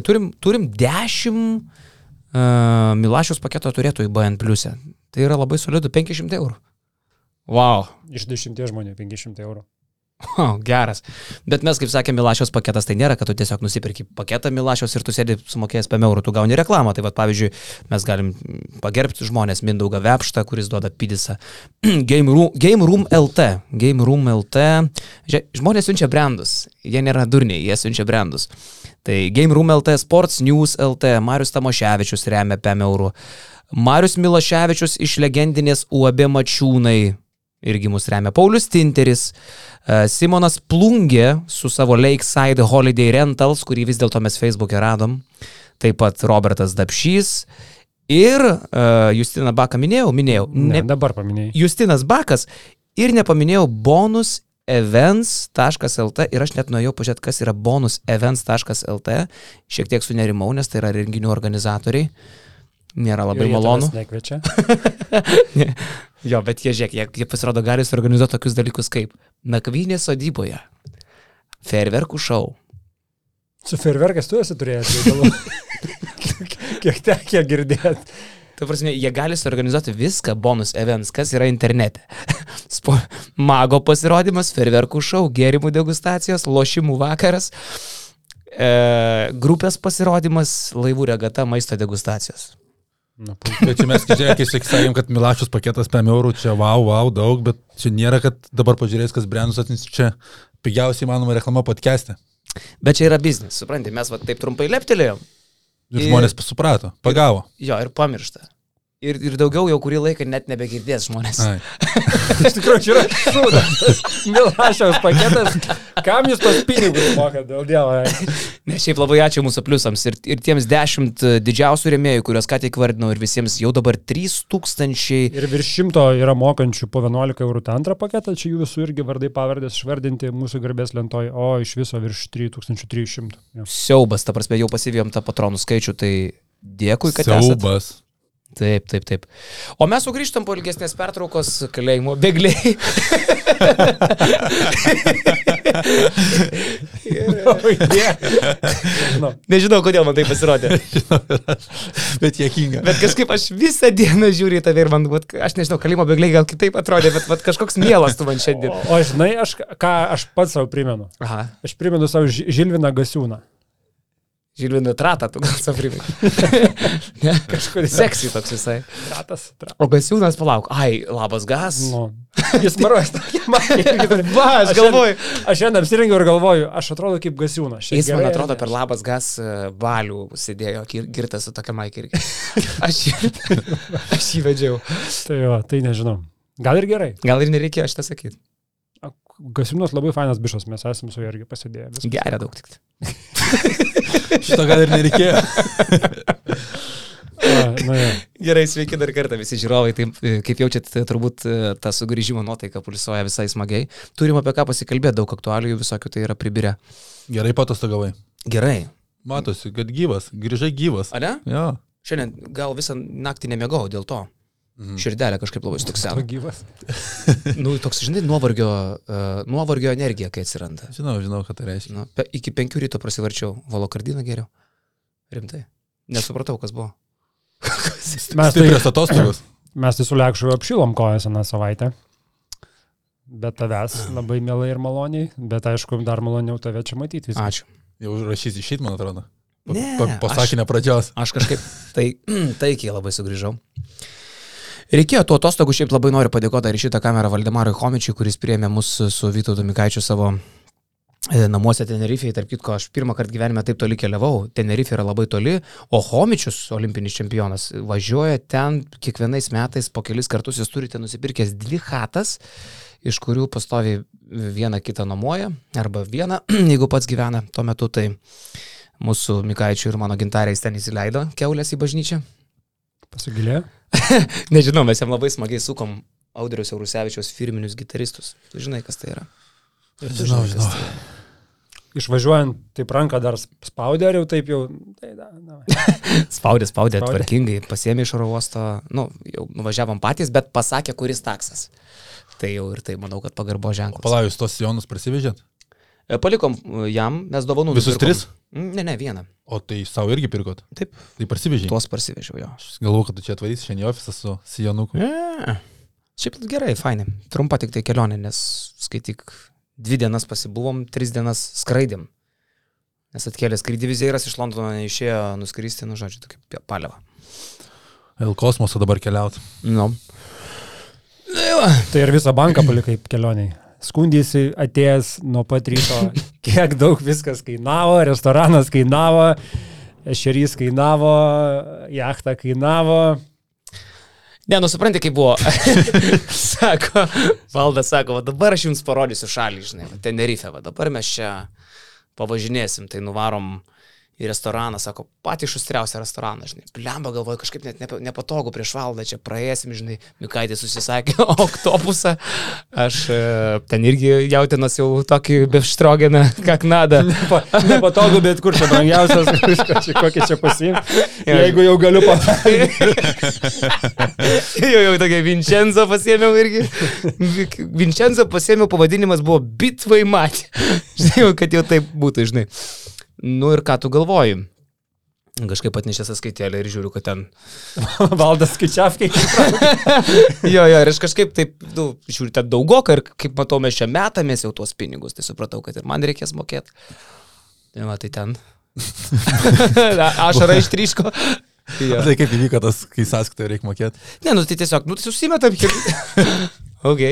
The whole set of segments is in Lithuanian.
Tai turim, turim 10 uh, Milašiaus paketo turėtojų BN pliuse. Tai yra labai solidu, 500 eurų. Wow. Iš 10 žmonių 500 eurų. O, geras. Bet mes, kaip sakė, Milašiaus paketas tai nėra, kad tu tiesiog nusipirki paketą Milašiaus ir tu sėdi sumokėjęs 5 eurų, tu gauni reklamą. Tai vad, pavyzdžiui, mes galim pagerbti žmonės Mindaugą Vepštą, kuris duoda pidisą. Game, Room, Game Room LT. Game Room LT. Žmonės siunčia brandus. Jie nėra durniai, jie siunčia brandus. Tai Game Room LT, Sports News LT, Marius Tamoševičius remia 5 eurų. Marius Miloševičius iš legendinės UAB Mačiūnai irgi mus remia. Paulius Tinteris, e, Simonas Plungė su savo Lakeside Holiday Rentals, kurį vis dėlto mes Facebook'e radom. Taip pat Robertas Dapšys. Ir uh, Justiną Baką minėjau, minėjau. Ne, dabar paminėjai. Justinas Bakas ir nepaminėjau bonus events.lt ir aš net nuėjau pažiūrėti, kas yra bonusevents.lt. Šiek tiek sunerimau, nes tai yra renginių organizatoriai. Nėra labai jie malonu. Nekviečia. Jo, bet jie, žiūrėk, jie, jie pasirodo gali suorganizuoti tokius dalykus kaip nakvynė sodyboje, ferverkų šou. Su ferverkais tu esi turėjęs reikalų. Kiek tekia girdėti. Tai prasme, jie gali suorganizuoti viską, bonus events, kas yra internete. Spo, mago pasirodymas, ferverkų šou, gėrimų degustacijos, lošimų vakaras, e, grupės pasirodymas, laivų regata, maisto degustacijos. Puiku. Bet čia mes, žiūrėk, kai sakėm, kad Milašius paketas 5 eurų, čia wow, wow, daug, bet čia nėra, kad dabar pažiūrės, kas brandus atneš čia pigiausiai įmanoma reklama podcast'e. Bet čia yra biznis, suprantate, mes va taip trumpai leptelėjom. Ir Ir- žmonės suprato, pagavo. Jo, ir pamiršta. Ir, ir daugiau jau kurį laiką net nebegirdės žmonės. Iš tikrųjų, čia yra šūdas. Milašiaus paketas. Kam jūs tos pinigus mokat, dėl dievo? Nes šiaip labai ačiū mūsų pliusams ir, ir tiems dešimt didžiausių rėmėjų, kuriuos ką tik vardinau ir visiems jau dabar 3000. Ir virš šimto yra mokančių po 11 eurų tą antrą paketą, čia jų visų irgi vardai pavardės išvardinti mūsų garbės lentoj, o iš viso virš 3300. Jo. Siaubas, ta prasme, jau pasivijom tą patronų skaičių, tai dėkui, kad esate. Siaubas. Taip, taip, taip. O mes sugrįžtam po ilgesnės pertraukos kalėjimo bėgliai. Nu, Nežinau, kodėl man tai pasirodė. Bet jėkinga. Bet kažkaip aš visą dieną žiūriu į tave ir man, vat, aš nežinau, kalėjimo bėgliai gal kitaip atrodė, bet vat, kažkoks mielas tu man šiandien. o, o žinai, aš, ką aš pats savo primenu? Aha, Aš primenu savo Ži- Žilviną Gasiūną. Žilviną tratą, tu gal savrimai. Kažkur seksy toks visai. Ratas. Tra. O gasiūnas palauk. Ai, labas gas. Nu. Jis maruojas tokia man. Va, aš galvoju. Aš šiandien apsirengiau ir galvoju, aš atrodo kaip Gasiūnas. Jis man atrodo ne? per labas gas e, balių sėdėjo, kir- girtas su tokia maikė irgi. Aš, aš jį vedžiau. Tai jo, tai nežinau. Gal ir gerai. Gal ir nereikėjo šitą sakyti. Gasiūnas labai fainas bišas, mes esame su juo irgi pasidėję. viskas. Geria daug tik. Šito gal ir nereikėjo. A, nu, jo. Gerai, sveiki dar kartą visi žiūrovai. Taip, e, kaip jaučiat, e, turbūt e, ta sugrįžimo nuotaika pulsuoja visai smagiai. Turim apie ką pasikalbėti, daug aktualijų visokių tai yra pribirę. Gerai patostagavai. Gerai. Matosi, kad gyvas, grįžai gyvas. Ar ne? Jo. Šiandien gal visą naktį nemiegau dėl to. Mhm. Širdelė kažkaip labai Tu stuksena. gyvas. Nu, toks, žinai, nuovargio, uh, nuovargio energija, kai atsiranda. Žinau, žinau, ką tai reiškia. Nu, pe, iki penkių ryto prasivarčiau, valokardiną geriau. Rimtai. Nesupratau, kas buvo. Mes tai, Stiprios atostogos. mes tai su Lekšu apšilom kojas aną savaitę. Bet tavęs labai mielai ir maloniai, bet aišku, dar maloniau tave čia matyti. viską. Ačiū. Jau rašys išeit, man atrodo. Pa, Ne, pa, pasakinę pradžios. Aš kažkaip tai, taikiai labai sugrįžau. Reikėjo tų atostogų, šiaip labai noriu padėkoti į šitą kamerą Valdemarui Homičiui, kuris priėmė mus su Vytautu Mikaičiu savo e, namuose Tenerife'ai. Tarp kitko, aš pirmą kartą gyvenime taip toli keliavau. Tenerife yra labai toli, o Homičius, olimpinis čempionas, važiuoja ten kiekvienais metais po kelis kartus. Jūs turite nusipirkęs dvi hatas, iš kurių pastovi vieną kitą nuomoja, arba vieną, jeigu pats gyvena tuo metu. Tai mūsų Mikaičių ir mano gintariais ten įsileido keulės į bažnyčią. Pasigilėjo? Nežinau, mes jam labai smagiai sukom Audrius Eurusevičiaus firminius gitaristus. Tu žinai, kas tai yra. Ir tu Žinau, kas žinau. tai yra. Išvažiuojant, taip ranką dar spaudė, ar jau taip jau. Tai da, da. Spaudė, spaudė, Spaudė. tvarkingai, pasėmė iš oro uosto, nu, jau nuvažiavom patys, bet pasakė, kuris taksas. Tai jau ir tai, manau, kad pagarbo ženklas. Palajus tos sijonus prasivežėt? E, Palikom e, jam, mes dovanų Visus nupirkom. tris? Mm, Ne, ne, vieną. O tai savo irgi pirkot. Taip, Tai parsivežiai. tuos parsivežiau jo. Aš galvoju, kad tu čia atvarysi šiandien į ofisą su Sijonuku. Ne. Šiaip gerai, fainai. Trumpa tik tai kelionė, nes skaityk, dvi dienas pasibuvom, tris dienas skraidėm. Nes atkėlė skrydį vizieras iš Londono neišėjo nuskristi, nu žodžiu, tokia paliava. L kosmoso dabar keliauti. Nu. Tai ir visą banką palikai kelioniai. Skundėsi atėjęs nuo pat ryto, kiek daug viskas kainavo, restoranas kainavo, ešerys kainavo, jachta kainavo. Ne, nusipranti, kaip buvo. sako, valdas sako, va dabar aš jums parodysiu šalį, žinai, Tenerife, va dabar mes čia pavažinėsim, tai nuvarom į restoraną, sako, patį šustriausią restoraną, žinai. Blemba galvoju, kažkaip net nepa- nepatogu prieš valdą, čia praėsim, žinai, Mikaitė susisakė oktopusą. Aš e, ten irgi jautinas jau tokį befštrogeną, kaknadą. Pa, nepatogu, bet kur čia brangiausias, kokį čia pasiimti. Jeigu jau galiu pamatyti. jau, jau tokia Vincenzo pasėmiau irgi. Vincenzo pasėmiau, pavadinimas buvo Bitvai Matė. Žinai, kad jau taip būtų, žinai. Nu ir ką tu galvoji? Kažkaip atnešė sąskaitėlę ir žiūriu, kad ten. Valdas skaičiavkai. jo, jo, ir aš kažkaip taip, nu, žiūriu, ten daugoka ir kaip matau, mes čia metamės jau tuos pinigus, tai supratau, kad ir man reikės mokėti. Tai va, tai ten. Ašara ištryško. Jo. Tai kaip įvyko tas, kai sąskaitą reikia mokėti? Ne, nu tai tiesiog, nu tai susimetam. ok.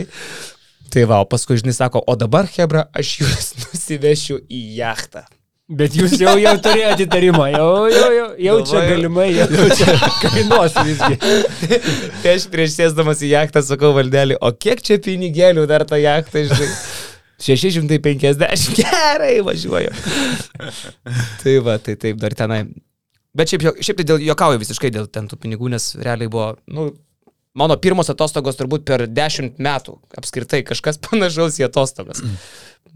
Tai va, o paskui žinai sako, o dabar, Hebra, aš jūs nusivešiu į jachtą. Bet jūs jau, jau turėjote įtarimą, jau, jau, jau, jau čia galimai, jau čia kainuos visgi. Tai aš prieš sėsdamas į jachtą sakau valdelį, o kiek čia pinigėlių dar tą jachtą, žinai? 650, gerai važiuoju. tai va, tai taip, dar tenai. Bet šiaip, šiaip tai dėl, jokauju visiškai dėl ten tų pinigų, nes realiai buvo, nu, mano pirmos atostogos turbūt per 10 metų apskritai kažkas panašaus į atostogas.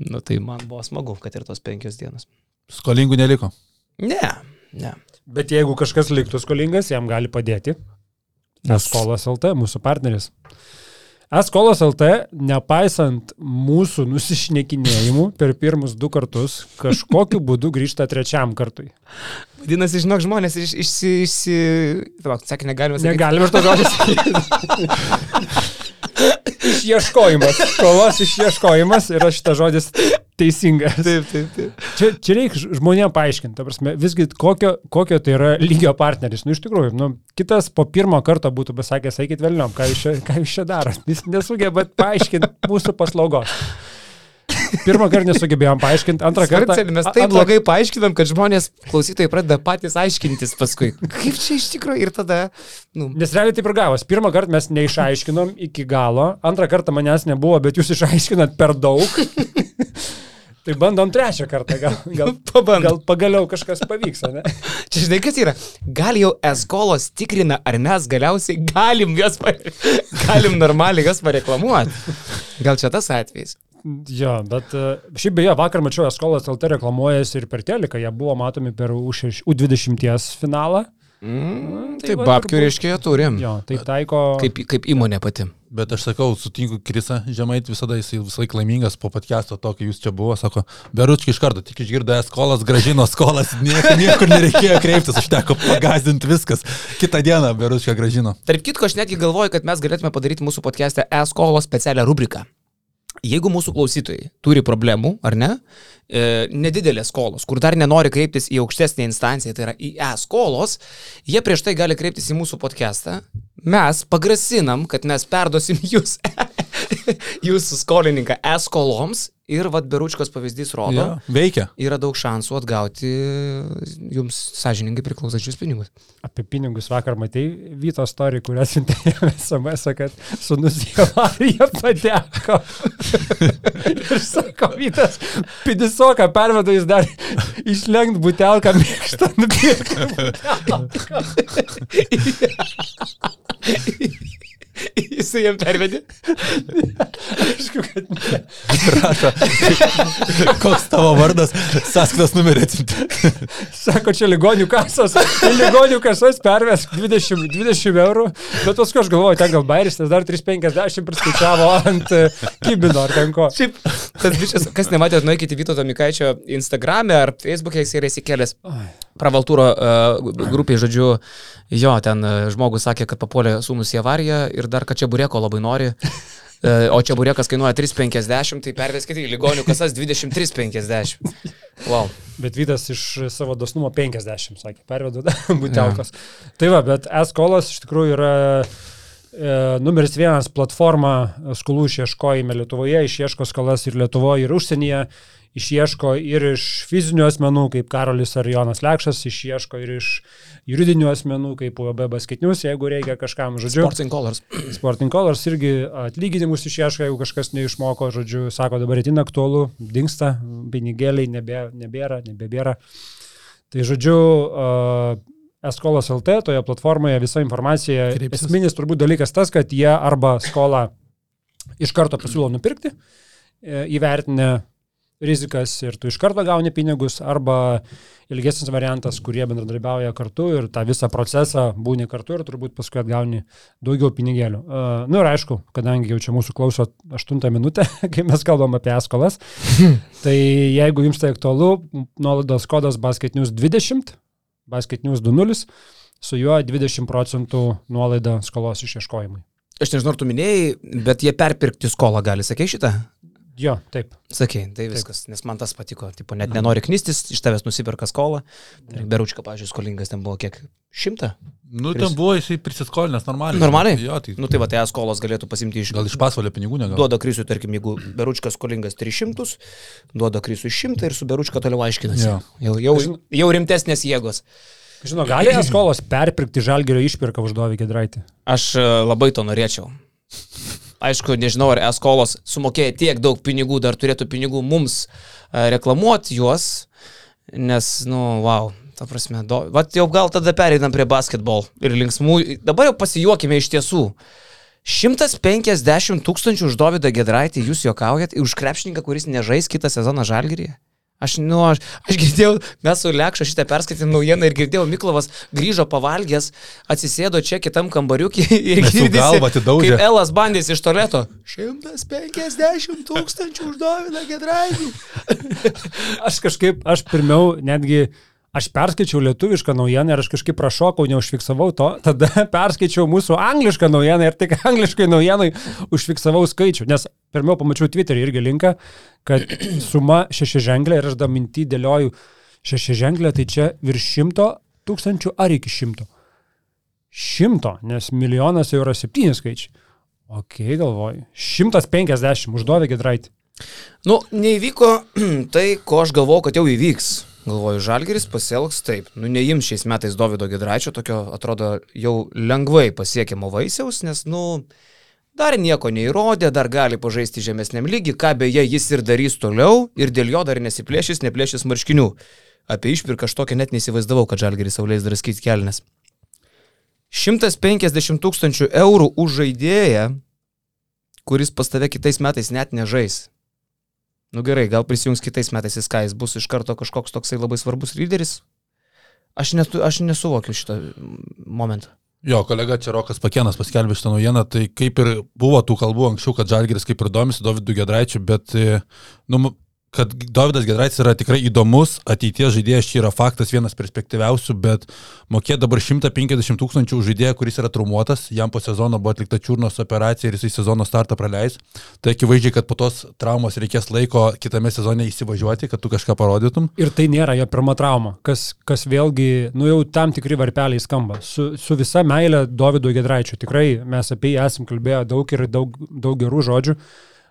nu tai man buvo smagu, kad ir tos penkios dienos. Skolingų neliko. Ne, ne. Bet jeigu kažkas liktų skolingas, jam gali padėti. Eskolas LT, mūsų partneris. Eskolas LT, nepaisant mūsų nusišnekinėjimų per pirmus du kartus, kažkokiu būdu grįžta trečiam kartui. Vadinasi, žinok, žmonės iš, išsi... išsi... Tavak, sakė, negalima sakyti. Negalime ir to žodžio sakyti. Išieškojimas. Skolos išieškojimas yra šitas žodis teisingas. Taip, taip, taip. Čia, čia reikia žmonėms paaiškinti, ta prasme, visgi kokio, kokio tai yra lygio partneris. Nu, iš tikrųjų, nu, kitas po pirmo karto būtų pasakęs, eikit vėliau, ką jūs čia, ką jūs čia darot. Jis nesugebėt paaiškinti mūsų paslaugos. Pirmą kartą nesugebėjom paaiškinti, antrą kartą... Mes taip antrą- blogai paaiškinam, kad žmonės klausytojai pradeda patys aiškintis paskui. Kaip čia iš tikrųjų ir tada, nu, Nes realiai taip ir gavos. Pirmą kartą mes neišaiškinom iki galo, antrą kartą manęs nebuvo, bet jūs išaiškinat per daug. tai bandom trečią kartą, gal, gal, Pabandom. gal pagaliau kažkas pavyks, ne? čia žinai, kas yra. Gal jau eskolos tikrina, ar mes galiausiai galim jas, galim normaliai jas pareklamuoti. Gal čia tas atvejis? Jo, bet e, šiaip beje, vakar mačiau Eskolas LT reklamuojasi ir per teleką, jie buvo matomi per U6 U20 finalą. Mm, tai tai va, babkių reiškia turim. Jo, tai taiko... Kaip, kaip įmonė pati. Bet aš sakau, sutinku Krisa Žemait visada, jis visą laiką laimingas po podcast'o to, kai jūs čia buvo, sako, Beručki iš karto, tik išgirdo skolas, gražino skolas, niekur, niekur nereikėjo kreiptis, užteko pagazdinti viskas. Kitą dieną Beručka gražino. Tarp kitko, aš netgi galvoju, kad mes galėtume padaryti mūsų podcast'e e-skolos specialią rubriką. Jeigu mūsų klausytojai turi problemų, ar ne, e, nedidelės skolos, kur dar nenori kreiptis į aukštesnę instanciją, tai yra į e-skolos, jie prieš tai gali kreiptis į mūsų podcastą. Mes pagrasinam, kad mes perdosim jūs, jūsų skolininką e-skoloms ir vad Beručkos pavyzdys rodo, Ja, veikia. yra daug šansų atgauti jums sąžiningai priklausančius pinigus. Apie pinigus vakar matai Vyto story, kurias siuntėjome SMS, kad sunus į avariją pateko. ir sako, Vytas, pidisoką pervedu, jis dar išlenkt butelką mėgstą nupirkti. Jisai jam pervedė. Aišku, kad ne. Rašo, koks tavo vardas, sąskaitos numerį atsimti. Sako, čia ligonių kasos, ligonių kasas pervesk 20, 20 eurų, bet paskui aš galvoju, ten gal bairis, nes dar 350 priskaičiavo ant e, kibino ar ten ko. Šiaip, tas bičias, kas nematėt, nueikite Vyto Tomikaičio Instagram'e ar Facebook'e, jis yra įsikėlęs pravaltūro uh, grupiai, žodžiu, jo, ten uh, žmogus sakė, kad papuolė sūnus į avariją ir dar, kad čia bureko labai nori. Uh, o čia buriekas kainuoja 3,50, tai perveskite į ligonių kasas 23,50. Wow. Bet Vytas iš savo dosnumo 50, sakė, pervedu būtelkos. Ja. Tai va, bet eskolas iš tikrųjų yra e, numeris vienas platforma skolų išieškojime Lietuvoje, išieško skolas ir Lietuvoje, ir užsienyje išieško ir iš fizinių asmenų, kaip Karolis ar Jonas Lekšas, išieško ir iš juridinių asmenų, kaip UAB basketinius, jeigu reikia kažkam, žodžiu. Sporting Colors. Sporting Colors irgi atlyginimus išieško, jeigu kažkas neišmoko, žodžiu, sako, dabar itin aktualu, dinksta, pinigėliai nebė, nebėra, nebebėra. Tai žodžiu, uh, Eskolos LT, toje platformoje visa informacija. Kreipsis. Esminis turbūt dalykas tas, kad jie arba skolą iš karto pasiūlo nupirkti, e, įvertinę rizikas ir tu iš karto gauni pinigus, arba ilgesnis variantas, kurie bendradarbiauja kartu ir tą visą procesą būni kartu ir turbūt paskui atgauni daugiau pinigėlių. Uh, Na nu ir aišku, kadangi jau čia mūsų klauso 8 minutę, kai mes kalbam apie eskolas, tai jeigu jums tai aktualu, nuolaidos kodas basketinius 20, basketinius 20, su juo 20 procentų nuolaida skolos išieškojimui. Aš nežinau, ar tu minėjai, bet jie perpirkti skolą gali, sakė šitą? Jo, taip. Sakė, tai viskas, taip. nes man tas patiko. Tipo, net nenori knistis, iš tavęs nusiperka skolą. Beručka, pažiūrėjau, skolingas ten buvo kiek? Šimtą? Nu, ten buvo jisai prisiskolinęs normaliai. Normaliai? Jo, tai. Nu, tai va, tai skolos galėtų pasimti iš... Gal iš pasvalio pinigų negauti? Duoda krisui, tarkim, jeigu Beručkas skolingas 300, duoda krisui 100 ir su Beručka toliau aiškinasi. Jo. Jau, jau, jau rimtesnės jėgos. Žinau, gali skolos perpirkti žalgerio išpirką už Dovį Gedraitį? Aš e, labai to norėčiau. Aišku, nežinau, ar eskolos sumokėję tiek daug pinigų, dar turėtų pinigų mums e, reklamuoti juos, nes, nu, wow, ta prasme, do... Vat jau gal tada pereinam prie basketbol ir linksmų. Dabar jau pasijuokime iš tiesų. 150 tūkstančių už Dovydą Gedraitį jūs juokaujat, už krepšininką, kuris nežais kitą sezoną žalgyrėje? Aš, nu, aš, aš girdėjau, mes su Lekša šitą perskaitėm naujieną ir girdėjau, Miklovas grįžo pavalgęs, atsisėdo čia kitam kambariukį ir girdėjo, kaip Elas bandys iš toleto. 150 tūkstančių uždovina Gedraitį. aš kažkaip, aš pirmiau netgi aš perskaičiau lietuvišką naujieną ir aš kažkaip prašokau, neužfiksavau to, tada perskaičiau mūsų anglišką naujieną ir tik angliškai naujienai užfiksavau skaičių, nes pirmiau pamačiau Twitter'į irgi linką, kad suma šeši ženklė ir aš dar mintį dėlioju šeši ženklė, tai čia virš šimto tūkstančių ar iki šimto. Šimto, nes milijonas jau yra septyni skaičiai. Ok, galvoju. 150 uždovė Gedraitį. Nu, neįvyko tai, ko aš galvojau, kad jau įvyks. Galvoju, Žalgeris pasielgs taip. Nu, neims šiais metais Davido Gedraičio, tokio atrodo jau lengvai pasiekiamo vaisiaus, nes, nu, dar nieko neįrodė, dar gali pažaisti žemesniam lygiui, ką beje jis ir darys toliau ir dėl jo dar nesiplėšys, neplėšys marškinių. Apie išpirką aš tokia net neįsivaizdavau, kad Žalgeris saulės draskys kelnes. 150 tūkstančių eurų už žaidėją, kuris pas tave kitais metais net nežais. Nu gerai, gal prisijungs kitais metais į Sky, jis bus iš karto kažkoks toksai labai svarbus lyderis. Aš, netu, aš nesuvokiu šitą momentą. Jo, kolega Čerokas Pakienas paskelbė šitą naujieną, tai kaip ir buvo tų kalbų anksčiau, kad Žalgeris kaip ir domisi Davidu Gedraičiu, bet nu, kad Davidas Gedraitis yra tikrai įdomus, ateities žaidėjas čia yra faktas vienas perspektyviausių, bet mokė dabar 150 tūkstančių žaidėją, kuris yra traumuotas, jam po sezono buvo atlikta čiurnos operacija ir jisai sezono startą praleis. Tai akivaizdžiai, kad po tos traumos reikės laiko kitame sezone įsivažiuoti, kad tu kažką parodytum. Ir tai nėra jo pirma trauma, kas, kas vėlgi, nu jau tam tikri varpeliai skamba. Su, su visa meilė Davido Gedraičio, tikrai mes apie jį esam kalbėję daug ir daug, daug gerų žodžių.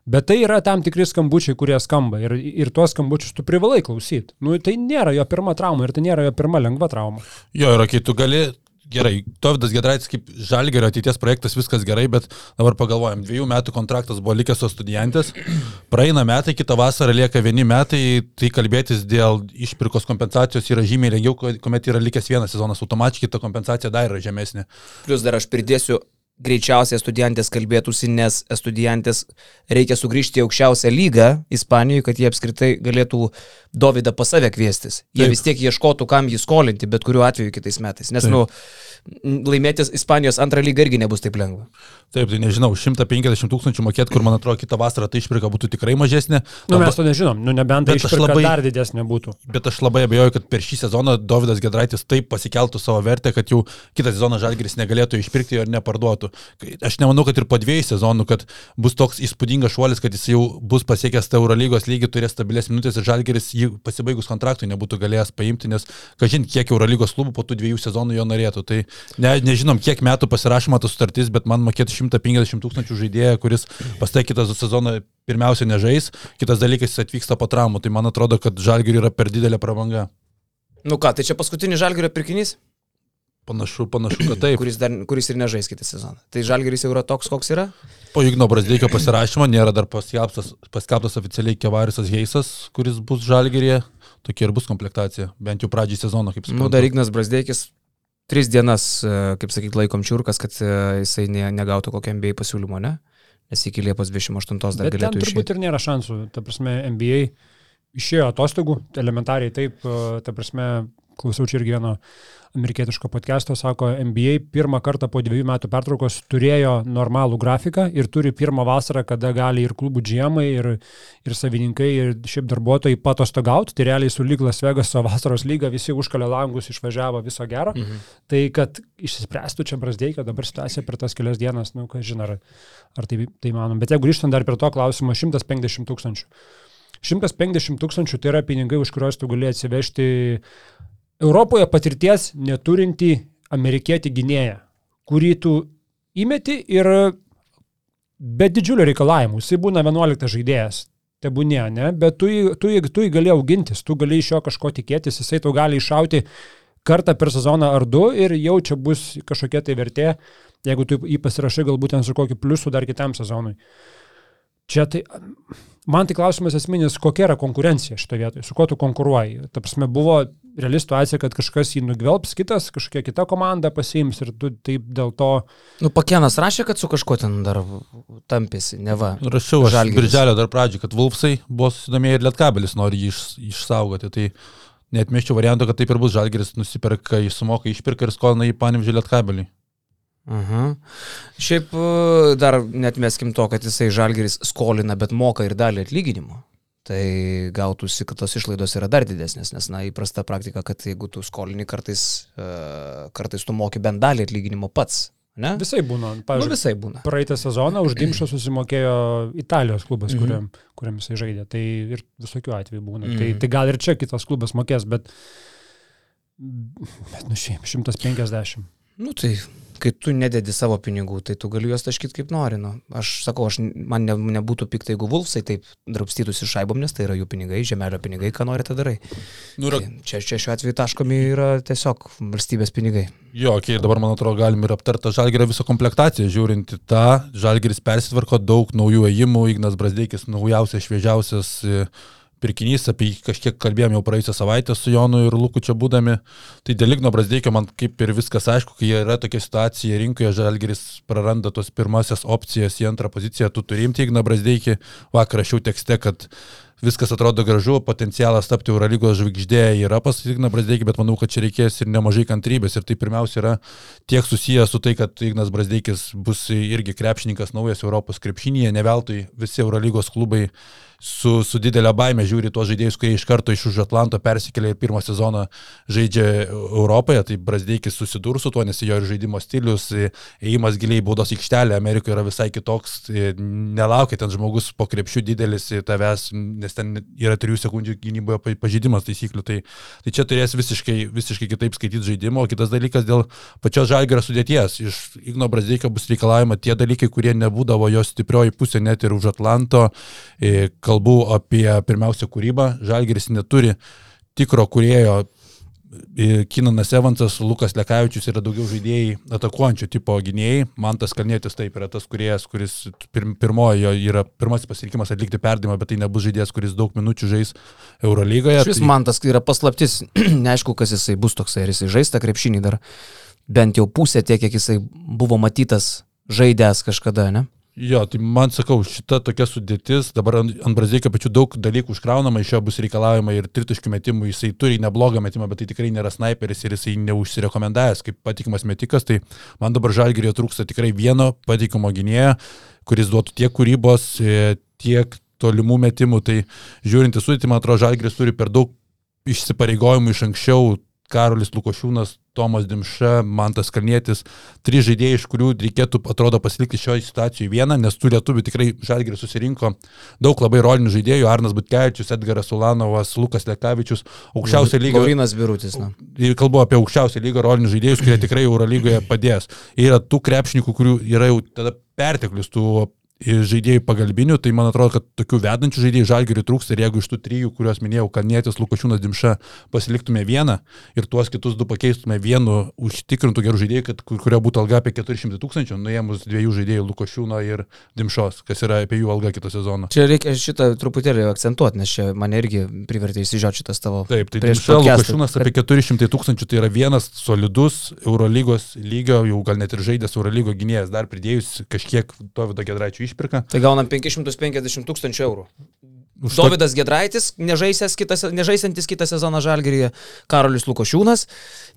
Bet tai yra tam tikri skambučiai, kurie skamba ir, ir tuos skambučius tu privalai klausyti. Nu, tai nėra jo pirma trauma ir tai nėra jo pirma lengva trauma. Jo, ir kai tu gali gerai, Tovidas Gedraitis kaip žalgerio ateities projektas, viskas gerai, bet dabar pagalvojam, dviejų metų kontraktas buvo likęs su studentės, praeina metai, kitą vasarą lieka vieni metai, tai kalbėtis dėl išpirkos kompensacijos yra žymiai lengviau, kuomet yra likęs vienas sezonas, automatiškai ta kompensacija dar yra žemesnė. Plus dar aš pridėsiu greičiausiai studentės kalbėtųsi, nes studentės reikia sugrįžti į aukščiausią lygą Ispanijoje, kad jie apskritai galėtų Dovydą pas save kviestis. Jie Taip. vis tiek ieškotų, kam jį skolinti, bet kuriuo atveju kitais metais. Nes, Taip. nu, laimėtis Ispanijos antrą lygą irgi nebus taip lengva. Taip, tai nežinau, 150 tūkstančių mokėti, kur man atrodo kitą vasarą tai išpirka būtų tikrai mažesnė. Nu, Arba- mes to nežinom, nu, nebent tai Bet aš išpirka labai- dar didesnė būtų. Bet aš labai abejoju, kad per šį sezoną Davidas Gedraitis taip pasikeltų savo vertę, kad jau kitą sezoną Žalgiris negalėtų išpirkti ir neparduotų. Aš nemanau, kad ir po dviejų sezonų, kad bus toks įspūdingas šuolis, kad jis jau bus pasiekęs tą Eurolygos lygį, turės stabilės minutės ir Žalgiris jį pasibaigus kontraktui nebūtų galėjęs paimti, nes kažin kiek Eurolygos klubų po tų dviejų sezonų jo norėtų. Tai ne, nežinom, kiek metų pasirašoma ta sutartis, bet man mokėti 150 tūkstančių žaidėją, kuris pastai kitą sezoną pirmiausia nežais, kitas dalykas jis atvyksta po traumų. Tai man atrodo, kad Žalgiriui yra per didelė prabanga. Nu ką, tai čia paskutinis Žalgirio pirkinys, Panašu, panašu, kad taip. kuris, dar, kuris ir nežais kitą sezoną. Tai Žalgiris jau yra toks, koks yra. Po Igno Brasdeikio pasirašymo nėra dar paskelbtas, paskelbtas oficialiai Kevarisas Heisas, kuris bus Žalgirėje. Tokia ir bus komplektacija, bent jau pradžiai sezono, kaip Nu, dar Ignas Brasdeikis tris dienas, e, kaip sakyt, laikom čiurkas, kad e, jisai ne, negautų kokio MBA pasiūlymo, ne? Nes iki Liepos 28 dar Bet galėtų turbūt išėti. ir nėra šansų. Ta prasme, NBA išėjo atostogų, elementariai taip, e, ta prasme, klausiau čia irgi vieno amerikietiško podcast'o, sako, NBA pirmą kartą po dviejų metų pertraukos turėjo normalų grafiką ir turi pirmą vasarą, kada gali ir klubų džiemai, ir, ir savininkai, ir šiaip darbuotojai patostogauti. Tai realiai su lyg Las Vegaso vasaros lyga visi užkalė langus, išvažiavo viso gero. Mhm. Tai kad išsispręstų čia Brasdeikio dabar situacija per tas kelias dienas, nu, ką žinai, ar, ar tai, tai manom. Bet jeigu grįžtant dar prie to klausimo, 150 tūkstančių. 150 tūkstančių tai yra pinigai, už kuriuos tu gali atsivežti Europoje patirties neturinti amerikietį gynėją, kurį tu įmeti ir be didžiulio reikalavimų. Jisai būna 11 žaidėjas. Tebūnė, ne? Bet tu, tu, tu jį gali augintis, tu gali iš jo kažko tikėtis, jisai tau gali iššauti kartą per sezoną ar du ir jau čia bus kažkokia tai vertė, jeigu tu jį pasirašai galbūt ten su kokiu pliusu dar kitam sezonui. Čia tai, man tai klausimas esminis, kokia yra konkurencija šitoje vietoje, su kuo tu konkuruoji. Ta prasme, buvo reali situacija, kad kažkas jį nugvelbs, kitas, kažkokia kita komanda pasiims ir tu taip dėl to... Nu, Pakenas rašė, kad su kažkuo ten dar tampėsi, neva. Rašiau aš Žalgiris. birželio dar pradžioje, kad Vulfsai buvo susidomėję ir Lietkabelis nori jį iš, išsaugoti. Tai netmeščiau varianto, kad taip ir bus Žalgiris nusiperka, jis sumoka išpirka ir skolina į Panimžį Lietkabelį. Mhm. Šiaip e, dar net meskim to, kad jisai Žalgeris skolina, bet moka ir dalį atlyginimo. Tai gautųsi, kad tos išlaidos yra dar didesnės, nes, na, įprasta praktika, kad jeigu tu skolini kartais, uh, kartais tu moki bent dalį atlyginimo pats. Ne? Visai būna. Nu, Pavyzdžiui, visai būna. praeitą sezoną už Dimšą susimokėjo Italijos klubas, Mhm. kuriam, kuriam jisai žaidė. Tai ir visokių atvejų būna. Mhm. Tai, tai gal ir čia kitas klubas mokės, bet... Bet nu šiaip, 150. Nu tai, kai tu nededi savo pinigų, tai tu gali juos taškyti kaip nori. Nu. Aš sakau, aš, man ne, nebūtų pikta, jeigu Vulfsai taip drapstytųsi šaibom, nes tai yra jų pinigai, žemelio pinigai, ką nori, tą darai. Nu, ir, Tai čia, čia šiuo atveju taškomi yra tiesiog valstybės pinigai. jo, okay, dabar man atrodo galim ir aptarti Žalgirio visą komplektaciją. Žiūrint į tą, Žalgiris persitvarko daug naujų ėjimų, Ignas Brasdeikis naujausias, šviežiausias e, pirkinys, apie jį kažkiek kalbėjome jau praėjusią savaitę su Jonu ir Luku čia būdami. Tai dėl Igno Brasdeikio man kaip ir viskas aišku, kai yra tokia situacija rinkoje, Žalgiris praranda tos pirmasias opcijas į antrą poziciją, tu turi imti Igną Brasdeikį. Vakar rašiau tekste, kad viskas atrodo gražu, potencialas tapti Eurolygos žvaigždė yra pas Igną Brasdeikį, bet manau, kad čia reikės ir nemažai kantrybės. Ir tai pirmiausia yra tiek susijęs su tai, kad Ignas Brasdeikis bus irgi krepšininkas naujas Europos krepšinėje, ne veltui visi Eurolygos klubai su, su didelė baime žiūri tuos žaidėjus, kurie iš karto iš už Atlanto persikėlė ir pirmą sezoną žaidžia Europoje, tai Brasdeikis susidurs su tuo, nes jo ir žaidimo stilius, ėjimas giliai į baudos aikštelę Amerikoje yra visai kitoks, nelaukia ten žmogus po krepšių didelis tavęs, nes ten yra 3 sekundžių gynyboje pa- pažeidimas taisyklių, tai, tai čia turės visiškai, visiškai kitaip skaityti žaidimo, o kitas dalykas dėl pačios žalgerio sudėties. Iš Igno Brasdeikio bus reikalavima tie dalykai, kurie nebūdavo jo stiprioji pusė net ir už Atlanto. E, Kalbu apie pirmiausia kūrybą. Žalgeris neturi tikro kurėjo. E, Kinanas Evansas, Lukas Lekavičius yra daugiau žaidėjai atakuojančių tipo gynėjai. Mantas Kalnėtis taip yra tas kuriejas, kuris pir, pirmojo jo yra pirmasis pasirinkimas atlikti perdimą, bet tai nebus žaidėjas, kuris daug minučių žais Eurolygoje. Šis tai... man tas yra paslaptis, neaišku, kas jisai bus toksai, ar jisai žais tą krepšinį dar bent jau pusę tiek, kiek jisai buvo matytas žaidęs kažkada, ne? Jo, tai man sakau, šita tokia sudėtis, dabar ant, ant Brazdeikio pačių daug dalykų užkraunama, iš jo bus reikalaujama ir tritiškų metimų, jisai turi neblogą metimą, bet tai tikrai nėra sniperis ir jisai neužsirekomendavęs kaip patikimas metikas, tai man dabar žalgerio trūksta tikrai vieno patikimo gynėjo, kuris duotų tiek kūrybos, e, tiek tolimų metimų, tai žiūrint į sudėtį, man atrodo, žalgeris turi per daug išsipareigojimų iš anksčiau, Karolis Lukošiūnas, Tomas Dimša, Mantas Kalnietis, trys žaidėjai, iš kurių reikėtų, atrodo, pasilikti šioje situacijoje vieną, nes tų lietuvių tikrai Žalgiris susirinko daug labai rolinių žaidėjų, Arnas Butkevičius, Edgaras Ulanovas, Lukas Lekavičius, aukščiausio lygio. Laurinas Birutis, na. Kalbu apie aukščiausio lygio rolinių žaidėjus, kurie tikrai Eurolygoje padės. Yra tų krepšininkų, kurių yra jau tada perteklius tų žaidėjų pagalbinių, tai man atrodo, kad tokių vedančių žaidėjų žalgirių trūksta ir jeigu iš tų trijų, kuriuos minėjau, Kalnėtis, Lukošiūnas, Dimša, pasiliktume vieną ir tuos kitus du pakeistume vienu užtikrintų gerų žaidėjų, kad, kurio būtų alga apie 400 tūkstančių, nuėmus dviejų žaidėjų Lukošiūno ir Dimšos, kas yra apie jų algą kitą sezoną. Čia reikia šitą truputėlį akcentuoti, nes čia mane irgi privertė įsižiūrėti šitas tavo. Taip, tai Dimša Lukošiūnas apie 400 tūkstančių, tai yra vienas solidus Eurolygos lygio, jau gal net ir žaidęs Eurolygo gynėjas, dar pridėjus kažkiek to vido gedraičių išpirka. Tai gaunam 550 tūkstančių eurų. Už Dovydas Gedraitis, kitą, nežaisantis kitą sezoną Žalgiryje, Karolis Lukošiūnas,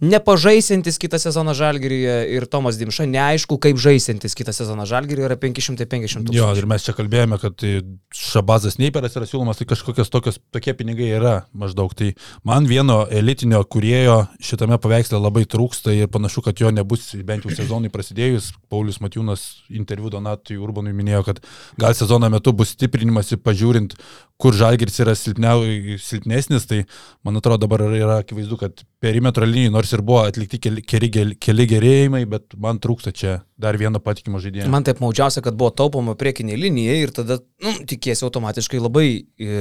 nepažaisantis kitą sezoną Žalgiryje ir Tomas Dimša, neaišku, kaip žaisantis kitą sezoną Žalgiryje yra 550 tūkstančių. Jo, ir mes čia kalbėjome, kad tai Šabazas Neiperas yra siūlomas, tai kažkokios tokios, tokie pinigai yra maždaug. Tai man vieno elitinio kurėjo šitame paveiksle labai trūksta ir panašu, kad jo nebus bent jau sezonui prasidėjus. Paulius Matiūnas interviu Donatui Urbanui minėjo, kad gal sezono metu bus stiprinimas, pažiūrint, kur Žalgiris yra silpniau, silpnesnis, tai man atrodo dabar yra akivaizdu, kad perimetro linijai nors ir buvo atlikti keli, keli, keli gerėjimai, bet man trūksta čia dar vieno patikimo žaidėjo. Man taip maudžiausia, kad buvo taupoma priekinė linija ir tada nu, tikėsi automatiškai labai e,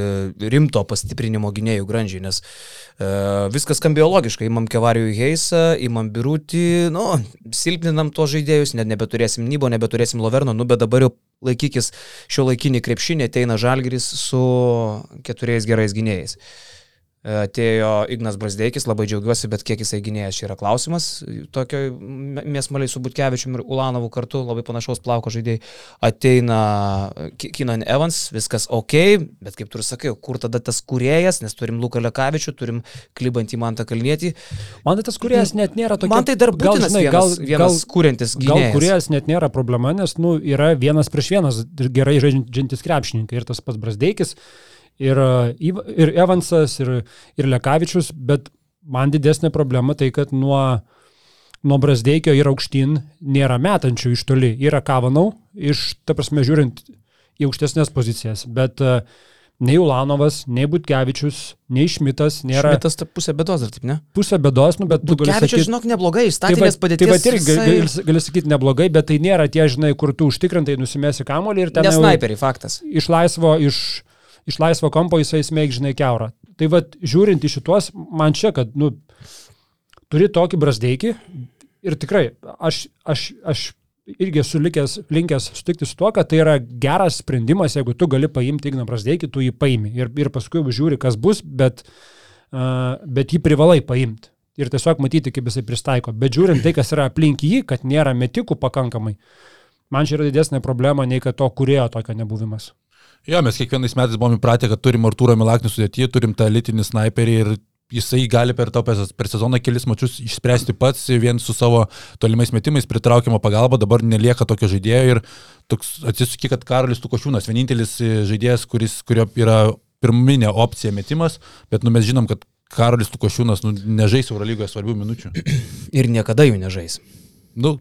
rimto pastiprinimo gynėjų grandžiai, nes e, viskas skambėjo logiškai. Imam Kevarijų Heisą, imam Birutį, nu, silpninam to žaidėjus, net nebeturėsim Nybo, nebeturėsim Loverno, nu, bet dabar jau laikykis šio laikinį krepšinį, ateina Žalgris su keturiais gerais gynėjais. Atėjo Ignas Brasdeikis, labai džiaugiuosi, bet kiek jisai gynėjas čia yra klausimas. Tokio mėsmaliai su Butkevičiumi ir Ulanovu kartu, labai panašaus plauko žaidėjai. Ateina Kinan Evans, viskas ok, bet kaip tu ir sakai, kur tada tas kuriejas, nes turim Luką Lekavičių, turim klibantį Mantą Kalnėtį. Man tai tas kuriejas net nėra tokia. Man tai dar būtinas gal, žinai, vienas, gal, vienas gal, kuriantis gynėjas. Gal kuriejas net nėra problema, nes nu, yra vienas prieš vienas gerai žaidžiantis krepšininkai ir tas pats Brasdeikis ir, e, ir Evansas, ir, ir Lekavičius, bet man didesnė problema tai, kad nuo, nuo Brasdeikio ir aukštyn nėra metančių iš toli. Yra Kavanau, iš, ta prasme, žiūrint į aukštesnės pozicijas, bet uh, nei Ulanovas, nei Butkevičius, nei Šmitas nėra. Šmitas ta pusė bėdos, ar taip ne? Pusė bėdos, nu, bet tu gali sakyti. Butkevičius, žinok, neblogai, statinės tai padėtis. Taip pat irgi gali, gali, gali sakyti neblogai, bet tai nėra tie, žinai, kur tu užtikrintai nusimesi kamolį ir ten... Nesnaiperiai, faktas. Iš laisvo, iš iš laisvo kampo jisai smėg, žinai, keurą. Tai vad, žiūrint į šitos, man čia, kad, nu, turi tokį brasdeikį ir tikrai, aš, aš, aš irgi esu likęs, linkęs sutikti su tuo, kad tai yra geras sprendimas, jeigu tu gali paimti Igną Brasdeikį, tu jį paimi ir, ir paskui žiūri, kas bus, bet, uh, bet jį privalai paimti. Ir tiesiog matyti, kaip jisai pristaiko. Bet žiūrint tai, kas yra aplink jį, kad nėra metikų pakankamai, man čia yra didesnė problema, nei kad to kurėjo tokio nebuvimas. Jo, mes kiekvienais metais buvome įpratę, kad turim Artūrą Milaknį sudėtį, turim tą elitinį sniperį ir jisai gali per, to, per sezoną kelis mačius išspręsti pats vien su savo tolimais metimais, pritraukiamo pagalba, dabar nelieka tokio žaidėjo ir toks atsisuki, kad Karolis Tukošiūnas, vienintelis žaidėjas, kuris, kurio yra pirminė opcija metimas, bet nu, mes žinom, kad Karolis Tukošiūnas nu, nežais Eurolygoje svarbių minučių. Ir niekada jų nežais. Nu,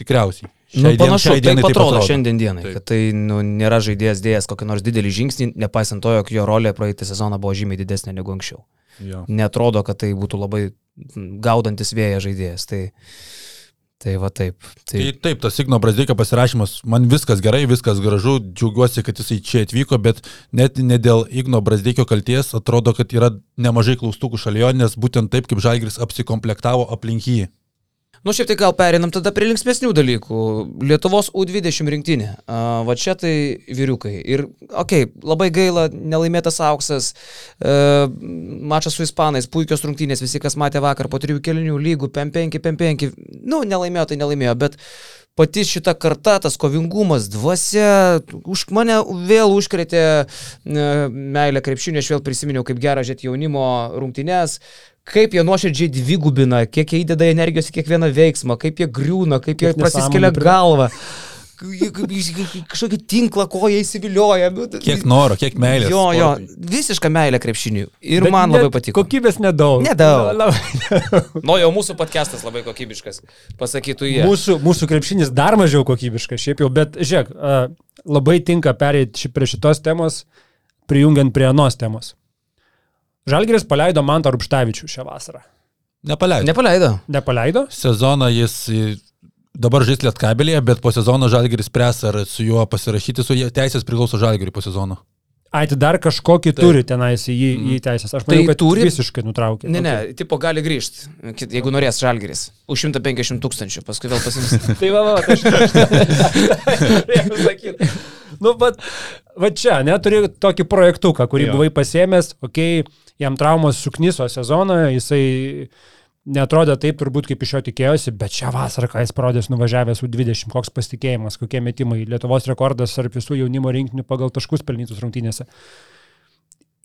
tikriausiai. Nu, panašu, taip atrodo, atrodo šiandien dienai, taip. kad tai nu, nėra žaidėjas dėjęs kokį nors didelį žingsnį, nepaisant to, jog jo rolė praeitą sezoną buvo žymiai didesnė negu anksčiau. Jo. Netrodo, kad tai būtų labai gaudantis vėją žaidėjas. Tai, tai va taip. Tai... tai taip, tas Igno Brazdeikio pasirašymas, man viskas gerai, viskas gražu, džiaugiuosi, kad jisai čia atvyko, bet net ne dėl Igno Brazdeikio kalties atrodo, kad yra nemažai klaustukų šalia jo, nes būtent taip, kaip Žalgris apsikomplektavo aplink jį. Nu, šiaip tai gal perinam tada prie linksmėsnių dalykų. Lietuvos U20 rinktinė. Va čia tai vyriukai. Ir, okei, okay, labai gaila, nelaimėtas auksas, uh, mačas su ispanais, puikios rungtynės, visi, kas matė vakar po trijų kelinių lygų, PM5, PM5. Nu, nelaimėjo, tai nelaimėjo, bet pati šita karta, tas kovingumas, dvasia, už mane vėl užkrėtė e, meilę krepšinio, aš vėl prisiminiau, kaip gerą žiūrėti jaunimo rungtynes, kaip jie nuoširdžiai dvigubina, kiek jie įdeda energijos į kiekvieną veiksmą, kaip jie griūna, kaip jie prasiskelia galvą. Kažkokį tinklą koją įsivilioja. nu, Kiek noro, kiek meilės. Jo, jo, sportui. visiška meilė krepšiniui. Ir Bet man labai patiko. Kokybės nedaug. Nedaug. Labai- Nu, jau mūsų podcastas labai kokybiškas, pasakytų jie. Mūsų, mūsų krepšinis dar mažiau kokybiškas šiaip jau, bet žiūrėk, a, labai tinka pereiti ši- prie šitos temos, prijungiant prie anos temos. Žalgeris paleido Mantą Rupštavičių šią vasarą. Nepaleidžia. Nepaleido. Nepaleido? Sezoną jis dabar žais lietkabelėje, bet po sezono Žalgiris spręs, ar su juo pasirašyti, su jie teisės priklauso Žalgiriui po sezono. Ai, tai dar kažkokį Taip. turi tenais į į teisės. Aš manau, Tai kad turi? visiškai nutraukė. Ne, ne, tipo gali grįžti, jeigu norės žalgeris. Už 150 tūkstančių, paskui vėl pasims. Tai va, va, va, aš sakyti. Nu, bet, va čia, neturi tokį projektuką, kurį jo. buvai pasėmęs, okei, okay, jam traumos suknyso sezoną, jisai netrodė taip turbūt, kaip iš jo tikėjosi, bet šią vasarą, ką jis parodės nuvažiavęs U20, koks pasitikėjimas, kokie metimai, Lietuvos rekordas tarp visų jaunimo rinktinių pagal taškus pelnytus rungtynėse.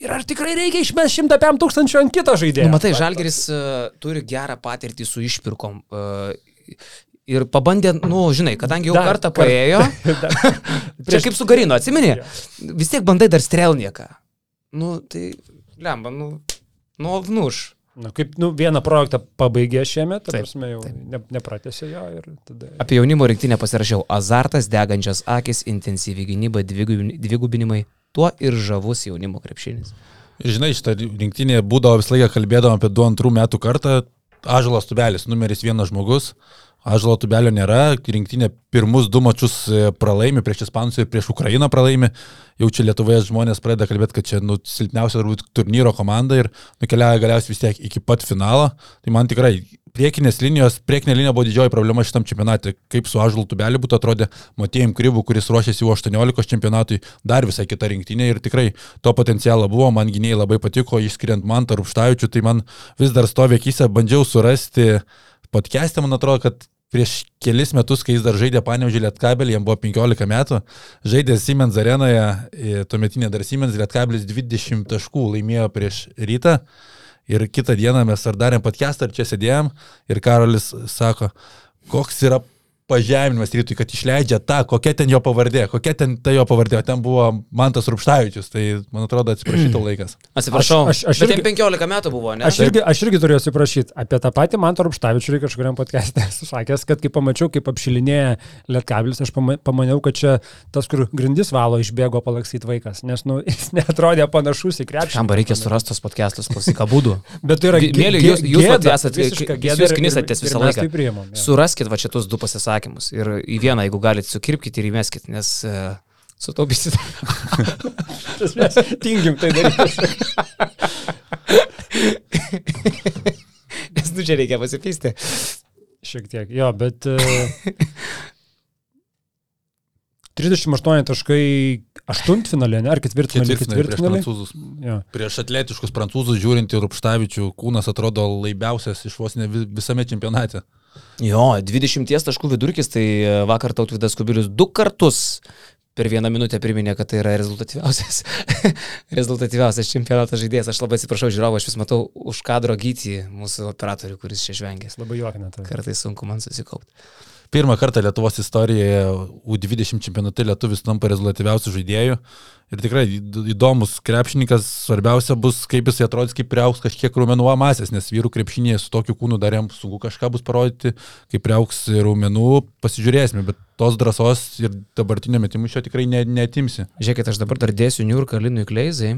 Ir ar tikrai reikia išmesti 105 tūkstančių ant kito žaidėjo? Nu, matai, žalgeris uh, turi gerą patirtį su išpirkom. Uh, ir pabandė, nu, žinai, kadangi jau Dar kartą kart- paėjo, čia kaip su Garino, atsimeni, vis tiek bandai dar strelnieką. Nu, tai, lemba, nu, nu, vnuš. Na, kaip, nu, vieną projektą pabaigė šiemet, ta Taip, prasme, jau taip. ne, nepratėsi jo ir tada... Apie jaunimo rinktinę pasirašiau. Azartas, degančias akis, intensyvi gynyba, dvigubin- dvigubinimai. Tuo ir žavus jaunimo krepšinis. Ir žinai, šitą rinktinė būdavo visą laiką kalbėdama apie 2-2 metų kartą. Ažalas tubelis, numeris vienas žmogus. Ažalo tubelio nėra, rinktinė pirmus du mačius e, pralaimi, prieš Ispanus ir prieš Ukrainą pralaimi. Jau čia Lietuvoje žmonės pradeda kalbėti, kad čia nu, silpniausia turbūt turnyro komanda ir nukeliauja galiausiai vis tiek iki pat finalo. Tai man tikrai priekinės linijos, priekinė linija buvo didžioji problema šitam čempionatui. Kaip su Ažalu tubeliu būtų atrodė Matėjim Krivų, kuris ruošiasi jau 18 čempionatui, dar visai kita rinktinė ir tikrai to potencialo buvo, man gynėjai labai patiko, išskiriant man tarp Štavičių, tai man vis dar stovi akise, bandžiau surasti podcast'e, man atrodo, kad prieš kelis metus, kai jis dar žaidė Panevežį Lietkabelį, jam buvo 15 metų, žaidė Siemens arenoje, e, tuometinė dar Siemens Lietkabelis 20 taškų laimėjo prieš rytą. Ir kitą dieną mes ar darėm podcastą, ar čia sėdėjom, ir Karolis sako, koks yra pažeminimas rytui, kad išleidžia tą, kokia ten jo pavardė, kokia ten ta jo pavardė, o ten buvo Mantas Rupštavičius, tai man atrodo atsiprašyto laikas. Atsiprašau. Aš- aš- aš irgi- jam 15 metų buvo, ne? Aš irgi, aš irgi turėjau atsiprašyti apie tą patį Mantą Rupštavičių kažkuriam podcast'e esu sakęs, kad kai pamačiau, kaip apšilinėja Lietkabilis, aš pama- pamaniau, kad čia tas, kur grindis valo, išbėgo palaksyti vaikas, nes nu, jis netrodė panašus į krepšį. Šiam reikia surasti tos podcastus, klausyk, būdų. Bet tai yra Gi- gė- Mėly, gė- jūs- jūs jūs gėda ir- knisatės visą laiką. Tai. Suraskit va šitus du pasisakymus ir į vieną, jeigu galite, sukirpkite ir įmeskit, nes uh, sutaupysit. Esmės, Tingim tai daryti. nes nu čia reikia pasipysti. Šiek tiek, jo, bet... e, 38 taškai aštuntfinalė, ne? Ar ketvirtfinalė? Prieš Ketvirtfinalė. prancūzus. Jo. Prieš atletiškus prancūzus žiūrinti Rupštavičių kūnas atrodo laibiausias iš vos ne vi- visame čempionate. Jo, 20 taškų vidurkis, tai e, vakar tautvydas Kubilius du kartus per vieną minutę priminė, kad tai yra rezultatyviausias, rezultatyviausias čempionato žaidėjas. Aš labai atsiprašau žiūrovą, aš vis matau už kadro gyti mūsų operatorių, kuris čia žvengęs. Labai juokina tai. Kartais sunku man susikaupti. Pirmą kartą Lietuvos istorijoje U20 čempionate Lietuvis tampa rezultatyviausiu žaidėju. Ir tikrai įd- įdomus krepšininkas, svarbiausia bus, kaip jis atrodys, kaip priauks kažkiek raumenų masės, nes vyrų krepšinėje su tokiu kūnu dar jam sunku kažką bus parodyti, kaip priauks raumenų, pasižiūrėsime, bet tos drąsos ir dabartinio metimų iš jo tikrai ne, netimsi. Žiūrėkit, aš dabar dar dėsiu Niurką Linui Kleizai.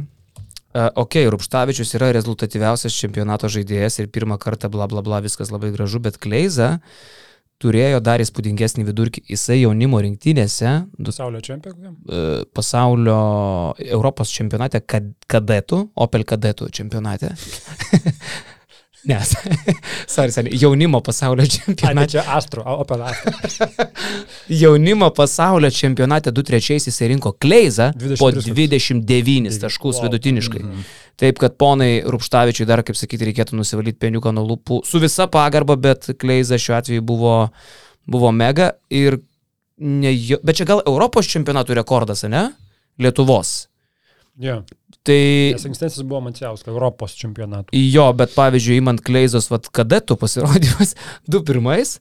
Uh, ok, Rupštavičius yra rezultatyviausias čempionato žaidėjas ir pirmą kartą bla bla bla viskas labai gražu, bet Kleiza turėjo dar įspūdingesnį vidurkį. Jisai jaunimo rinktynėse, du- Pasaulio čempionė. e, pasaulio Europos čempionate kad, kadetų, Opel kadetų čempionate. Nes, sorry, seniai, jaunimo pasaulio čempionate. čia Astro, Opel Astro. Jaunimo pasaulio čempionate 2-3 jisai rinko Kleizą po 23 29 taškus Wow. vidutiniškai. Taip, kad ponai Rupštavičiui dar, kaip sakyti, reikėtų nusivalyti peniuką nuo lūpų. Su visa pagarba, bet Kleiza šiuo atveju buvo, buvo mega ir ne bet čia gal Europos čempionatų rekordas, ne? Lietuvos. Yeah. Tai Nes ankstesnis buvo Maciausko Europos čempionatų. jo, bet pavyzdžiui, įmant Kleizos, vad kadetų pasirodymas, du pirmais,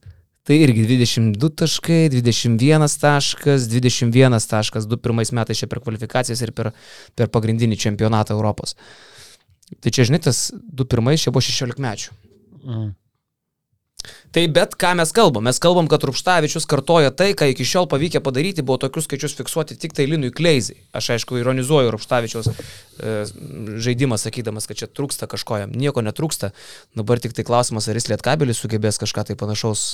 tai irgi 22 taškai, 21 taškas, 21 taškas, du pirmais metais čia per kvalifikacijas ir per, per pagrindinį čempionatą Europos. Tai čia, žinai, tas du pirmais čia buvo 16 mečių. Mm. Tai bet ką mes kalbam? Mes kalbam, kad Rupštavičius kartoja tai, ką iki šiol pavykę padaryti, buvo tokius skaičius fiksuoti tik tai Linui Kleizai. Aš aišku, ironizuoju Rupštavičiaus e, žaidimą, sakydamas, kad čia trūksta kažko jam. Nieko netrūksta. Dabar tik tai klausimas, ar jis lietkabelis sugebės kažką tai panašaus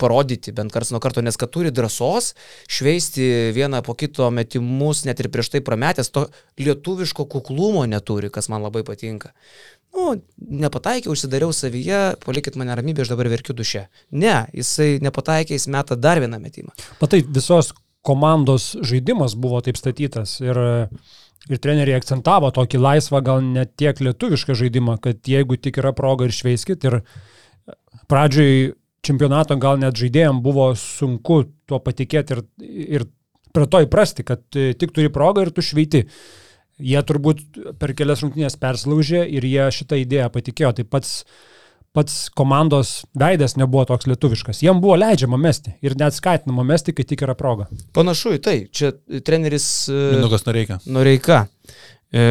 parodyti, bent karts nuo karto, nes kad turi drąsos šveisti vieną po kito metimus, net ir prieš tai prametęs, to lietuviško kuklumo neturi, kas man labai patinka. Nu, nepataikiau, užsidariau savyje, palikit mane ramybę, aš dabar verkiu duše. Ne, jisai nepataikė, jis meta dar vieną metimą. Matai, visos komandos žaidimas buvo taip statytas ir, ir treneriai akcentavo tokį laisvą, gal net tiek lietuvišką žaidimą, kad jeigu tik yra proga ir šveiskit ir pradžioj čempionato gal net žaidėjim buvo sunku tuo patikėti ir, ir prie to įprasti, kad tik turi progą ir tu šveiti. Jie turbūt per kelias rungtynės perslaužė ir jie šitą idėją patikėjo. Tai pats, pats komandos veidas nebuvo toks lietuviškas. Jiem buvo leidžiama mesti ir net skatinama mesti, kai tik yra proga. Panašu į tai. Čia treneris e, Minukas nereikia. Noreika. E,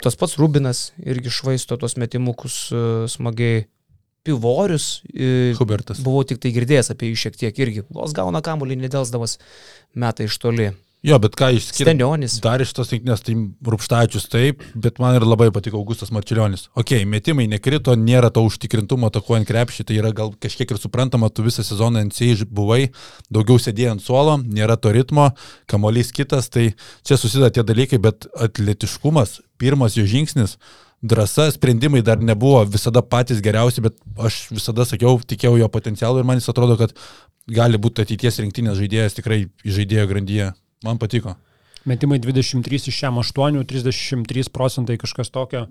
tas pats Rubinas irgi švaisto tos metimukus e, smagiai. Pivorius. E, Hubertas. buvau tik tai girdėjęs apie jį šiek tiek irgi. Vos gauna kamuolį, nedelsdamas metai iš toli. Jo, bet ką išskirti. Stenionis. Dar iš tos rinktinės, tai Rupštačius taip, bet man ir labai patiko Augustas Marčiulionis. Ok, metimai nekrito, nėra to užtikrintumo atakuojant krepšį, tai yra gal kažkiek ir suprantama, tu visą sezoną NCI buvai, daugiau sėdėjai ant suolo, nėra to ritmo, kamolys kitas, tai čia susideda tie dalykai, bet atletiškumas, pirmas jo žingsnis, drąsa, sprendimai dar nebuvo visada patys geriausi, bet aš visada sakiau, tikėjau jo potencialų ir man jis atrodo, kad gali būti ateities rinktinės žaidėjas tikrai žaidėjo grandyje. Man patiko. Metimai 23 iš šiam 8, 33 procentai kažkas tokio,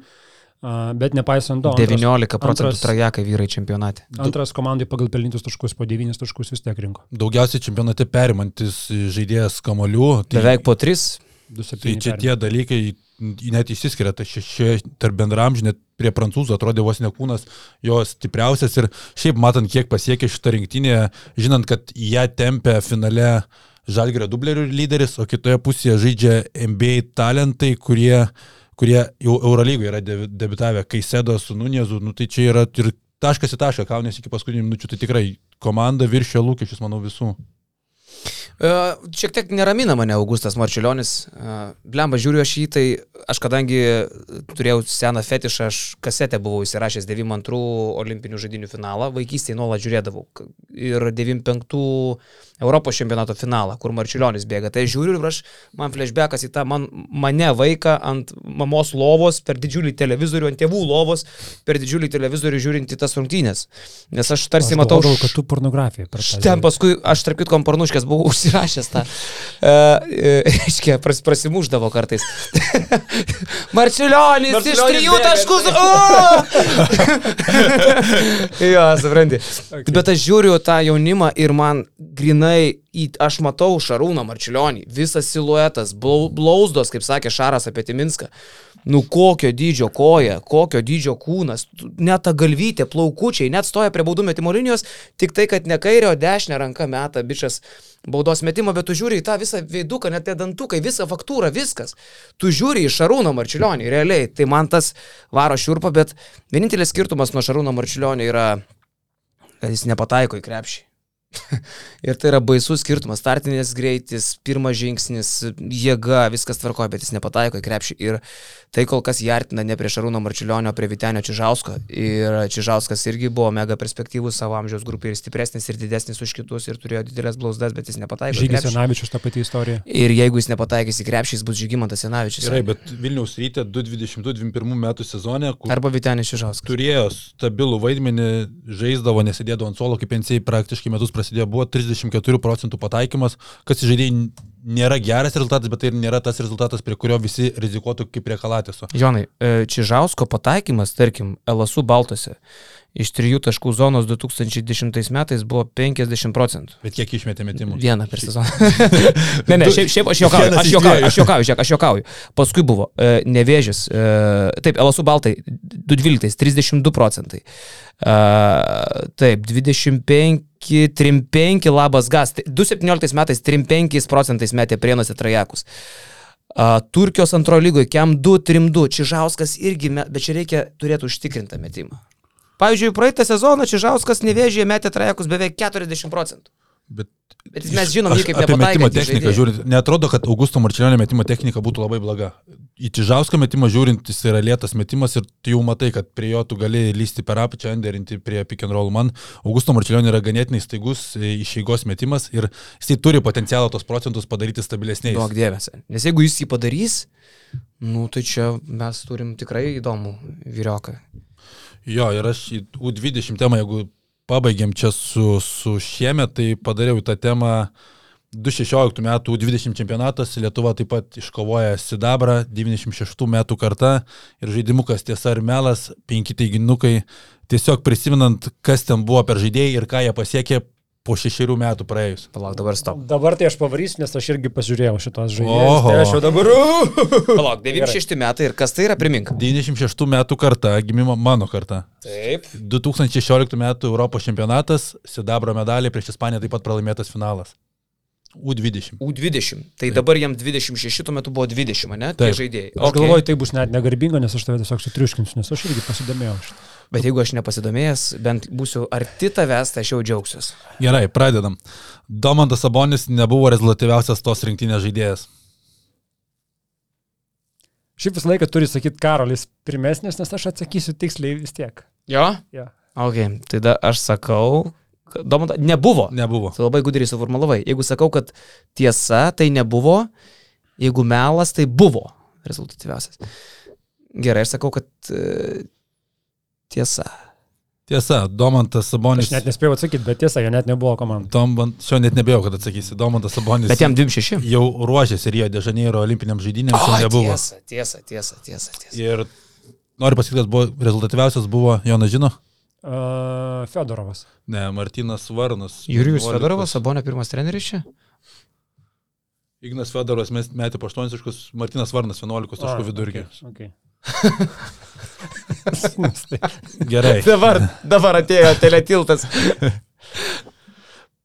a, bet nepaisant to. antras- 19 procentų trajekai vyrai čempionate. Antras komandai pagal pelnytus taškus po 9 taškus vis tiek rinko. Daugiausiai čempionate perimantis žaidėjas kamolių. Tai, Beveik po 3. tai 2-7. čia tie dalykai net išsiskiria, tai šešie tarp bendramžių, net prie prancūzų atrodė vos ne kūnas jo stipriausias ir šiaip matant, kiek pasiekė šitą rinktinę, žinant, kad ją tempia finale Žalgerio dublerių lyderis, o kitoje pusėje žaidžia NBA talentai, kurie, kurie jau Eurolygoje yra debi- debitavę, kai sėdo su Nuniezu, nu, tai čia yra ir taškas į tašką, kaunės iki paskutinių minučių, tai tikrai komanda viršė lūkesčius, manau, visų. E, Šiek tiek neramina mane Augustas Marčiulionis. E, Blemba, žiūriu aš jį, tai aš kadangi turėjau seną fetišą, aš kasetę buvau įsirašęs 92 olimpinių žaidinių finalą, vaikystėje nuolat žiūrėdavau. Ir 95 Europos čempionato finalą, kur Marčiulionis bėga. Tai aš žiūriu ir aš, man flashbackas į tą man, mane vaiką ant mamos lovos, per didžiulį televizorių, ant tėvų lovos, per didžiulį televizorių žiūrint į tas rungtynės. Nes aš tarsi matau... Galvodavau, š- kad tu pornografiją tą. Ten paskui aš tarp kitko pornuškės buvau užsirašęs tą. Aiškiai, pras, prasimuždavo kartais. Marčiulionis iš Marčiulionis trijų bėga. taškus. O! jo, supranti. Okay. Bet aš žiūriu tą jaunimą ir man grinai, į, aš matau Šarūną Marčiulionį, visas siluetas, blau- blauzdos, kaip sakė Šaras apie Timinską. Nu kokio dydžio koja, kokio dydžio kūnas, net ta galvytė, plaukučiai, net stoja prie baudų metimo linijos, tik tai, kad ne kairė, o dešinė ranka meta bičias baudos metimą, bet tu žiūri į tą visą veiduką, net tie dantukai, visą faktūrą, viskas. Tu žiūri į Šarūną Marčiulionį, realiai, tai man tas varo šiurpa, bet vienintelis skirtumas nuo Šarūno Marčiulionio yra, kad jis nepataiko į krepšį. ir tai yra baisus skirtumas. Startinės greitis, pirmas žingsnis, jėga, viskas tvarkoja, bet jis nepataiko į krepšį. Ir tai kol kas jartina ne prie Šarūno Marčiulionio, prie Vitenio Čižausko. Ir Čižauskas irgi buvo mega perspektyvus savo amžiaus grupė ir stipresnis ir didesnis už kitus ir turėjo didelės blauzdas, bet jis nepataiko. Žygis. Senavičius tą patį istoriją. Ir jeigu jis nepataikys į krepšį, jis bus Žygimantas Senavičius. Gerai, bet Vilniaus rytė 2020-2021 metų sezone, kur Arba Vitenis Čižauskas. turėjo stabilų vaidmenį, žaisdavo, nesėdėdavo ant suolo, kaip pensijai praktiškai metus prasidėjo, buvo 34 procentų pataikymas, kas žaidėjai nėra geras rezultatas, bet tai ir nėra tas rezultatas, prie kurio visi rizikuotų kaip prie Kalatiso. Jonai, e, Čižausko pataikymas, tarkim, LSU Baltose iš trijų taškų zonos 2010 metais buvo 50 procentų. Bet kiek išmetė metimų? Vieną per sezoną. ne, ne, šiaip, šiaip aš juokauju, aš juokauju, aš juokauju, žiūrėk, aš juokauju. Paskui buvo e, nevėžis, e, taip, LSU Baltai 212, 32 procentai. E, taip, 25, 35 labas gas. Tai 2017 metais 35 procentais metė prienuose trajekus. Uh, Turkijos antro lygoje Kem 2, 3-2, Čižauskas irgi, me, bet čia reikia turėti užtikrintą metimą. Pavyzdžiui, praeitą sezoną Čižauskas nevėžėje metė trajekus beveik 40 procentų. Bet Bet mes žinom jį kaip apie metimo techniką žaidėją. žiūrint, netrodo, kad Augusto Marčiulionio metimo technika būtų labai bloga. Į Čižauską metimą žiūrint, jis yra lėtas metimas ir tu jau matai, kad prie jo tu gali lysti per apačią, enderinti prie pick and roll. Man Augusto Marčiulionio yra ganėtinai staigus e, išeigos metimas ir jisai turi potencialą tos procentus padaryti stabilesniais. Duok dievės. Nes jeigu jis jį padarys, nu tai čia mes turim tikrai įdomų vyrioką. Jo, ir aš į U20 temą, jeigu pabaigiam čia su, su šiemet, tai padariau tą temą 2016 metų U20 čempionatas, Lietuva taip pat iškovoja Sidabrą, 96 metų karta ir žaidimukas tiesa ar melas, penki teiginukai, tiesiog prisimenant, kas ten buvo per žaidėjai ir ką jie pasiekė po šešerių metų praėjus. Palauk, dabar stop. Dabar tai aš pavarysiu, nes aš irgi pasižiūrėjau šitos žaidėjus. Tai aš jau dabar... Palauk, 96 metai ir kas tai yra, primink. 96 metų karta, gimimo mano karta. Taip. 2016 metų Europos čempionatas, Sidabro medaliai prieš Ispaniją taip pat pralaimėtas finalas. U20. U20. Tai dabar jam 26, tuo metu buvo 20, ne? Tai Taip. žaidėjai. Aš okay. galvoju, tai bus net negarbinga, nes aš tave tiesiog sutriuškinsiu, nes aš irgi pasidomėjau. šitą. Bet jeigu aš nepasidomėjęs, bent būsiu arti tavęs, tai aš jau džiaugsiuosi. Gerai, pradedam. Domantas Sabonis nebuvo rezultatyviausias tos rinktinės žaidėjas. Šiaip visą laiką turi sakyti Karolis pirmesnis, nes aš atsakysiu tiksliai vis tiek. Jo? Ja. Ok, tai da aš sakau, kad Domanta nebuvo. Nebuvo. Tu labai gudriai suformulavai. Jeigu sakau, kad tiesa, tai nebuvo, jeigu melas, tai buvo rezultatyviausias. Gerai, aš sakau, kad e, tiesa. Tiesa, Domantas Sabonis. Aš net nespėjau atsakyti, bet tiesa, jo net nebuvo komandų. Domant, šio net nebėjau, kad atsakysi. Domantas Sabonis. Bet jam 26. jau ruošėsi Rio de Janeiro olimpiniam žaidynėms, O, jau nebuvo. tiesa, tiesa, tiesa, tiesa, tiesa. Ir noriu pasakyti, kad buvo rezultatyviausias buvo, Jonas žino, Uh, Fedorovas. ne, Martinas Varnas. Jurijus 11. Fedorovas, Sabonio pirmas treneris čia? Ignas Fedorovas mes metė po 8 taškus, Martinas Varnas 11 taškų vidurkį. Okay. Gerai. Dabar, dabar atėjo teletiltas.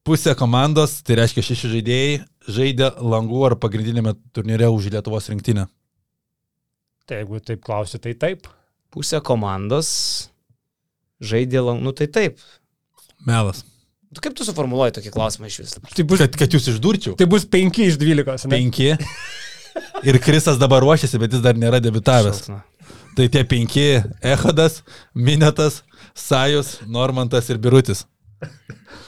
Pusė komandos, tai reiškia šeši žaidėjai, žaidė langų ar pagrindinėme turnyre už Lietuvos rinktinę. Tai jeigu taip klausi, tai taip. Pusė komandos žaidė, lang- nu tai taip. Melas. Tu kaip tu suformuoluoji tokį klausimą iš vis? Tai bus, Kad, kad jūs išdurčiau. tai bus 5 iš 12. Ne? Penki. Ir Krisas dabar ruošiasi, bet jis dar nėra debitavęs. Šaltna. Tai tie penki - Ehadas, Minetas, Sajus, Normantas ir Birutis.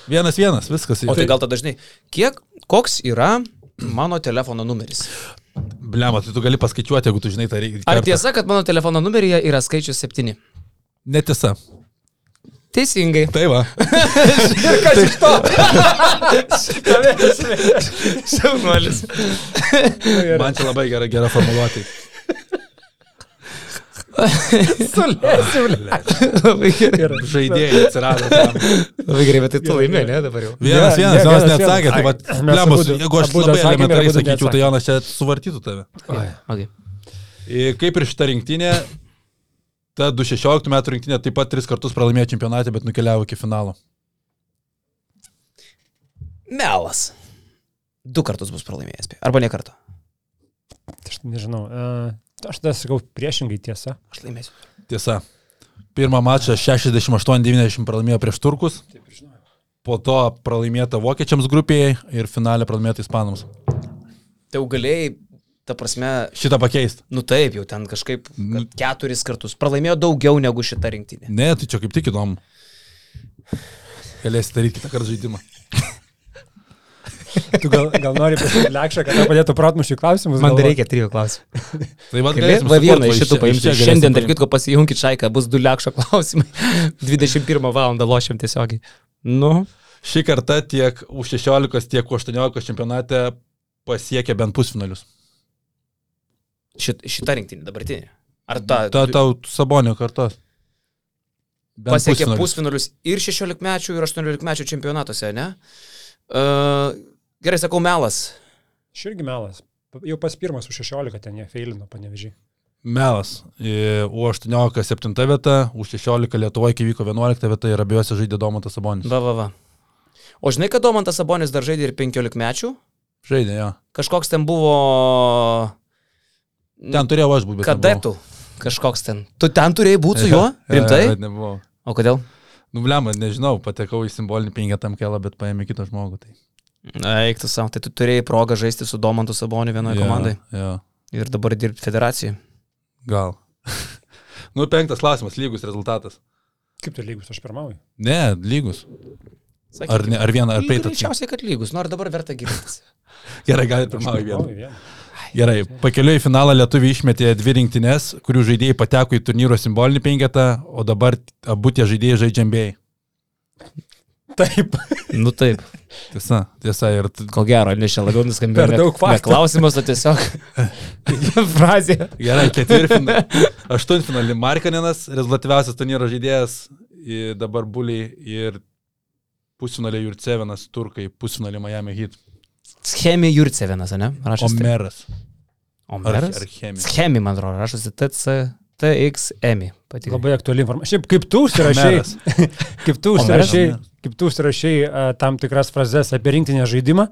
Vienas vienas, viskas. O tai gal tada dažnai, kiek, koks yra mano telefono numeris? Blema, tai tu gali paskaičiuoti, jeigu tu žinai tą reikia. Ar tiesa, kad mano telefono numeryje yra skaičius 7? Netiesa. Teisingai. Tai va. Kas iš to? Šaunuolis. Man čia labai gera, gera formuluotė. Sulėsiu. Labai gerai. Žaidėjai atsirado. Tam. Labai gerai, bet tai tu laimė, ne dabar jau. Vienas, vienas, vienas, neatsakė. Tai va, vienas. Ai, mes blemus, abudu- jeigu aš labai elementariai sakyčiau, tai. Jonas čia suvartytų tave. Okay. Ir Kaip ir šita rinktinė, ta 2016 metų rinktinė taip pat tris kartus pralaimėjo čempionatą, bet nukeliavo iki finalo. Melas. Du kartus bus pralaimėjęs. Arba ne kartą. Aš nežinau. Uh, aš tada sakau priešingai tiesa. Aš laimėsiu. Tiesa. Pirmą mačą 68-90 pralaimėjo prieš turkus. Po to pralaimėta vokiečiams grupėje ir finale pralaimėta ispanams. Tai jau galėjai, ta prasme, Šitą pakeisti. nu taip, jau ten kažkaip Nu. keturis kartus pralaimėjo daugiau negu šita rinktinė. Ne, tai čia kaip tik įdomu. Galėsi daryti kitą kartą žaidimą. Tu gal, gal nori pasakyti lekšą, kad padėtų protmušių klausimus? Man dar galvot? reikia trijų klausimų. Tai va, Galėtum va vieną iš šitų paimti. Šiandien, tarp kitko, pasijungit šaiką, bus du lekšo klausimai. 21 val. lošiam tiesiogiai. Nu, Šį kartą tiek U16, tiek U18 čempionate pasiekia bent pusfinalius. Šit, šita rinktinė dabartinė. Ar ta, Ta tau Sabonio kartos. Bent pasiekė pusfinalius. pusfinalius ir 16 mečių, ir 18 mečių čempionatuose, ne? Uh, gerai, sakau, melas. Aš irgi melas. Jau pas pirmas už 16 ten jie feilino panevežiai. Melas. E, U18 7 vieta, U16 Lietuvoje, kai vyko 11 vieta ir abiejose žaidė Domantas Sabonis. Va, va, va. O žinai, kad Domantas Sabonis dar žaidė ir 15 mečių? Žaidė, jo. Kažkoks ten buvo... Ten turėjau aš būti. Kadetų. Kažkoks ten. Tu ten turėjai būti su juo? Rimtai? Bet nebuvau. O kodėl? Nu, blemą, nežinau, patekau į simbolinį penketam kelą, bet paėmė kitą žmogų. Tai. Eik tu savo, tai tu turėjai progą žaisti su Domantu Saboniu vienoje Jo, komandai Jo, ir dabar dirbti federacijai. gal. nu, penktas klausimas, lygus rezultatas. Kaip tai lygus, aš pirmauju. Ne, lygus. Sakyk, Ar, ne, ar vieną, ar peitą. Greičiausiai, kad lygus, nors dabar verta gilintis. Gerai, gali Aš pirmauju vieną. Gerai, pakeliui į finalą lietuviai išmetė dvi rinktinės, kurių žaidėjai pateko į turnyro simbolinį penketą, o dabar abu tie žaidėjai žaidžia MBA. Taip. nu taip, Tiesa, tiesa. Ir ko gero, ne čia labiau nuskambėjo. Per daug faktų. Klausimas, o tiesiog frazė. gerai, ketvirtfinalį. Aštuntfinalį Markaninas, rezultatyviausias turnyro žaidėjas, dabar Buliai ir pusfinalį Jurcevinas, Turkai, pusfinalį Miami Heat. Schemi Jurcevinas, ne? Rašosi. taip. Omeras. Ar, ar Chemija. Schemi, man atrodo, rašosi TC, TXM. Patikrai. Labai aktuali informacija. Šiaip kaip tu užsirašai, Omeras. kaip tu Omeras? užsirašai, kaip tu užsirašai uh, tam tikras frazes apie rinktinę žaidimą,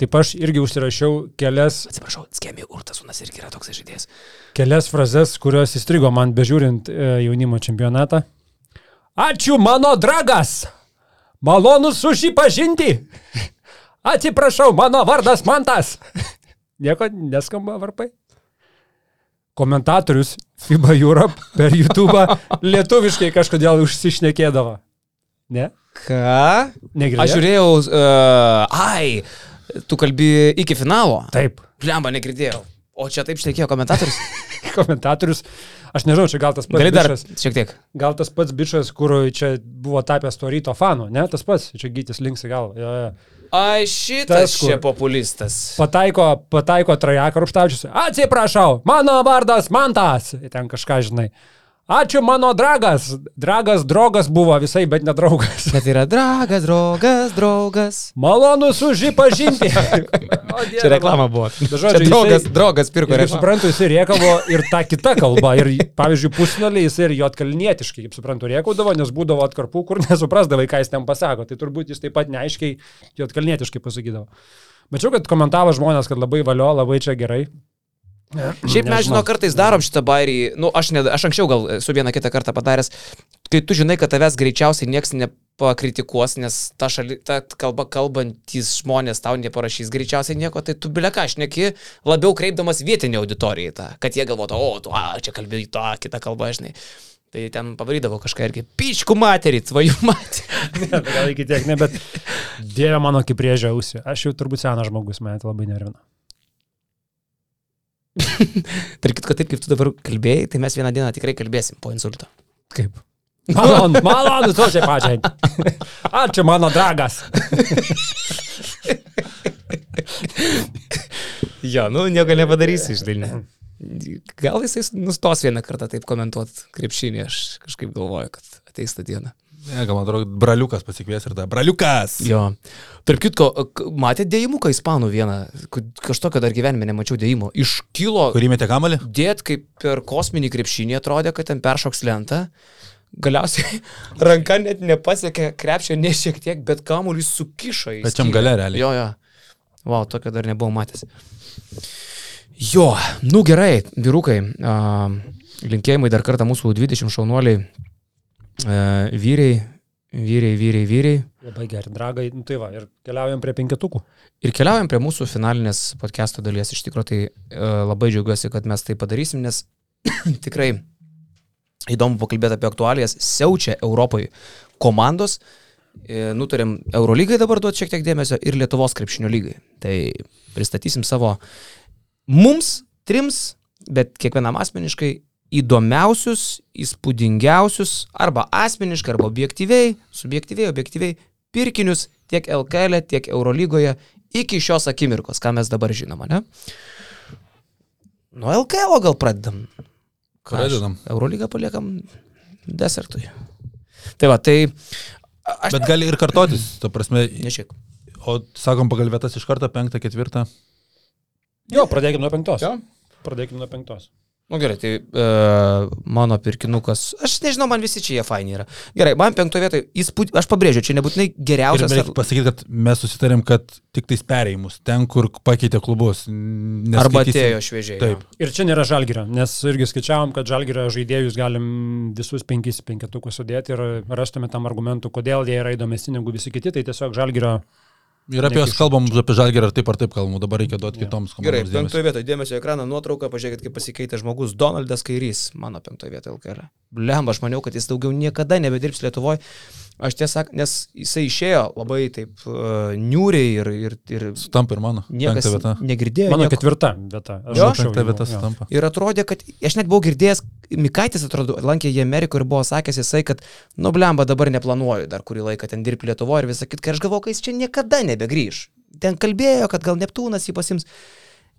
taip aš irgi užsirašiau kelias, Atsiprašau, Schemi Urtasunas irgi yra toks žaidėjas. kelias frazes, kurios įstrigo man bežiūrint uh, jaunimo čempionatą. Ačiū mano dragas! Malonu susipažinti! Atsiprašau, mano vardas Mantas! Nieko neskamba varpai. Komentatorius FIBA Europe per YouTube lietuviškai kažkodėl užsišnekėdavo. Ne? Ką? Negirdėjai? Aš žiūrėjau, uh, ai, tu kalbi iki finalo. Taip. Lemba, negirdėjau. O čia taip šnekėjo komentatorius. Komentatorius. Aš nežinau, čia gal tas pats Gali dar bičas, šiek tiek. gal tas pats bičias, kur čia buvo tapęs to ryto fanu, ne? Tas pats, čia gytis linksi gal. Jo, jo. Ai, Tas, šitas čia populistas. Pataiko, pataiko trajeką rūpštaučius. Atsiprašau, mano vardas Mantas. Ten kažką žinai. Ačiū mano dragas. Dragas, draugas buvo visai, bet nedraugas. Bet yra dragas, draugas, draugas. Malonu sužipažinti. Čia reklama buvo. Bet Čia žodžiu, draugas, jisai- draugas pirko Ir kaip reklamą. suprantu, jis riekavo ir tą kitą kalbą. Ir, pavyzdžiui, pusfinaliai jis ir jo atkalnietiškai, kaip suprantu, riekaudavo, nes būdavo atkarpų, kur nesuprasdavai, ką jis ten pasako. Tai turbūt jis taip pat neaiškiai jo atkalnietiškai pasakydavo. Mačiau, kad komentavo žmonės, kad labai valio, labai čia gerai. Šiaip mes, žinau, kartais darom šitą bairį, nu, aš, ne, aš anksčiau gal esu vieną kitą kartą padaręs, kai tu žinai, kad tavęs greičiausiai niekas nepakritikuos, nes ta, šali, ta kalba kalbantys žmonės tau neparašys greičiausiai nieko, tai tu bileka, aš neki labiau kreipdamas vietinį auditoriją į tą, kad jie galvotų, o, tu, a, čia kalbėjai tą kitą kalbą, žinai. Tai ten pavarydavo kažką irgi, pičkų materį, tvajų materį. Ne, gal iki tiek, ne, bet Dieve mano, kaip priežia ausį. Aš jau turbūt senas žmogus, mane tai labai nervina. Tarkit, kad taip kaip tu dabar kalbėjai, tai mes vieną dieną tikrai kalbėsim po insulto. Kaip? Malonu, malonu, tu čia pačiai. Ačiū mano dragas. Jo, nu, nieko nepadarysi iš dalinė. Gal jisai nustos vieną kartą taip komentuoti krepšinį, aš kažkaip galvoju, kad ateis tą dieną. Ne, gal man atrodo, braliukas pasikvies ir ta. Braliukas! Jo. Tarp kitko, matėte dėjimuką ispanų vieną, K- kažtokio dar gyvenime nemačiau dėjimo. Iškilo Kurį metė kamalį? dėt kaip per kosminį krepšinį atrodė, kad ten peršoks lentą. Galiausiai ranka net nepasiekė krepšio ne šiek tiek, bet kamuolys sukišo į Pačiam gale realiai. Jo, jo. Wow, tokio dar nebuvau matęs. Jo, nu gerai, vyrukai. A, linkėjimai dar kartą mūsų 20 šaunuoliai. A, vyriai, vyriai, vyriai, vyriai. Labai gerai, dragai. Nu, tai va, ir keliaujam prie penketukų. Ir keliaujam prie mūsų finalinės podcast'o dalies. Iš tikrųjų, tai e, labai džiaugiuosi, kad mes tai padarysim, nes tikrai įdomu pakalbėti apie aktualijas. Siaučia Europoje komandos. E, nutarėm Eurolygai dabar duoti šiek tiek dėmesio ir Lietuvos krepšinio lygai. Tai pristatysim savo mums, trims, bet kiekvienam asmeniškai įdomiausius, įspūdingiausius, arba asmeniškai, arba objektyviai, subjektyviai, objektyviai pirkinius tiek LKL, e, tiek Eurolygoje iki šios akimirkos, ką mes dabar žinom, ne? Nuo LKL gal pradedam. Pradedam. Eurolygą paliekam desertui. Tai va, tai aš... Bet gali ir kartotis, ta prasme, Nešiek. o sakom pagal vietas iš karto, penktą, ketvirtą. Jo, pradėkime nuo penktos. Jo. Pradėkime nuo penktos. Na nu, gerai, tai e, mano pirkinukas, aš nežinau, man visi čia jie faini yra. Gerai, man penktoje vietoje, įspūd... aš pabrėžiu, čia nebūtinai Ir geriausias. reikia pasakyti, kad mes susitarėm, kad tik tais perėjimus, ten, kur pakeitė klubus. Arba atėjo šviežiai. Taip. Ir čia nėra žalgerio, nes irgi skaičiavom, kad žalgerio žaidėjus galim visus penkis penketukus sudėti ir rastume tam argumentų, kodėl jie yra įdomesni negu visi kiti, tai tiesiog žalgerio Ir apie juos kalbam, apie žalgerį ar taip ar taip kalbam, dabar reikia duoti Jo. kitoms Gerai, komandoms. dėmesio. penktoje vietoje dėmesio į ekraną nuotrauką, pažiūrėkit, kaip pasikeitė žmogus Donaldas Kairys, mano penktoje vietoje LKR. Blemba, aš maniau, kad jis daugiau niekada nebedirbs Lietuvoje. Aš tiesą, nes jisai išėjo labai taip uh, niūriai ir, ir, ir Sutampa ir mano. niekas vieta. negirdėjo. Mano nieko. ketvirta vieta. Aš Jo? Penkta vieta sutampa. Ir atrodė, kad aš net buvau girdėjęs, Mikaitis atrodo, lankė jį Amerikoje ir buvo sakęs jisai, kad, nu blemba, dabar neplanuoju dar kurį laiką ten dirbti Lietuvoje ir visą kitką. Ir aš galvoju, kad jis čia niekada nebegrįž. Ten kalbėjo, kad gal Neptūnas jį pasims.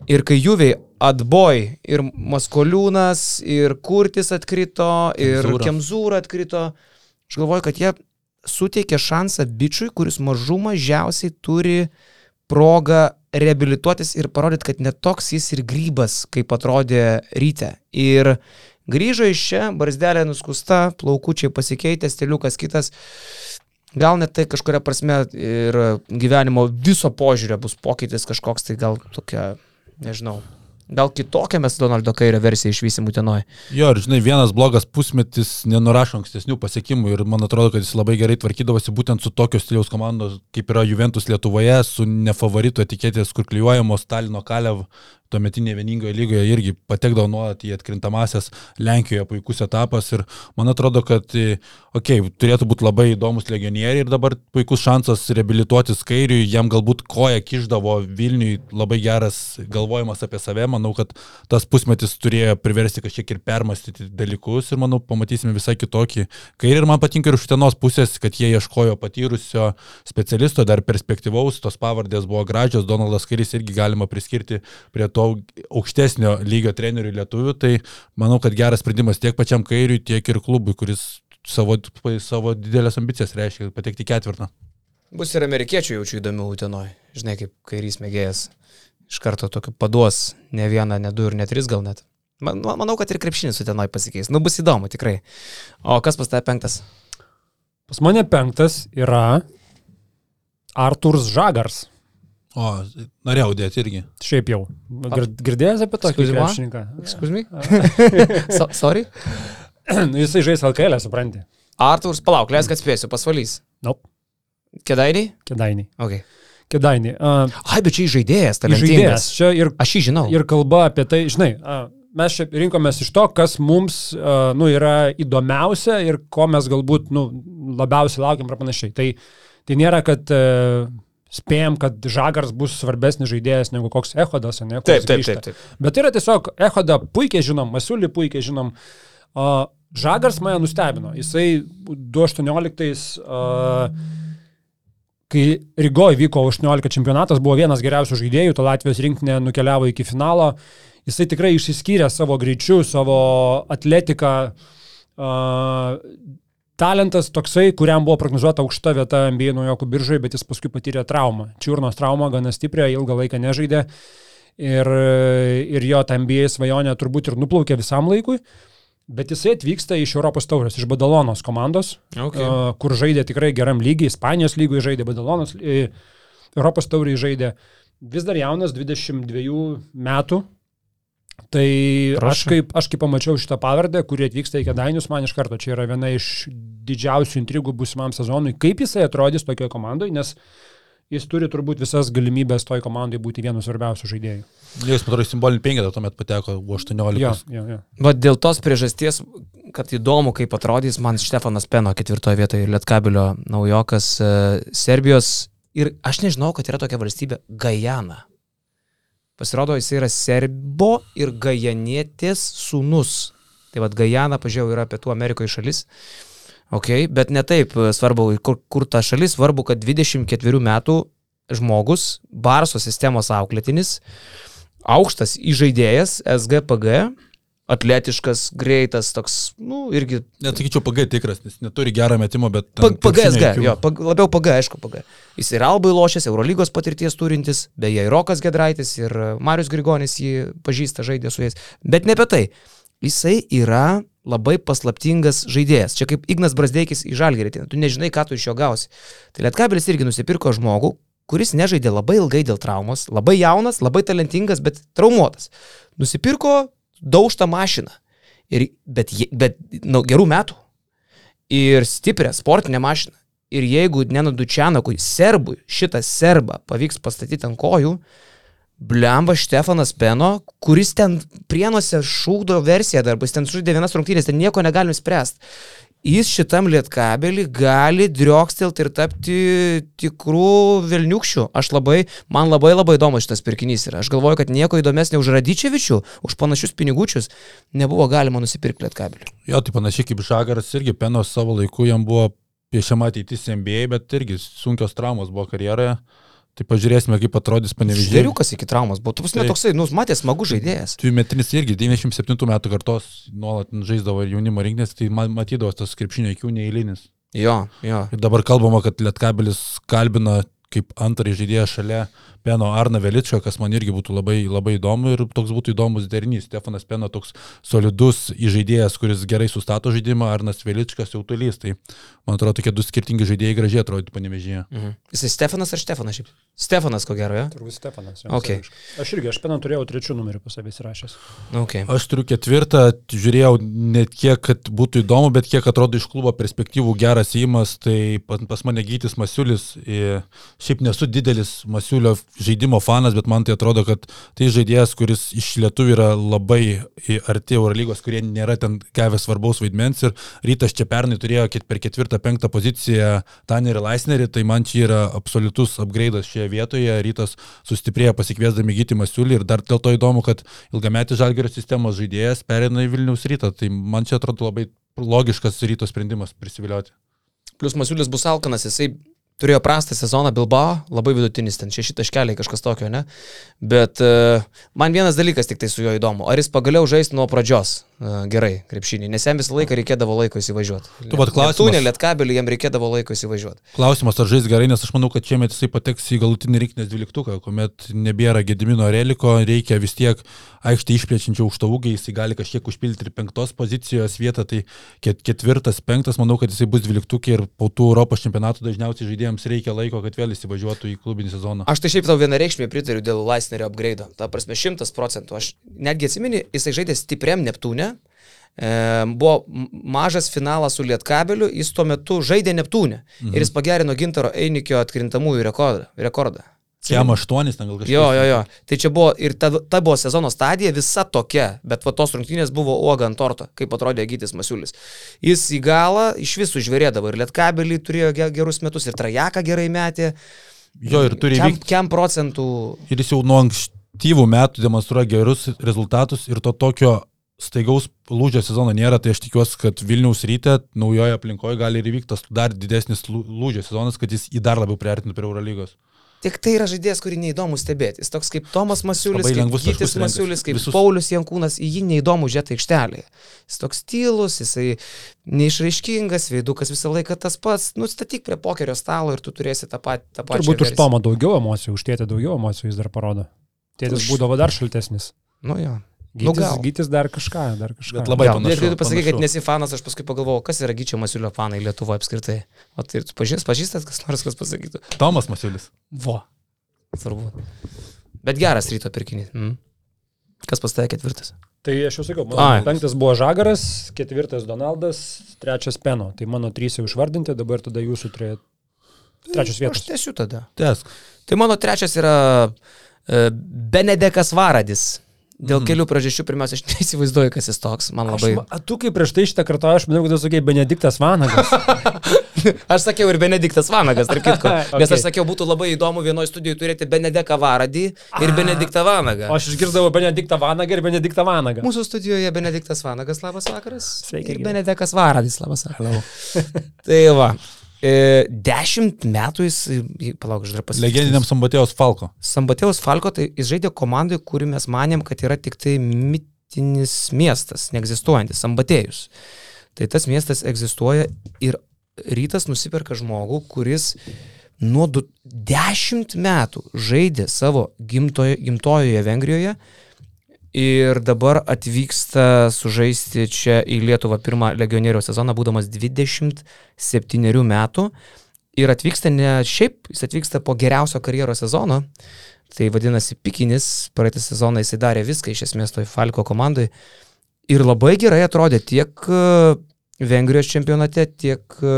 Ir kai Juviai atboj ir Maskoliūnas, ir Kurtis atkrito, ir Kemzūra. Kemzūra atkrito, aš galvoju, kad jie suteikė šansą bičiui, kuris mažų mažiausiai turi progą reabilituotis ir parodyti, kad netoks jis ir grybas, kaip atrodė ryte. Ir grįžo iš čia, barzdelė nuskusta, plaukučiai pasikeitė, stiliukas kitas. Gal net tai kažkuria prasme ir gyvenimo viso požiūrio bus pokytis kažkoks, tai gal tokia, nežinau, gal kitokią mes Donaldo Kairio versiją išvysim Utenoje. Jo, ir žinai, vienas blogas pusmetis nenurašo ankstesnių pasiekimų ir man atrodo, kad jis labai gerai tvarkydavosi būtent su tokio stiliaus komandos, kaip yra Juventus Lietuvoje, su nefavorito etiketės, kur klyjuojamos Stalino Kalev, tuometinėje vieningoje lygoje irgi patekdavo nuolat į atkrintamasias Lenkijoje puikus etapas ir man atrodo, kad, okei, okay, turėtų būti labai įdomus legionieriai ir dabar puikus šansas reabilituotis kairiui, jam galbūt koja kiždavo Vilniui, labai geras galvojimas apie save, manau, kad tas pusmetis turėjo priversti kažkiek ir permastyti dalykus ir manau, pamatysime visai kitokį kairį ir man patinka ir iš tenos pusės, kad jie ieškojo patyrusio specialisto, dar perspektyvaus, tos pavardės buvo gražios, Donaldas Kairis irgi galima priskirti prie to aukštesnio lygio trenerių lietuvių, tai manau, kad geras sprendimas tiek pačiam kairiui, tiek ir klubui, kuris savo, savo didelės ambicijas reiškia patekti į ketvirtą. Bus ir amerikiečių jaučiu įdomių Utenoje. Žinai, kaip kairys mėgėjas. Iš karto tokiu paduos ne vieną, ne du ir ne tris gal net. Man, man- manau, kad ir krepšinis Utenoje pasikeis. Nu, bus įdomu, tikrai. O kas pas tave penktas? Pas mane penktas yra Arturs Žagars. O, norėjau dėti irgi. Šiaip jau. Gir- Girdėjęs apie tokį krepšininką? Excuse me? so, sorry? Nu, Jisai žais LKL, supranti. Arturs, palauk, leisk atspėsiu, pasvalys. Nope. Kedainiai? Kedainiai. Okay. Kedainiai. Uh, Ai, bet čia žaidėjas, žaidėjas. talentingas. Čia ir, Aš jį žinau. ir kalba apie tai, žinai, uh, mes čia rinkomės iš to, kas mums uh, nu, yra įdomiausia ir ko mes galbūt nu, labiausiai laukiam ir panašiai. Tai, tai nėra, kad uh, spėjom, kad Žagars bus svarbesnis žaidėjas negu koks Ehodas, ne? Taip, taip, taip, taip. Bet yra tiesiog Ehodą puikiai žinom, Masiulį puikiai žinom. Uh, Žagars mane nustebino. Jisai 2018, uh, kai Rygoje vyko 18 čempionatas, buvo vienas geriausių žaidėjų, to Latvijos rinktinė nukeliavo iki finalo. Jisai tikrai išsiskyrė savo greičiu, savo atletiką. Uh, talentas toksai, kuriam buvo prognozuota aukšta vieta NBA naujokų biržai, bet jis paskui patyrė traumą. Čiurnos traumą gana stiprią, ilgą laiką nežaidė. Ir, ir jo ta NBA svajonė turbūt ir nuplaukė visam laikui. Bet jisai atvyksta iš Europos taurės, iš Badalonos komandos, Okay. uh, kur žaidė tikrai geram lygiai, Ispanijos lygoje žaidė, Badalonos, e, Europos tauriai žaidė. Vis dar jaunas, 22 metų. Tai aš Prašau. kaip, aš kaip pamačiau šitą pavardę, kurie atvyksta į Kedainius, man iš karto čia yra viena iš didžiausių intrigų būsimam sezonui, kaip jisai atrodys tokioje komandoje, nes jis turi turbūt visas galimybės toj komandai būti vienu svarbiausių žaidėjų. Jis, man atrodo, simbolinį penketą tuomet pateko, buvo 18. Jo, jo, jo. Va dėl tos priežasties, kad įdomu, kaip atrodys man Štefanas Peno ketvirtoje vietoje, Lietkabilio naujokas e, Serbijos. Ir aš nežinau, kad yra tokia valstybė Gajana. Pasirodo, jis yra serbo ir gajanėtės sūnus. Tai vad Gajana, pažiūrėjau, yra Pietų Amerikoje šalis. Ok, bet ne taip svarbu, kur, kur ta šalis, svarbu, kad 24 metų žmogus, Barso sistemos auklėtinis, aukštas įžaidėjas, SGPG, atletiškas, greitas, toks, nu, irgi Net sakyčiau, PG tikras, nes neturi gerą metimo, bet... PGSG, jo, pag, labiau PG, aišku, PG. Jis ir Albai lošęs, Eurolygos patirties turintis, beje, ir Rokas Gedraitis, ir e, Marius Grigonis jį pažįsta, žaidė su jais. Bet ne apie tai. Jisai yra labai paslaptingas žaidėjas. Čia kaip Ignas Brasdeikis į Žalgerį, tu nežinai, ką tu iš jo gausi. Tai Lietkabelis irgi nusipirko žmogų, kuris nežaidė labai ilgai dėl traumos, labai jaunas, labai talentingas, bet traumuotas. Nusipirko daužtą mašiną. Ir, bet bet nu, gerų metų ir stiprią sportinę mašiną. Ir jeigu Nenadu Čianakui, serbui, šitą serbą pavyks pastatyti ant kojų, blemba Štefanas Peno, kuris ten prienuose šūkdo versiją darbus, ten žaidė vienas rungtynės, ten nieko negalim spręsti. Jis šitam lietkabelį gali driokstelti ir tapti tikrų Vilniukščių. Aš labai, man labai labai įdomus šitas pirkinys yra. Aš galvoju, kad nieko įdomesnio už Radyčevičių, už panašius pinigučius nebuvo galima nusipirkti lietkabelį. Jo, tai panašiai kaip Žagaras irgi Penos savo laiku jam buvo piešiama ateitis NBA, bet irgi sunkios traumos buvo karjeroje. Tai pažiūrėsime, kaip atrodys panevižė. Žvėriukas iki traumos buvo. Tu pasme Taip. toksai, nu, matė, smagu žaidėjas. Tu metinis irgi 97 metų kartos nuolat žaisdavo ir jaunimo rinkinės, tai matydavo tas krepšinio įkių neįlinis. Jo, jo. Ir dabar kalbama, kad Lietkabelis kalbina kaip antrąjį žaidėją šalia Peno Arna Veličką, kas man irgi būtų labai, labai įdomu ir toks būtų įdomus derinys. Stefanas Peno toks solidus žaidėjas, kuris gerai sustato žaidimą, Arnas Veličkas jautulys. Tai man atrodo, tokie du skirtingi žaidėjai gražiai atrodytų panevežėje. Mhm. Jisai Stefanas ar Stefanas šiaip? Stefanas, ko gero, jo? Turbūt Stefanas. Ok. Aš irgi, aš peną turėjau trečių numerių pas savęs įrašęs. Okay. Aš turiu ketvirtą, žiūrėjau net kiek, kad būtų įdomu, bet kiek atrodo iš klubo perspektyvų geras įimas, tai pas, mane Gytis Masiulis, šiaip nesu didelis Masiulio žaidimo fanas, bet man tai atrodo, kad tai žaidėjas, kuris iš lietuvių yra labai arti Eurolygos, kurie nėra ten gavęs svarbaus vaidmens. Ir rytas čia pernai turėjo per ketvirtą, penktą poziciją Tanerį Laisnerį, tai man čia yra absoliutus upgraidas šioje vietoje, rytas sustiprėjo pasikviesdami Gytį Masiulį ir dar dėl to įdomu, kad ilgametis žalgerio sistemos žaidėjas perina į Vilniaus rytą, tai man čia atrodo labai logiškas ryto sprendimas prisivilioti. Plus Masiulis bus alkanas, jisai turėjo prastą sezoną Bilbao, labai vidutinis ten, šeši taškeliai kažkas tokio, ne? Bet uh, man vienas dalykas tik tai su juo įdomu, ar jis pagaliau žais nuo pradžios uh, gerai krepšinį, nes jam visą laiką reikėdavo laiko įsivažiuoti. Tu vat klausimas- Tu nelietkabelį, jam reikėdavo laiko įsivažiuoti. Klausimas, ar žais gerai, nes aš manau, kad šiemet jisai pateks į galutinį rinkinės dvyliktuką, kuomet nebėra Gedimino reliko, reikia vis tiek aikštį išplėčiančio aukštaūgį, jisai gali kažkiek užpildyti ir penktos pozicijos vietą, tai ket, ketvirtas, penktas, manau, kad jisai bus dvyliktukė ir po tų Europos čempionatų dažniausiai žaidėjams reikia laiko, kad vėl įsivažiuotų į klubinį sezoną. Aš tai šiaip tau vienareikšmiai pritariu dėl Laisnerio upgrade. Ta prasme, šimtas procentų. Aš netgi atsimeni, jisai žaidė stipriam Neptūne. E, buvo mažas finalas su Lietkabeliu, jis tuo metu žaidė Neptūne. Mhm. Ir jis pagerino Gintaro Einikio atkrintamųjų rekordą. rekordą. Jam aštuonis, ten gal kažkas. Jo, jo, jo. Tai čia buvo ir ta, ta buvo sezono stadija visa tokia, bet va tos rungtynės buvo uoga ant torto, kaip atrodė Gytis Masiulis. Jis į galą iš visų žvėrėdavo ir Lietkabelį turėjo ge- gerus metus ir Trajaką gerai metė. Jo, ir turi vykti. kem procentų Ir jis jau nuo ankstyvų metų demonstruoja gerus rezultatus ir to tokio staigaus lūžio sezono nėra, tai aš tikiuosi, kad Vilniaus ryte naujoje aplinkoje gali ir įvykti tas dar didesnis lū- lūžio sezonas, kad jis jį dar labiau priartintų prie Eurolygos. Tik tai yra žaidėjas, kurį neįdomu stebėti. Jis toks kaip Tomas Masiulis, kaip Gytis. Masiulis, kaip Visus- Paulius Jankūnas, į jį neįdomu žiūrėti aikštelėje. Jis toks tylus, jisai neišraiškingas, veidukas visą laiką tas pats. Nustatyk prie pokerio stalo ir tu turėsi tą, pat, tą. Turbūt už. Tomą daugiau emocijų, už tėtį daugiau emocijų jis dar parodo. Tėtis Už- būdavo dar šaltesnis. Nu jo. Gytis, gal. gytis dar kažką, dar kažką. Bet labai panašu, ir kai tu pasakai, kad nesi fanas, aš paskui pagalvojau, kas yra Gyčio Masiulio fanai Lietuvoje apskritai. O tai tu pažįstas, pažįstas, kas nors kas pasakytų. Tomas Masiulis. Vo. Svarbu. Bet geras ryto pirkinys. Mm. Kas pastakė ketvirtas? Tai aš jau sakiau, Ai. mano penktas buvo Žagaras, ketvirtas Donaldas, trečias Peno. Tai mano trys jau išvardinti, dabar tada jūsų tre... trečios Aš vietos. tiesiu tada. Tesk. Tai mano trečias yra e, Benedekas Varadis. Dėl mm. kelių priežasčių, pirmiausia, aš neįsivaizduoju, kas jis toks. Man labai... Aš, tu kaip prieš tai šitą kartą, aš manau, kad tu sakai Benediktas Vanagas. aš sakiau ir Benediktas Vanagas, tarp kitko. okay. Nes aš sakiau, būtų labai įdomu vienoje studijoje turėti Benedeką Varadį ir. Benediktą Vanagą. O aš išgirdau Benediktą Vanagą ir Benediktą Vanagą. Mūsų studijoje Benediktas Vanagas, labas vakaras. Sveiki. Ir Benedekas Varadis, labas vakaras. tai va. E, dešimt metų jis, palauk, aš dar pasakysiu. Legendiniam Sambatėjos Falko. Sambatėjos Falko, tai jis žaidė komandai, kuri mes manėm, kad yra tik tai mitinis miestas, neegzistuojantis, Sambatėjus. Tai tas miestas egzistuoja ir rytas nusiperka žmogų, kuris nuo 10 metų žaidė savo gimtoje, gimtojoje Vengrijoje ir dabar atvyksta sužaisti čia į Lietuvą pirmą legionierių sezoną, būdamas 27 metų. Ir atvyksta ne šiaip, jis atvyksta po geriausio karjeros sezono. Tai vadinasi pikinis, praeitą sezoną jisai darė viską iš esmės toj Falko komandai. Ir labai gerai atrodė tiek e, Vengrijos čempionate, tiek e,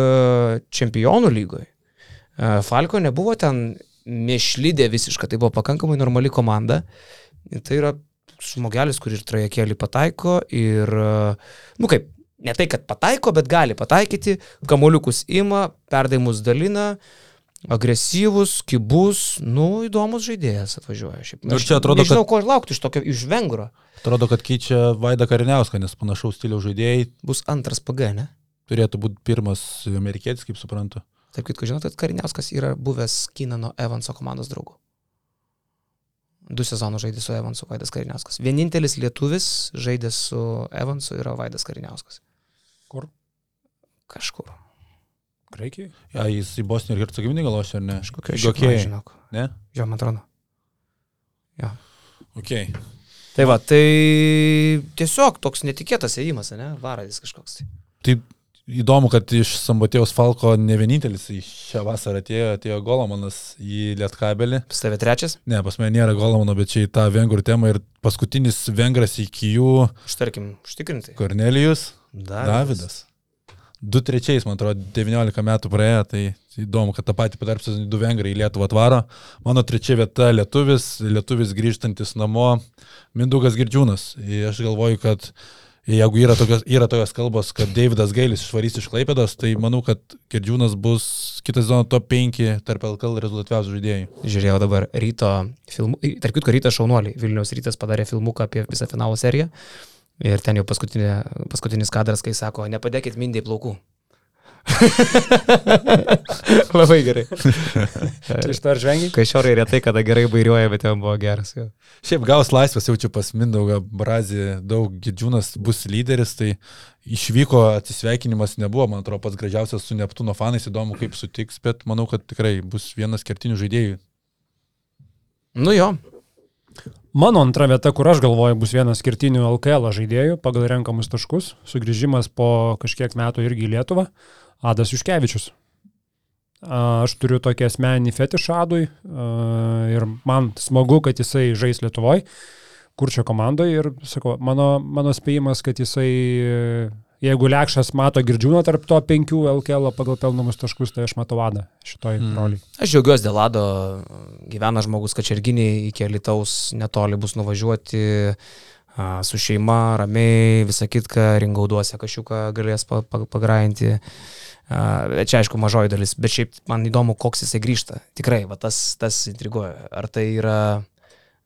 čempionų lygoje. Falko nebuvo ten mėšlydė visiška, tai buvo pakankamai normali komanda. Tai yra žmogelis, kur ir trajekėlį pataiko ir, nu kaip, ne tai, kad pataiko, bet gali pataikyti, kamoliukus ima, perdavimus dalina, agresyvus, kibus, nu, įdomus žaidėjas atvažiuoja. Šiaip, nu, ir čia atrodo, nežinau, kad... ko laukti iš tokio, iš vengro. Atrodo, kad keičia Vaida Kariniauską, nes panašaus stiliaus žaidėjai. Bus antras PG, ne? Turėtų būti pirmas amerikietis, kaip suprantu. Taip, kaip žinot, kad Kariniauskas yra buvęs Kinano Evanso komandos draugu. Du sezonus žaidė su Evansu Vaidas Kariniauskas. Vienintelis lietuvis žaidė su Evansu yra Vaidas Kariniauskas. Kur? Kažkur. Graikijai? Ja, jis į Bosniją ir Hercegoviną gal aš ar ne? Kažkokia šokė. Žinok. Ne? Jo, man atrodo. Jo. Ok. Tai va, tai tiesiog toks netikėtas ėjimas, ne? Varadis kažkoks. Tai. Įdomu, kad iš Sambatėjos Falko ne vienintelis šią vasarą atėjo, atėjo Golomanas į Lietkabelį. Pas tave trečias? Ne, pas mane nėra Golomano, bet čia į tą vengrų temą ir paskutinis vengras iki jų. Užtarkim, užtikrinti. Kornelijus. Davidas. Davidas. Du trečiais, man atrodo, 19 metų praėjo, tai įdomu, kad tą patį patarpsas du vengrai į Lietuvą atvaro. Mano trečia vieta - lietuvis, lietuvis grįžtantis namo, Mindugas Girdžiūnas. Ir aš galvoju, kad Jeigu yra tokios, yra tokios kalbos, kad Davidas Gailis išvarys iš Klaipėdos, tai manau, kad Kirdžiūnas bus kitą sezoną top 5 tarp LKL rezultatyviausių žaidėjų. Žiūrėjau dabar ryto filmų, tarp kitko ryto šaunuoliai. Vilniaus rytas padarė filmuką apie visą finalo seriją. Ir ten jau paskutinis kadras, kai sako, nepadėkit mindai plaukų. Labai gerai. Iš to ar žvengiai? Kai šiorai retai kada gerai vairiuoja, bet jau buvo geras. Jau. Šiaip gaus laisvės, jaučiu pas Mindaugą Brazį, daug Gidžiūnas bus lyderis, tai išvyko atsisveikinimas nebuvo, man atrodo, pats gražiausias su Neptūno fanais, įdomu kaip sutiks, bet manau, kad tikrai bus vienas kertinių žaidėjų. Nu jo, Mano antra vieta, kur aš galvoju, bus vienas skirtinių LKL žaidėjų pagal renkamus taškus, sugrįžimas po kažkiek metų irgi į Lietuvą. Adas Juškevičius. Aš turiu tokį asmeninį fetišą Adui ir man smagu, kad jisai žais Lietuvoje, kurčio komandoje ir sakau, mano, mano spėjimas, kad jisai, jeigu Lekšas mato girdžiūną tarp to penkių LKL pagal pelnamus taškus, tai aš matau Adą šitoj mm. roliai. Aš džiaugiuosi dėl Ado, gyvena žmogus Kačerginiai, iki Lietaus netoli bus nuvažiuoti su šeima, ramiai, visą kitką, ringauduose kažką galės pagrainti. Čia aišku mažoji dalis, bet šiaip man įdomu, koks jisai grįžta. Tikrai, va, tas, tas intriguoja. Ar tai yra...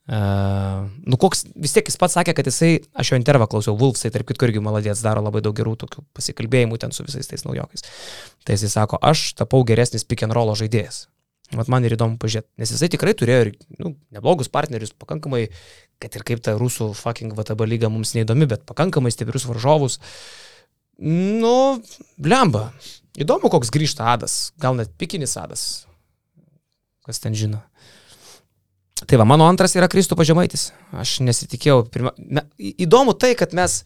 Uh, nu, koks, vis tiek jis pats sakė, kad jisai, aš jo intervą klausiau, Vulfsai, tarp kitko irgi maladės daro labai daug gerų tokių pasikalbėjimų ten su visais tais naujokais. Tai jisai sako, aš tapau geresnis pick and roll žaidėjas. Vat man ir įdomu pažiūrėti, nes jisai tikrai turėjo ir nu, neblogus partnerius, pakankamai, kad ir kaip ta rusų fucking VTB lyga mums neįdomi, bet pakankamai stiprius varžovus. Nu, blemba. Įdomu, koks grįžta adas, gal net pikinis adas. Kas ten žino. Tai va, mano antras yra Kristupo Žemaitis. Aš nesitikėjau. Pirma... Me... Įdomu tai, kad mes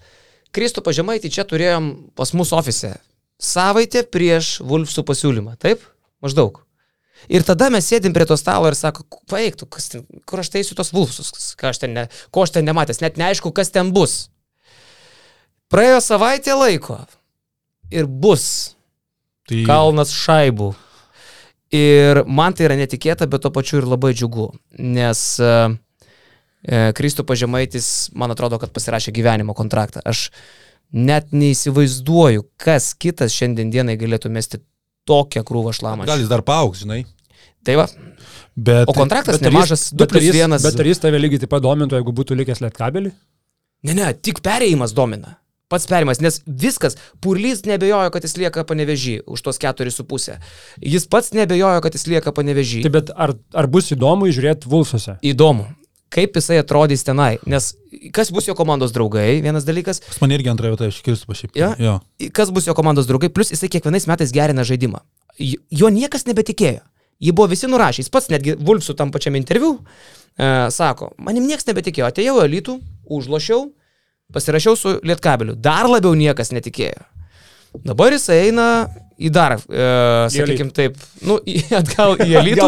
Kristupo Žemaitį čia turėjom pas mūsų ofise. Savaitę prieš Vulfsų pasiūlymą. Taip? Maždaug. Ir tada mes sėdim prie to stalo ir sako, paeiktų, kur aš teisiu tos Vulfsus, aš ne, ko aš ten nematęs, net neaišku, kas ten bus. Praėjo savaitė laiko ir bus Tai... Kalnas šaibų. Ir man tai yra netikėta, bet to pačiu ir labai džiugu, nes uh, E, Kristupas Žemaitis, man atrodo, kad pasirašė gyvenimo kontraktą. Aš net neįsivaizduoju, kas kitas šiandien dienai galėtų mesti tokią krūvą šlamą. Gal jis dar paaugs, žinai. Tai va. Bet, O kontraktas Bet nemažas, jis- 2 bet ar plus jis- 1. Bet ar jis tave lygiai taip pat domintų, jeigu būtų likęs lietkabelį? Ne, ne, tik perėjimas domina. Pats perėjimas, nes viskas, Purlys nebejojo, kad jis lieka panevežį už tos 4,5. Jis pats nebejojo, kad jis lieka panevežį. Tai bet ar, ar bus įdomu žiūrėti Vulsuose? Įdomu, kaip jisai atrodys tenai, nes kas bus jo komandos draugai, vienas dalykas, pas mane irgi antrąją vietą iškirstų pašiaip. Jo? jo. kas bus jo komandos draugai, plus jisai kiekvienais metais gerina žaidimą. Jo niekas nebetikėjo. Jį buvo visi nurašę. Jis pats netgi Vulfsų tam pačiam interviu e, sako, manim niekas nebetikėjo. Atėjau į elitų, užlošiau, pasirašiau su Lietkabeliu. Dar labiau niekas netikėjo. Dabar jisai eina į dar, e, sakykim taip, nu, į, atgal į elitų.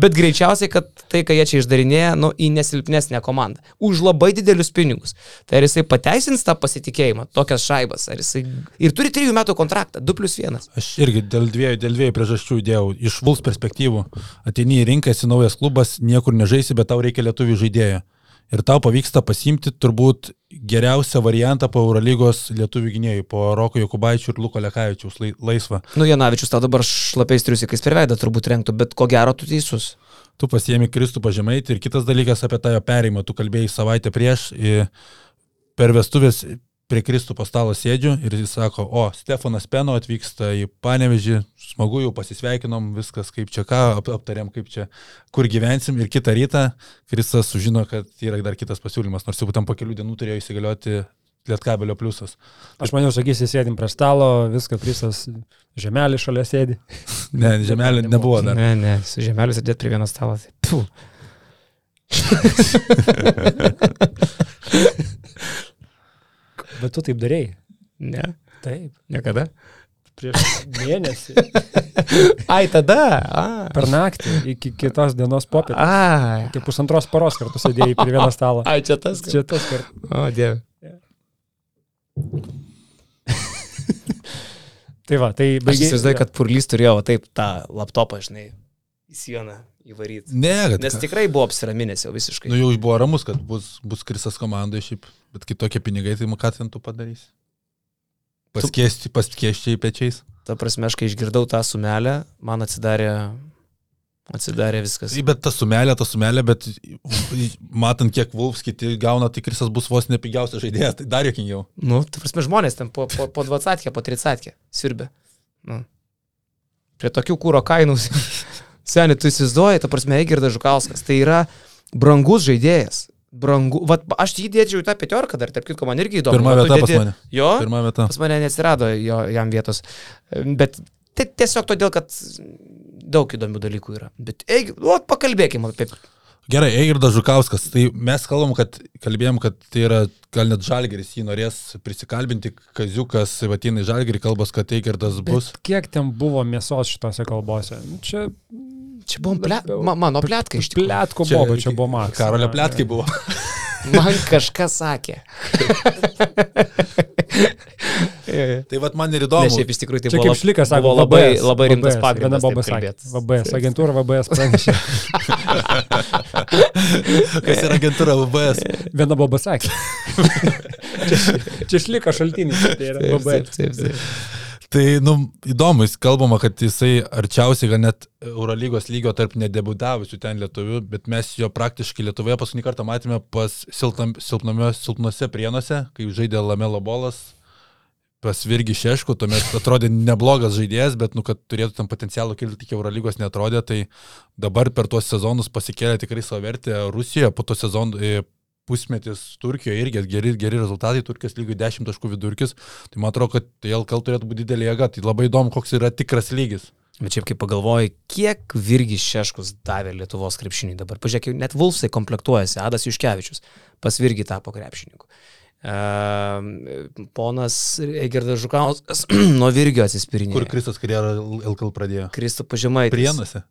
bet greičiausiai, kad tai, ką jie čia išdarinėja, nu, į nesilpnesnę komandą. Už labai didelius pinigus. Tai ar jisai pateisins tą pasitikėjimą, tokias šaibas, ar jisai... Ir turi trijų metų kontraktą, 2 plus 1. Aš irgi dėl dviejų, dėl dviejų priežasčių įdėjau. Iš Vuls perspektyvų. Ateini į rinką, esi naujas klubas, niekur nežaisi, bet tau reikia lietuvių žaidėjų. Ir tau pavyksta pasimti turbūt geriausią variantą po Eurolygos lietuvių gynėjų, po Roko Jokubaičių ir Luko Lekavičiaus lai, laisvą. Nu, Janavičius tau dabar šlapiais triusikais per veidą turbūt renktų, bet ko gero tu teisus. Tu pasiemi Kristų pažemaitį ir kitas dalykas apie tą jo perėjimą. Tu kalbėjai savaitę prieš, į- per vestuvės prie Kristų stalo sėdžiu ir jis sako, o, Stefanas Peno atvyksta į Panevežį, smagu jau pasisveikinom, viskas kaip čia ką, ap, aptarėm kaip čia, kur gyvensim ir kitą rytą Kristas sužino, kad yra dar kitas pasiūlymas, nors jau tam po kelių dienų turėjo įsigalioti Lietkabelio pliusas. Aš maniau, sakysi, sėdim prie stalo, viską prisas žemelį šalia sėdi. Ne, žemelė nebuvo dar. Ne, ne, su žemeliu sėdėt prie vieno stalo. Bet tu taip darėjai. Ne, Taip. niekada. Prieš mėnesį. Ai, tada. A. Per naktį iki kitos dienos popietės. Ai. Iki pusantros paros kartu sėdėjai prie vieno stalo. Ai, čia tas. Čia tas kartas. O, dieve. Tai va, tai Aš baigiai. įsivaizduoju, kad Purlys turėjo va taip tą laptopą, žinai, į sieną įvaryti. Ne, kad... Nes tikrai buvo apsiraminęs jau visiškai. Nu jau buvo ramus, kad bus, bus Krisas komandai šiaip, bet kitokie pinigai, tai ką ten tu padarysi? Paskėsti, paskėsti į pečiais. Ta prasme, aš kai išgirdau tą sumelę, man atsidarė, atsidarė viskas. Tai bet ta sumelė, ta sumelė, bet matant, kiek Vulfs kiti gauna, tai Krisas bus vos nepigiausias žaidėjas, tai dar jokingiau. Nu, ta prasme, žmonės ten po, po, po 20, po 30 sirbė. Nu. Prie tokių kūro kainų. Seniai, tu įsivaizduoji, ta prasme, Egirdas Žukauskas. Tai yra brangus žaidėjas. Brangu. Vat aš jį dėčiau į tą petiorką dar, tarp kitko, man irgi įdomu. Pirma vieta pas dedi- mane. Jo? Pirma vieta. Pas mane neatsirado jo, jam vietos. Bet tai tiesiog todėl, kad daug įdomių dalykų yra. Bet eik, o, pakalbėkime apie... Gerai, Eigirdas Žukauskas, tai mes kalbam, kad kalbėjom, kad tai yra gal net Žalgeris, jį norės prisikalbinti, Kaziukas, Vatinai Žalgerį kalbas, kad Eigirdas bus. Bet kiek ten buvo mėsos šitose kalbose? Nu, Čia Čia buvo ple... Ma, mano plėtka iš tikrųjų. plėtko buvo, čia buvo Maks. Karolio plėtkai buvo. Man kažkas sakė. tai vad man ir Ne, įdomu. šiaip iš tikrųjų tai Čia buvo, kaip šlikas, sako, buvo labai, VBS, labai rimtas VBS, pagrindas. VBS, kalbėt. VBS, agentūra VBS pranešė. Kas yra agentūra VBS? Viena boba sakė. čia, čia šlika šaltinis. Tai yra VBS. taip, taip, taip. Tai, nu, įdomu, jis kalbama, kad jisai arčiausiai gal net Eurolygos lygio tarp nedebutavusių ten lietuvių, bet mes jo praktiškai Lietuvoje paskutinį kartą matėme pas silpnose prienuose, kai žaidė Lamelo bolas, pas Virgi Šešku, tuomet atrodė neblogas žaidėjas, bet, nu, kad turėtų tam potencialų kilti iki Eurolygos netrodė, tai dabar per tuos sezonus pasikėlė tikrai savo vertę Rusijoje, po to sezonų e, pusmetis Turkijoje irgi geri, geri rezultatai, Turkijos lygių 10 taškų vidurkis, tai man atrodo, kad tai LKL turėtų būti didelė jėga, tai labai įdomu, koks yra tikras lygis. Bet šiaip kaip pagalvoji, kiek Virgis Šeškus davė Lietuvos krepšiniui dabar. Pažiūrėk, net Vulfsai komplektuojasi, Adas Juškevičius pas Virgį tapo krepšininku. Ehm, Ponas Egirdas Žukauskas nuo Virgio atsispirinėjo. Kur Kristas karjerą LKL pradėjo? Kristų pažymai. Prienuose.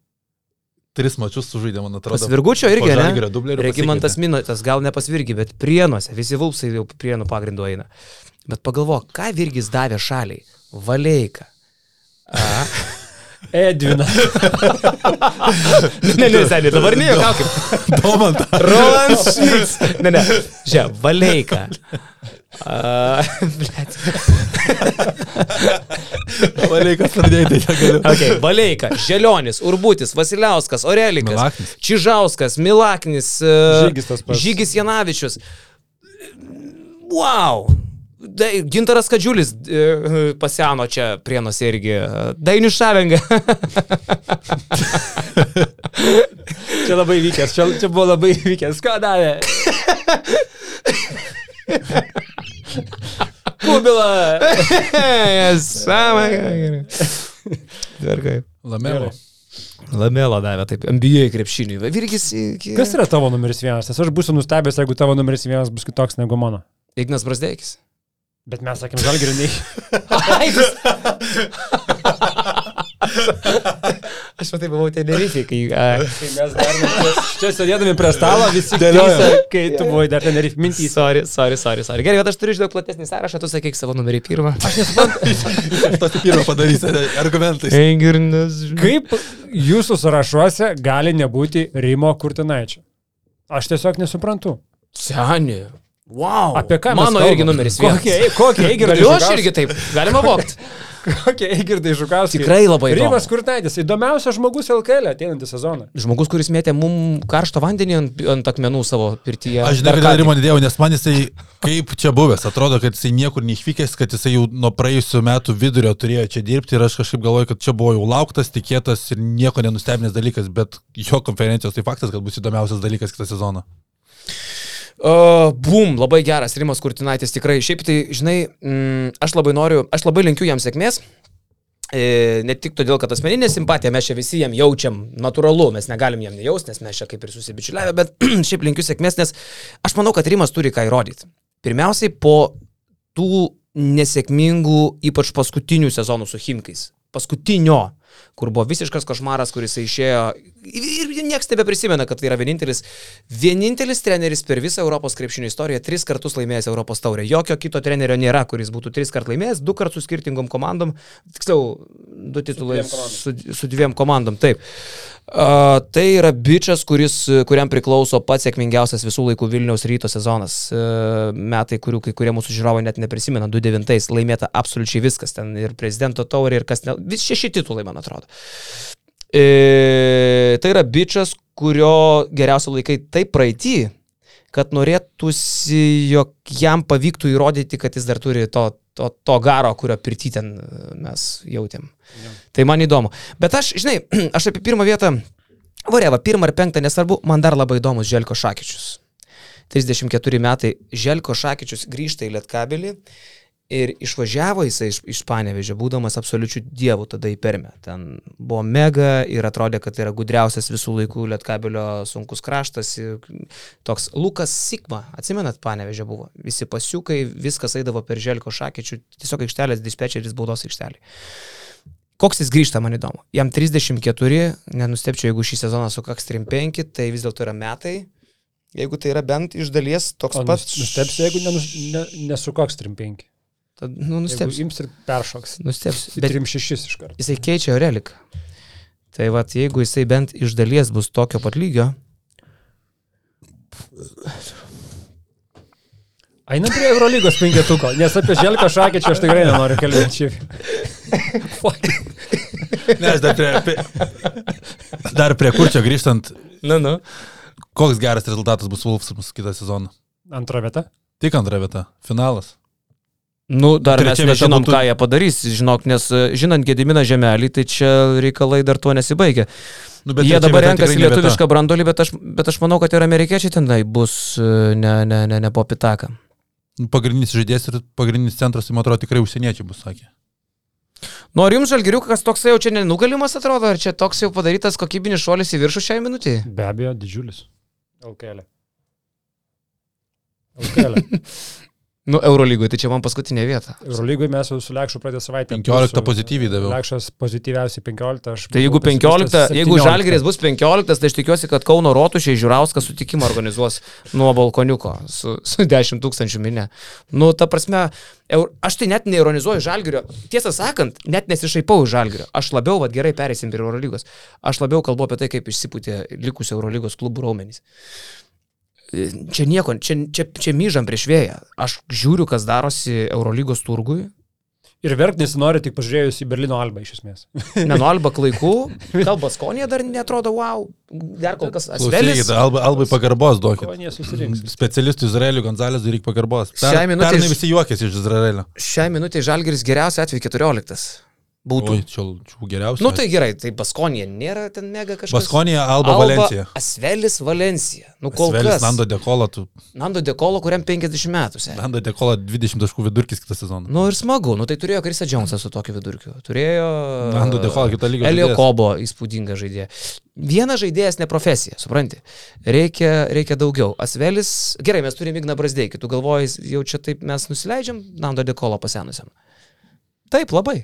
Tris mačius sužaidė, man atrodo. Pas Virgučio irgi, ne? Regimantas. Minutas, gal ne pas Virgį, bet Prienuose, visi Vulpsai jau Prienų pagrindu eina. Bet pagalvok, ką Virgis davė šaliai? Valeiką. A, Edvinas. Ne, ne, seniai, dabar nejuokaukit. Domantą. Roland Schmitz. Ne, ne. Žiūrėk, Valeika. Uh, Valeikas pradėjai, tai negaliu. okay, Valeika, Želionis, Urbutis, Vasiliauskas, Orelikas, Milaknis. Čižauskas, Milaknis, uh, Žygis. Žygis Janavičius. Wow. Da, Gintaras Kadžiulis e, paseno čia prienuose irgi. Dainius Šavenga. Čia labai vykęs, čia, čia buvo labai vykęs. Ką davė? Kubila. Samai. Tvarkai. Lamelo. Lamelo davė taip, NBA krepšiniui. Virkis. Kas yra tavo numeris vienas? Nes aš būsiu nustebęs, jeigu tavo numeris vienas bus kitoks negu mano. Ignas Brasdeikis. Bet mes sakėm, žalgiriniai. Aš matai buvau Tenerifei, kai... A, Kai mes dar čia, čia sėdėdami prie stalo, visi Dėliojam. dėlioja, kai tu buvai dar ten ir mintys. sorry, sorry, sorry, sorry. Gerai, bet aš turiu žinok platesnį sąrašą, tu sakyk savo numerį pirmą. Aš Aš to pirmą padarysiu argumentais. Engirnas. Kaip jūsų sąrašuose gali nebūti Rimo Kurtinaičio? Aš tiesiog nesuprantu. Seni. Wow. Apie ką Mano kalbam? irgi numeris vienas. Kokie, kokie Eigirdai Galiu aš irgi taip. Galima vokti. Kokie Eigirdai Žukauskai. Tikrai labai įdomu. Rimas Kurtinaitis, įdomiausias žmogus LKL ateinantį sezoną. Žmogus, kuris mėtė mum karštą vandenį ant, ant akmenų savo pirtyje. Aš ką tik. Rimo nedėjau, nes man jisai kaip čia buvęs. Atrodo, kad jisai niekur neišvykęs, kad jisai jau nuo praėjusių metų vidurio turėjo čia dirbti ir aš kažkaip galvoju, kad čia buvo jau lauktas, tikėtas ir nieko nenustebinęs dalykas, bet jo konferencijos tai faktas, kad bus įdomiausias dalykas kitą sezoną. Uh, bum, labai geras Rimas Kurtinaitis tikrai. Šiaip tai, žinai, mm, aš labai noriu, aš labai linkiu jam sėkmės. E, ne tik todėl, kad asmeninė simpatija, mes čia visi jam jaučiam, natūralu, mes negalim jam nejausti, nes mes čia kaip ir susibičiuliavę, bet šiaip linkiu sėkmės, nes aš manau, kad Rimas turi ką įrodyti. Pirmiausiai po tų nesėkmingų, ypač paskutinių sezonų su Himkais. Paskutinio, kur buvo visiškas košmaras, kuris išėjo ir, niekas tebe prisimena, kad tai yra vienintelis, vienintelis treneris per visą Europos krepšinio istoriją, tris kartus laimėjęs Europos taurę. Jokio kito trenerio nėra, kuris būtų tris kartus laimėjęs, du kartus su skirtingom komandom, tiksliau, du titulai komandom. su, su dviem komandom, taip. Uh, tai yra bičias, kuris, kuriam priklauso pats sėkmingiausias visų laikų Vilniaus ryto sezonas. Uh, metai, kurių kai kurie mūsų žiūrovai net neprisimena, 2009 laimėta absoliučiai viskas, ten ir prezidento taurė, ir kas, ne, vis šeši titulai, man atrodo. E, tai yra bičias, kurio geriausi laikai taip praeitį, kad norėtųsi, jog jam pavyktų įrodyti, kad jis dar turi to, to, to garo, kurio pirti ten e, mes jautėm. Jo. Tai man įdomu. Bet aš, žinai, aš apie pirmą vietą, voreva, pirmą ar penktą, nesvarbu, man dar labai įdomus Želko Šakyčius. 34 metai Želko Šakyčius grįžta į Lietkabelį ir išvažiavo jisai iš, iš Panevežio, būdamas absoliučių dievų tada į Permę. Ten buvo mega ir atrodė, kad tai yra gudriausias visų laikų Lietkabelio sunkus kraštas. Toks Lukas Sigma, atsimenat, Panevežio buvo. Visi pasiukai, viskas eidavo per Želko Šakyčių, tiesiog aikštelės dispečeris baudos aikštelė. Koks jis grįžta, man įdomu. Jam 34, nenustepčiau, jeigu šį sezoną sukaks 35, tai vis dėlto yra metai. Jeigu tai yra bent iš dalies toks pats. nustepsi, jeigu nenus, ne, nesukoks 3-5. Tad, nu, Jeigu nustepsiu. ims ir peršoks. Nustepsiu. Į Bet 3-6 iš karto. jisai keičia Aureliką. Tai vad, jeigu jisai bent iš dalies bus tokio pat lygio, Einam prie Eurolygos penketuko, nes apie Želką šakį čia aš tikrai nenoriu kalbėti. Fuck. Ne, aš dar prie, prie, dar prie kurčio grįžtant, nu, nu. koks geras rezultatas bus Wolfsams kitą sezoną. Antra vieta. Tik antra vieta. Finalas. Nu, dar mes Trečia vieta nežinom, būtų- ką jie padarys, žinok, nes e, žinant Gediminą Žemelį, tai čia reikalai dar tuo nesibaigia. Nu, Jie dabar renkasi lietuvišką brandolį, bet aš, bet aš manau, kad ir amerikiečiai tenai bus e, ne, ne, ne, ne po pitaką. Nu, Pagrindinis žaidėjas ir pagrindinis centras, tai man atrodo, tikrai užsieniečiai bus sakė. Nu, ar jums žalgiriukas toks jau čia nenugalimas atrodo, ar čia toks jau padarytas kokybinis šuolis į viršų šiai minutį? Be abejo, didžiulis. LKL. LKL. Nu, Eurolygoje, tai čia man paskutinė vieta. Eurolygoje mes jau su Lekšu pradėjo savaitę. 15 pozityviai daviau. Lekšas pozityviausiai 15. Aš Tai jeigu buvau pesimistas 15, jeigu 17. Žalgeris bus 15, tai aš tikiuosi, kad Kauno Rotušiai Žiūrauskas sutikimą organizuos nuo balkoniuko su, su 10 tūkstančių minė. Nu, ta prasme, eur- aš tai net neironizuoju Žalgerio. Tiesą sakant, net nesišaipau iš Žalgerio. Aš labiau, vad gerai, perėsim prie Eurolygos. Aš labiau kalbu apie tai, kaip išsipūtė likusio Eurolygos klubų raumenys. Čia nieko, čia, čia, čia myžam prieš vėją. Aš žiūriu, kas darosi Eurolygos turgui. Ir verkt nesinori tik pažiūrėjus į Berlyno albą iš esmės. Nenolba klaikų, kalba skonė dar netrodo, wow, dar kol kas asvelis. Klausykit, albai, albai pagarbos duokit. susirinks. Specialistų Izraeliui Gonzalės reikia pagarbos. Minutei Pernai iš- visi juokėsi iš Izraelio. Šią minutę Žalgeris geriausia atveju 14. Būtų. Oi, čia čia geriausia. Nu tai gerai, tai Baskonija nėra ten mega kažkas. Baskonija, Alba, Valencija. Asvelis Valencija. Nu kol Svelis kas. Nando Dekola, tu. Nando Dekolo, kuriam 50 metų. seniai. Nando Dekola 20 taškų vidurkis kitą sezoną. Nu ir smagu, nu tai turėjo Krisa Džonsas su tokiu vidurkiu. Turėjo... Nando Dekola kitą lygą. Elio žaidėjas. Kobo įspūdinga žaidėja. Vienas žaidėjas ne profesija, supranti. Reikia, reikia daugiau. Asvelis, gerai, mes turime Igną Brasdeikį, tu galvoji, jau čia taip mes nusileidžiam Nando Dekolo pasenusiam. Taip, labai.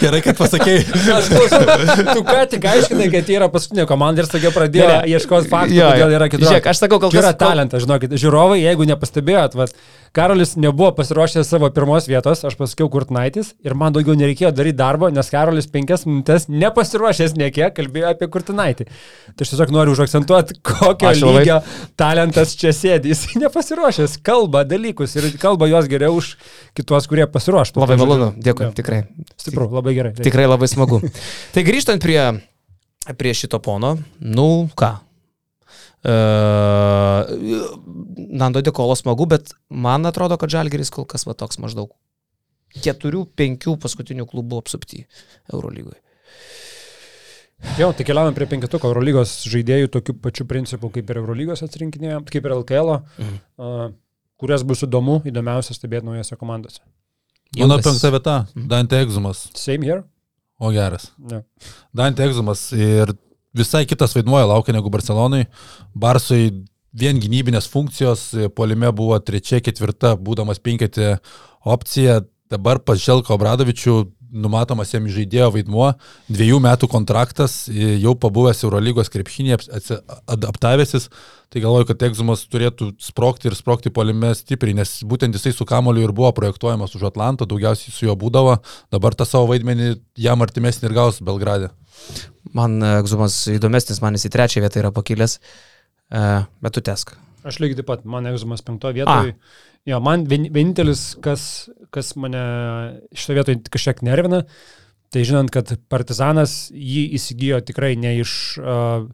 Gerai, kad pasakėjai. Aš klausau, tu ką tik aiškinai, kad jie yra paskutinė komanda ir staiga pradėjo ne. ieškoti faktų, Jo, jo. kodėl yra kitur. Žiūrėk, aš sakau, kol yra kas- kol- talentas, žinokit, žiūrovai, jeigu nepastebėjot, vat, Karolis nebuvo pasiruošęs savo pirmos vietos, aš pasakiau Kurtinaitis ir man daugiau nereikėjo daryti darbo, nes Karolis penkias minutės nepasiruošęs niekiek kalbėjo apie Kurtinaitį. Tai aš tiesiog noriu užakcentuoti, kokio Aš labai- lygio talentas čia sėdi. Jis nepasiruošęs, kalba dalykus ir kalba juos geriau už kitos, kurie pasiruoštų. Labai Tai, malonu, dėkui, jo, tikrai. Stipru, labai gerai. Tikrai labai smagu. tai grįžtant prie, prie šito pono, nu ką. Uh, Nando Dekolo smagu, bet man atrodo, kad Žalgeris kol kas va toks maždaug keturių, penkių paskutinių klubų apsupti Eurolygoje. Jo, tai keliaujam prie penketuko Eurolygos žaidėjų tokiu pačiu principu kaip ir Eurolygos atsirinkinėje, kaip ir LKL, Mhm. uh, kurias bus įdomu, įdomiausia stebėti naujose komandose. Mano penkta vieta Mhm. - Dante Egzumas. Same here? O geras. Ne. Dante Egzumas ir visai kitas vaidmuo laukia negu Barcelonai. Barsui vien gynybinės funkcijos, polime buvo trečia, ketvirta, būdamas penketė opcija. Dabar pas Želko Obradovičių numatomas jam žaidėjo vaidmuo, dviejų metų kontraktas, jau pabuvęs Eurolygos krepšinėje, adaptavęsis, tai galvoju, kad Egzumas turėtų sprokti ir sprokti polime stipriai, nes būtent jisai su kamoliu ir buvo projektuojamas už Atlantą, daugiausiai su juo būdavo, dabar tą savo vaidmenį jam artimesnį ir gaus Belgrade. Man egzumas įdomesnis, man jis į trečią vietą yra pakilęs, uh, bet tu tesk. Aš lygiai taip pat, man egzumas penktoje vietoje. Jo, man vien- vienintelis, kas, kas mane šitoje vietoje kažkiek nervina, tai žinant, kad Partizanas jį įsigijo tikrai ne iš uh,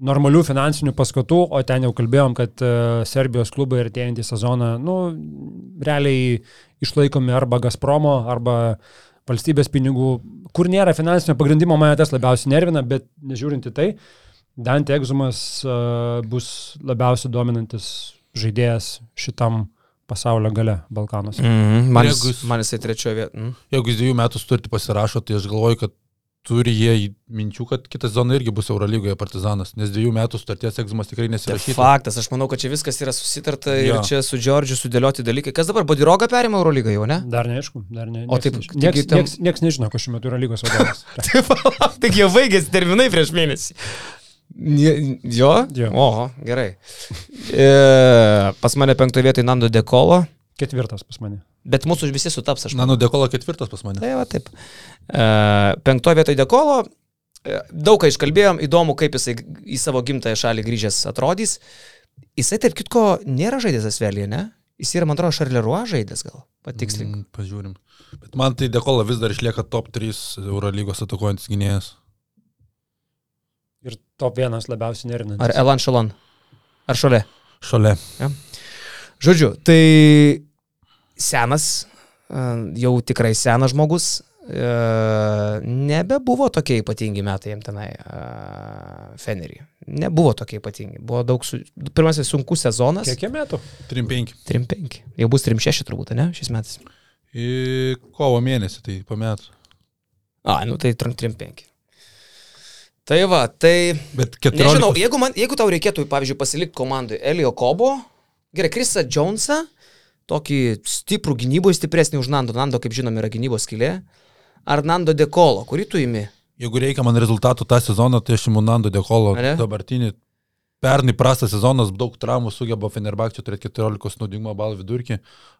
normalių finansinių paskatų, o ten jau kalbėjom, kad uh, Serbijos klubai artėjantį sezoną, nu, realiai išlaikomi arba Gazpromo, arba valstybės pinigų, kur nėra finansinio pagrindimo, mane tas labiausiai nervina, bet nežiūrint į tai, Dante Egzumas uh, bus labiausiai dominantis žaidėjas šitam pasaulio gale Balkanuose. Mm, man, Jeigu jis, jis- man jisai trečioje vietoje. Mm. Jeigu jis dviejų metų sutartį pasirašo, tai aš galvoju, kad turi jie minčių, kad kitą sezoną irgi bus Eurolygoje Partizanas, nes dviejų metų sutarties egzamas tikrai Tai nesirašytas. faktas, aš manau, kad čia viskas yra susitarta ir Jo. čia su Džordžiu sudėlioti dalykai. Kas dabar, Bodiroga perima Eurolygą jau, ne? Dar neaišku, dar ne. O taip, taigi nieks, ten- nieks, nieks nežino, kas šiuo metu yra lygos vadovas. Tik jau baigėsi terminai prieš mėnesį. Jo? Jo. O, gerai. E, pas mane penktoje vietoje Nando Dekolo, Ketvirtas pas mane. bet mūsų visi sutaps, aš Na, nu, Dekola ketvirtas pas mane. Tai va taip. E, penktoje vietoje Dekolo, e, daug ką iškalbėjom, įdomu, kaip jisai į savo gimtąją šalį grįžęs atrodys. Jisai, taip kitko, nėra žaidęs Asvelėje, ne? Jis yra, man atrodo, Šarleruo žaidęs gal. Patikslink. Mm, pažiūrim. Bet man tai Dekola vis dar išlieka top 3 Eurolygos atakuojantis gynėjas. Top vienas labiausiai nervinantis. Ar Elan Šalon? Ar šalia? Šalia. Žodžiu, tai senas, e, jau tikrai senas žmogus, e, nebebuvo tokie ypatingi metai jam tenai e, Fenerį. Nebuvo tokie ypatingi. Buvo daug, su... pirmasis sunkus sezonas. Kiek metų? 3-5. 3-5. Jau bus 3-6 turbūt, ne, šiais metais. Į kovo mėnesį, tai po metų. A, nu tai 3-5. Tai va, tai... 14. Nežinau, jeigu, man, jeigu tau reikėtų, pavyzdžiui, pasilikti komandai Elio Kobo, Gerai, Krisa Jonesą, tokį stiprų gynyboje, stipresnį už Nando. Nando, kaip žinom, yra gynybos skilė. Ar Nando Dekolo, kurį tu įimi? Jeigu reikia man rezultatų tą sezoną, tai aš imu Nando Dekolo dabartinį. Pernai prastas sezonas, daug traumų sugeba Fenerbakčio turėti 14 naudingumo balų vidurkį.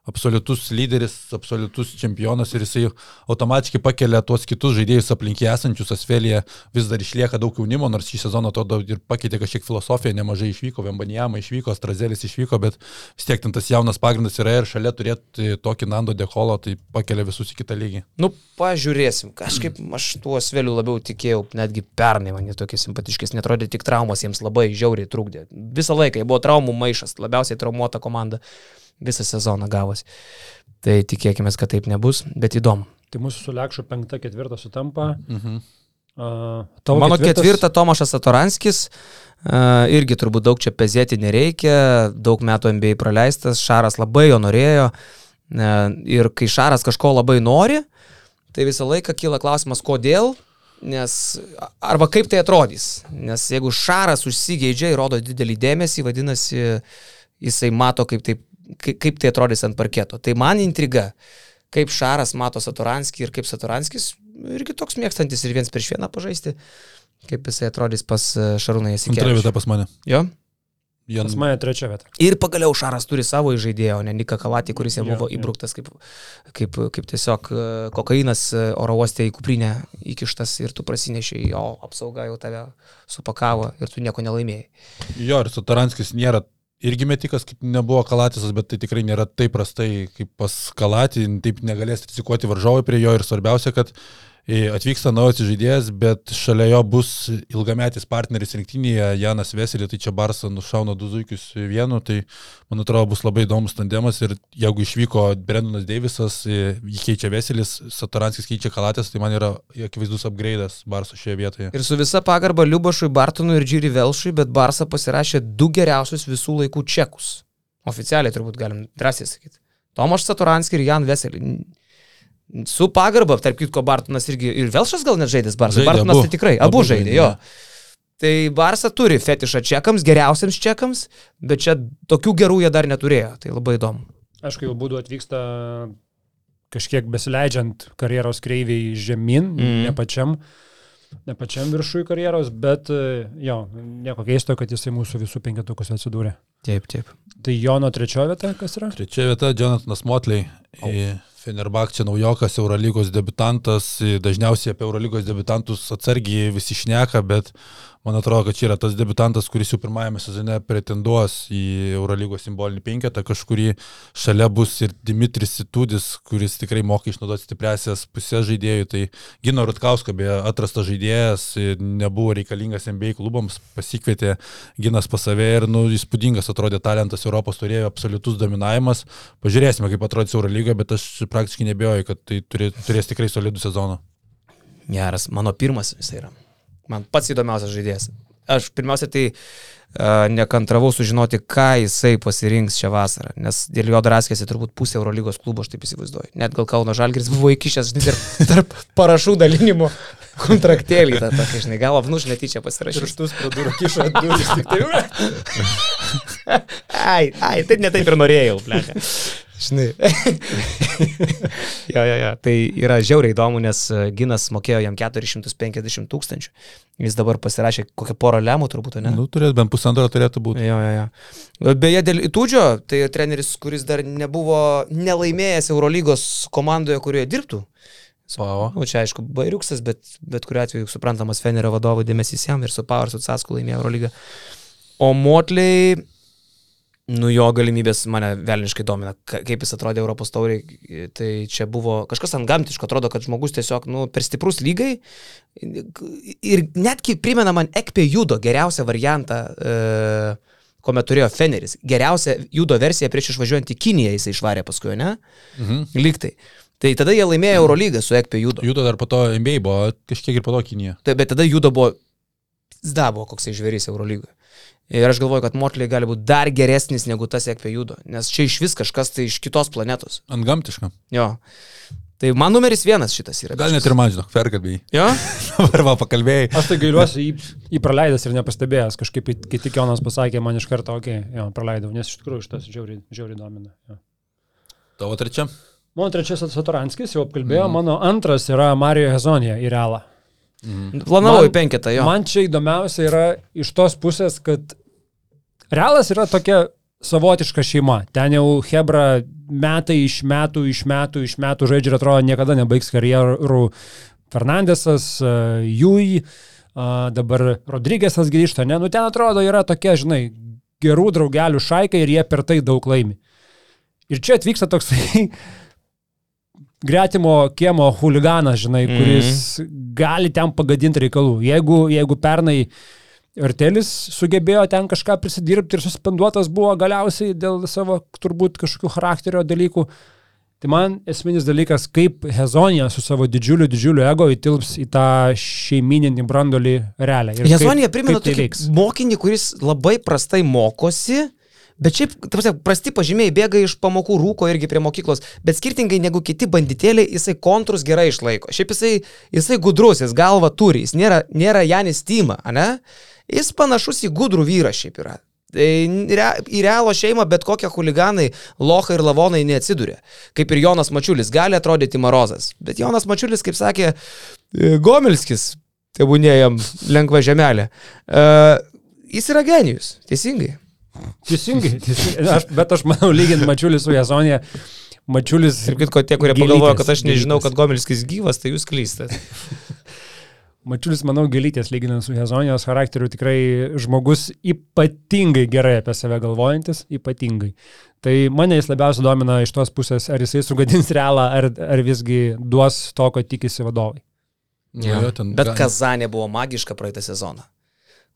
Absoliutus lyderis, absoliutus čempionas ir jisai automatiškai pakelia tuos kitus žaidėjus aplink jį esančius. Asfelija vis dar išlieka daug jaunimo, nors šį sezoną atrodo ir pakeitė kažkiek filosofiją, nemažai išvyko, Vembanijama išvyko, Strazelis išvyko, bet vis tiek ten tas jaunas pagrindas yra ir šalia turėti tokį Nando Dekolo, tai pakelia visus į kitą lygį. Nu, pažiūrėsim. Kažkaip aš tuo sveliu labiau tikėjau, netgi pernai man jie tokie simpatiškesni, atrodė tik traumos jiems labai žiauriai trukdė. Visą laiką buvo traumų maišas, labiausiai traumuota komanda visą sezoną gavosi. Tai tikėkime, kad taip nebus, bet įdomu. Tai mūsų su Lekšu penkta, ketvirta sutampa. Mhm. Uh, Mano ketvirta Tomašas Satoranskis, uh, irgi turbūt daug čia pezėti nereikia, daug metų MBA praleistas, Šaras labai jo norėjo uh, ir kai Šaras kažko labai nori, tai visą laiką kyla klausimas, kodėl, nes arba kaip tai atrodys, nes jeigu Šaras užsigeidžia ir rodo didelį dėmesį, vadinasi, jisai mato, kaip tai, kaip, tai atrodys ant parketo. Tai man intriga, kaip Šaras mato Satoranskį ir kaip Satoranskis irgi toks mėgstantis ir viens prieš vieną pažaisti, kaip jisai atrodys pas e, Šarūną Antra Jasikevičių. vieta pas mane. Jo. Jan... Pas mane trečia vieta. Ir pagaliau Šaras turi savo žaidėją, o ne Nika Kalatį, kuris jam buvo jo. įbruktas kaip, kaip, kaip tiesiog e, kokainas e, oro uoste į kuprinę įkištas ir tu prasinešai, jo apsauga jau tave supakavo ir tu nieko nelaimėjai. Jo, ir Sataranskis nėra irgi metikas, kaip nebuvo Kalatisas, bet tai tikrai nėra taip prastai kaip pas Kalatį, taip negalės rizikuoti varžovai prie jo ir svarbiausia, kad e, atvyksta naujas žaidėjas, bet šalia jo bus ilgametis partneris rinktinėje Janas Veselė, tai čia Barsa nušauna du zuikius vienu, tai man atrodo bus labai įdomus tandemas ir jeigu išvyko Brendonas Deivisas, jį keičia Veselis, Sataranskis keičia Kalatis, tai man yra akivaizdus upgraidas Barso šioje vietoje. Ir su visa pagarba Liubašui, Bartonui ir Džiri Velšui, bet Barsa pasirašė du geriausius visų laikų čekus. Oficialiai turbūt galim drąsiai sakyti. Tomaš Satoranskis ir Jan Veselį. Su pagarba, tarp kitko, Bartonas irgi ir Velšas gal net žaidės. Žaidė Bartonas abu. tai tikrai, abu Abu žaidė, jo. Tai Barsa turi fetišą čekams, geriausiams čekams, bet čia tokių gerų jie dar neturėjo. Tai labai įdomu. Aišku, jau būdų atvyksta kažkiek besileidžiant karjeros kreiviai žemyn, mm. ne pačiam. Ne pačiam viršui karjeros, bet e, jo, nieko keisto, kad jisai mūsų visų penketukus atsidūrė. Taip, taip. Tai Jono trečioji vieta, kas yra? Trečia vieta Jonathanas Motley. Fenerbak čia naujokas Eurolygos debutantas. Dažniausiai apie Eurolygos debutantus atsargiai visi šneka, bet man atrodo, kad čia yra tas debutantas, kuris jau pirmajame sezone pretenduos į Eurolygos simbolinį penketą. Kažkurį šalia bus ir Dimitris Situdis, kuris tikrai moka išnaudoti stipresias pusės žaidėjų. Tai Gino Rutkausko, beje, atrastas žaidėjas, nebuvo reikalingas NBA klubams, pasikvietė Ginas pas save ir, nu, įspūdingas atrodė talentas Europos turėjo absoliutus dominavimas. Pažiūrėsime, kaip atrodys Eurolyga, bet aš praktiškai nebejoju, kad tai turės, turės tikrai solidų sezoną. Geras, mano pirmas jis yra. Man pats įdomiausias žaidėjas. Aš pirmiausia tai uh, nekantravau sužinoti, ką jisai pasirinks šią vasarą, nes dėl jo draskėsi turbūt pusė Eurolygos klubo, aš taip įsivaizduoju. Net gal Kauno Žalgiris buvo įkišęs žinai, tarp, tarp parašų dalinimo kontraktėlį, tą tokį, žinai, gal apnuš netyčia pasirašyti. Pirštus prie durų kiša duris, tik tai. Ai, ai, tai ne taip ir norėjau, plecha. Žinai. jo, jo, jo. Tai yra žiauriai įdomu, nes e, Ginas mokėjo jam 450 tūkstančių. Jis dabar pasirašė kokią porą lemų turbūt, ne? Nu, turės bent pusantro turėtų būti. Jo, jo, jo. Beje, dėl Itūdžio, tai treneris, kuris dar nebuvo nelaimėjęs Eurolygos komandoje, kurioje dirbtų. Pavo. Nu, čia aišku, bairiuksas, bet, bet kuriu atveju suprantamas Fenerio vadovo dėmesys jam ir su Power, su Casku laimėjo Eurolygą. O Motley, nu jo galimybės mane velniškai domina, ka- kaip jis atrodė Europos tauriai. Tai čia buvo kažkas ant gamtiško, atrodo, kad žmogus tiesiog nu, per stiprus lygai. Ir netgi primena man Ekpė Judo geriausią variantą. E, kuomet turėjo Feneris. Geriausia judo versija prieš išvažiuojant į Kiniją jisai išvarė paskui, ne? Mhm. Lygtai. Tai tada jie laimėjo Eurolygą su Ekpė Judo. Judo dar po to NBA buvo, kažkiek ir po to Kinija. Tai, bet tada Judo buvo, zda buvo koksai žvėrys Eurolygoje. Ir aš galvoju, kad Motley gali būti dar geresnis negu tas Ekpė Judo, nes čia iš vis kažkas tai iš kitos planetos. Ant gamtišką. Jo. Tai man numeris vienas šitas yra. Gal net ir man, žinok, perkalbėjai. Jo? Dabar va pakalbėjai. Aš tai gailiuosi jį, jį praleidęs ir nepastebėjęs. Kažkaip, kai tik Jonas pasakė, man iš karto, okei, okay, jo, praleidau, nes iš tikrųjų šitas žiauriai, žiauriai domina. Jo. Tavo trečia? Mano trečiasis Satoranskis, jau apkalbėjo, mm. mano antras yra Mario Hezonija į realą. Mm. Planavau į penketą jo. Man čia įdomiausia yra iš tos pusės, kad realas yra tokia savotiška šeima. Ten jau Hebra metai iš metų, iš metų, iš metų žaidžia ir atrodo niekada nebaigs karjerų. Fernandesas, Jui, dabar Rodrygėsas grįžta, ne, nu ten atrodo yra tokie, žinai, gerų draugelių šaikai ir jie per tai daug laimi. Ir čia atvyksta toksai gretimo kiemo huliganas, žinai, kuris mm -hmm. gali ten pagadinti reikalų. Jeigu, jeigu pernai uh, Artelis sugebėjo ten kažką prisidirbti ir suspenduotas buvo galiausiai dėl savo turbūt kažkokių charakterio dalykų. Tai man esminis dalykas, kaip Hezonija su savo didžiuliu, didžiuliu ego įtilps į tą šeimininį brandolį realią. Hezonija primena tai tokį mokinį, kuris labai prastai mokosi, Bet šiaip, tarsi, prasti pažymiai bėga iš pamokų rūko irgi prie mokyklos, bet skirtingai negu kiti banditėliai, jisai kontrus gerai išlaiko. Šiaip jisai, jisai gudrus, jis galva turi, jis nėra, nėra Janis Tyma, ne? Jis panašus į gudrų vyrą šiaip yra. Tai į realo šeimą bet kokie huliganai, lochai ir lavonai neatsiduria. Kaip ir Jonas Mačiulis gali atrodyti Marozas. Bet Jonas Mačiulis, kaip sakė e, Gomilskis, tebūnė jam lengva žemelė, uh, jis yra genijus, teisingai. Teisingai, teisingai. Aš, bet aš manau, lyginti Mačiulį su Jazonė, Mačiulis. Ir kitko, tie, kurie pagalvojo, kad aš nežinau, kad Gomilskis gyvas, tai jūs klystate. Mačiulis, manau, gelytės lyginant su Hezonijos charakteriu, tikrai žmogus ypatingai gerai apie save galvojantis, ypatingai. Tai mane jis labiausiai domina iš tos pusės, ar jisai sugadins realą, ar, ar visgi duos to, ko tikisi vadovai. Ja. Ja, Bet Kazanė buvo magiška praeitą sezoną.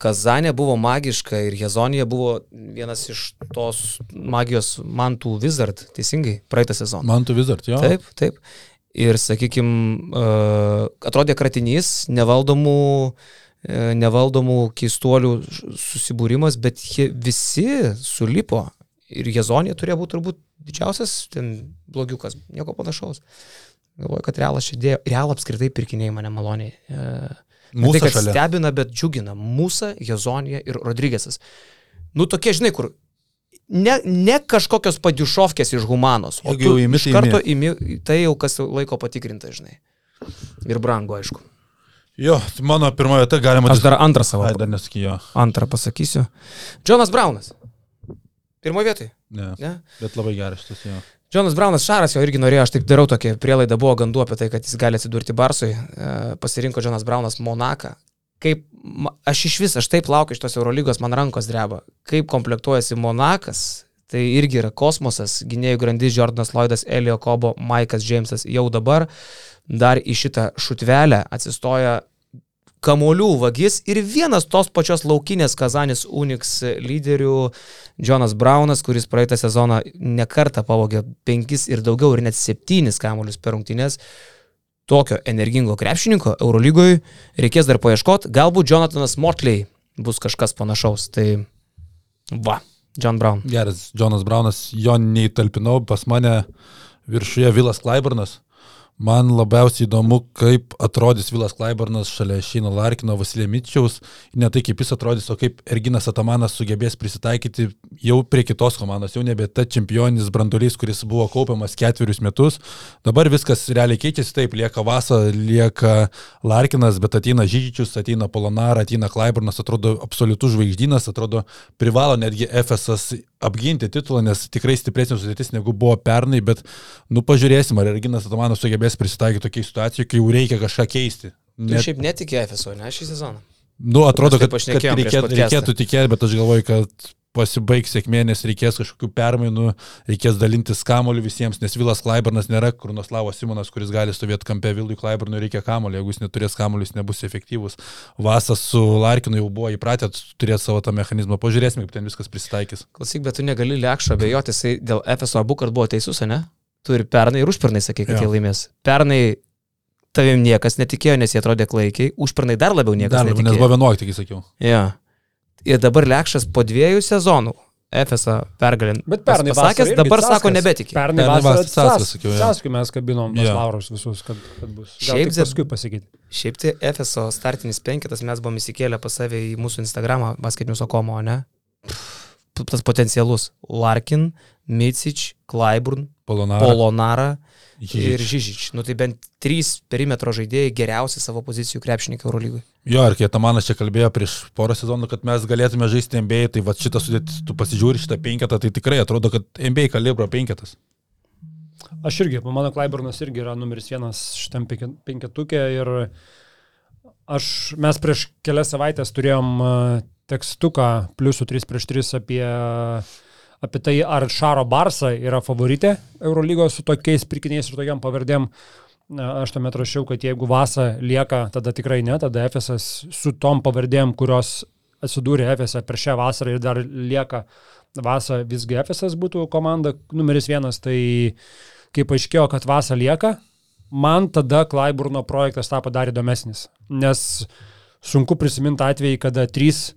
Kazanė buvo magiška ir Hezonija buvo vienas iš tos magijos mantų Wizard, teisingai, praeitą sezoną. Mantų Wizard, jo. Taip, taip ir, sakykime, atrodė kratinys, nevaldomų, e, nevaldomų keistuolių susibūrimas, bet jie visi sulipo ir Jezonė turėjo būti turbūt didžiausias ten blogiukas, nieko panašaus. Galvoju, kad realas čia dėjo, real apskritai pirkiniai mane maloniai. E, Mūsų tai, kad šalia. stebina, bet džiugina. Mūsų, Jezonija ir Rodrygėsas. Nu tokie, žinai, kur ne, ne kažkokios padiušovkės iš humanos, o tu imi, iš karto imi, tai jau kas laiko patikrinta, žinai. Ir brangu, aišku. Jo, mano pirmoji vieta galima. Aš dar antrą savo. Ai, dar nesakyju. Antrą pasakysiu. Jonas Braunas. Pirmoje vietoje. Ne, ne. Bet labai geras šitas jo. Jonas Braunas Šaras jo irgi norėjo, aš taip darau tokią prielaidą, buvo gandų apie tai, kad jis gali atsidurti Barsui. E, pasirinko Jonas Braunas Monaką kaip aš iš vis, aš taip laukiu šitos Eurolygos, man rankos dreba, kaip komplektuojasi Monakas, tai irgi yra kosmosas, gynėjų grandis Jordanas Lloydas, Elio Kobo, Maikas Džeimsas jau dabar dar į šitą šutvelę atsistoja kamolių vagis ir vienas tos pačios laukinės Kazanis Unix lyderių, Jonas Braunas, kuris praeitą sezoną nekartą pavogė penkis ir daugiau ir net septynis kamolius per rungtynės, tokio energingo krepšininko Eurolygoje reikės dar paieškoti. Galbūt Jonathanas Mortley bus kažkas panašaus. Tai va, John Brown. Geras, Jonas Braunas, jo neįtalpinau, pas mane viršuje Vilas Klaiburnas. Man labiausiai įdomu, kaip atrodys Vilas Klaibarnas šalia Šeino Larkino, Vasilė Mitčiaus, ne tai kaip jis atrodys, o kaip Erginas Atamanas sugebės prisitaikyti jau prie kitos komandos, jau nebe ta čempioninis brandolys, kuris buvo kaupiamas ketverius metus. Dabar viskas realiai keičiasi, taip, lieka Vasa, lieka Larkinas, bet ateina Žyčičius, ateina Polonara, ateina Klaibarnas, atrodo absoliutus žvaigždynas, atrodo privalo netgi FSS apginti titulą, nes tikrai stipresnė sudėtis negu buvo pernai, bet, nu, pažiūrėsim, ar Erginas Atamanas sugebės prisitaikyti tokiai situacijai, kai jau reikia kažką keisti. Net... Tu šiaip netikė FSO, ne šį sezoną? Nu, atrodo, kad, kad reikėtų, reikėtų tikėti, bet aš galvoju, kad pasibaigs sėkmė, nes reikės kažkokių permainų, reikės dalintis kamoliu visiems, nes Vilas Klaibernas nėra Krunaslavas Simonas, kuris gali stovėti kampe Vilui Klaibernui reikia kamoliu, jeigu jis neturės kamoliu, jis nebus efektyvus. Vasas su Larkinu jau buvo įpratę turėti savo tą mechanizmą, pažiūrėsime, kaip ten viskas prisitaikys. Klausyk, bet tu negali lėkšą abejoti, jisai dėl FSO abu, kad buvo teisus, ne? Tu ir pernai, ir užpernai sakai, kad ja. jie laimės. Pernai tavim niekas netikėjo, nes jie atrodė klaikiai, užpernai dar labiau niekas dar labiau, netikėjo. Nes buvo 11, tik sakiau. Ja. Ir dabar Lekšas po dviejų sezonų FSA pergalę. Bet pernai pasakęs, dabar sako Caskas. nebetiki. Pernai Pernai vasarą Caskas sakiau, jo. Saskui mes kabinom Jo. laurus visus, kad, kad bus. Gal Šiaip paskui pasakyti. Šiaip tai FSO startinis penketas mes buvom įsikėlę pas save į mūsų Instagramą, basketinius Okomo, ne? Tas potencialus. Larkin, Micic, Klaiburn, Polonara. Polonara ir Žižič. Žižič. Nu tai bent trys perimetro žaidėjai geriausi savo pozicijų krepšininkai Eurolygui. Jo, ir kai Tamanas čia kalbėjo prieš porą sezonų, kad mes galėtume žaisti NBA, tai va šitą sudėtis, tu pasižiūri šitą penketą, tai tikrai atrodo, kad NBA kalibro penketas. Aš irgi, mano Klaiburnas irgi yra numeris vienas šitam penke- penketukė ir aš, mes prieš kelias savaitės turėjom e, tekstuką pliusų 3 prieš 3 apie, apie tai, ar Šaro Barsa yra favoritė Eurolygos su tokiais pirkiniais ir tokiam pavardėm. Aš tuomet rašiau, kad jeigu Vasa lieka, tada tikrai ne, tada FSS su tom pavardėm, kurios atsidūrė FSS per šią vasarą ir dar lieka Vasa visgi FSS būtų komanda numeris vienas, tai kai paaiškėjo, kad Vasa lieka, man tada Klaiburno projektas tapo dar įdomesnis, nes sunku prisiminti atvejį, kada trys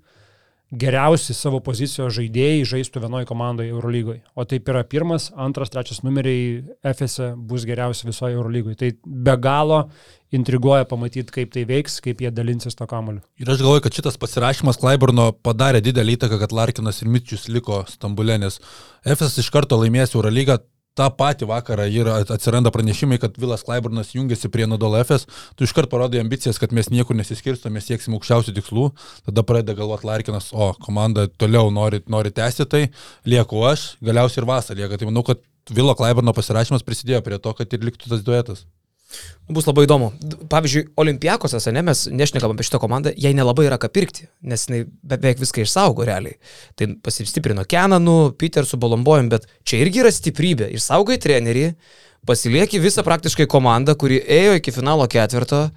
geriausi savo pozicijos žaidėjai žaistų vienoje komandoje Eurolygoje. O taip yra pirmas, antras, trečias numeriai FS bus geriausi visoje Eurolygoje. Tai be galo intriguoja pamatyti, kaip tai veiks, kaip jie dalinsis to kamoliu. Ir aš galvoju, kad šitas pasirašymas Klaiburno padarė didelį įtaką, kad Larkinas ir Mitčius liko Stambulė, nes FS iš karto laimės Eurolygą. Ta pati vakarą yra atsiranda pranešimai, kad Vilas Klaiburnas jungiasi prie Nodol FS, tu iškart parodai ambicijas, kad mes niekur nesiskirstome, mes sieksim aukščiausių tikslų, tada pradeda galvoti Larkinas, o komanda toliau nori, nori tęsti tai, lieku aš, galiausiai ir vasarą lieka. Tai manau, kad Vilo Klaiburno pasirašymas prisidėjo prie to, kad ir liktų tas duetas. Bus labai įdomu. Pavyzdžiui, Olimpiakosas, ne, mes nešnekam apie šitą komandą, jai nelabai yra ką pirkti, nes jinai beveik viską išsaugo realiai. Tai pasistiprino Kenanu, Petersu, Bolombojim, bet čia irgi yra stiprybė. Išsaugai trenerį, pasilieki visą praktiškai komandą, kuri ėjo iki finalo ketvirto.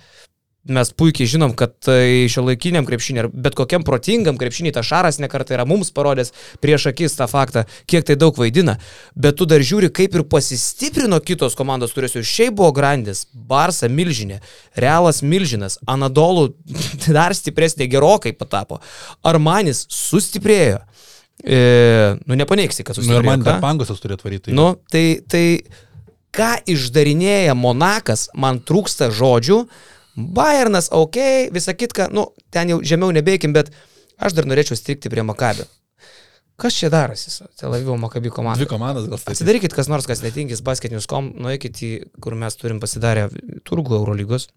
Mes puikiai žinom, kad tai šio laikiniam krepšiniui, bet kokiam protingam krepšiniui, ta Šaras nekartai yra mums parodęs prieš akis tą faktą, kiek tai daug vaidina. Bet tu dar žiūri, kaip ir pasistiprino kitos komandos, kurios jau šiaip buvo grandis. Barsa milžinė, Realas milžinas, Anadolų dar stipresnė gerokai patapo. Armanis sustiprėjo. E, nu, nepaneiksi, kad Nu, ir sustiprėjo. man dar pangosas turėtų varyti. Nu, tai, tai ką išdarinėja Monakas, man trūksta žodžių. Bayernas, ok, visa kitka, nu, ten jau žemiau nebeikim, bet aš dar norėčiau strikti prie Makabio. Kas čia darosi Tel Avivo Makabi komanda? Dvi komandas gal statyti. Atsidarykit kas nors, kas netingis basketinius.com, nueikit į, kur mes turim pasidarę turgų Eurolygos.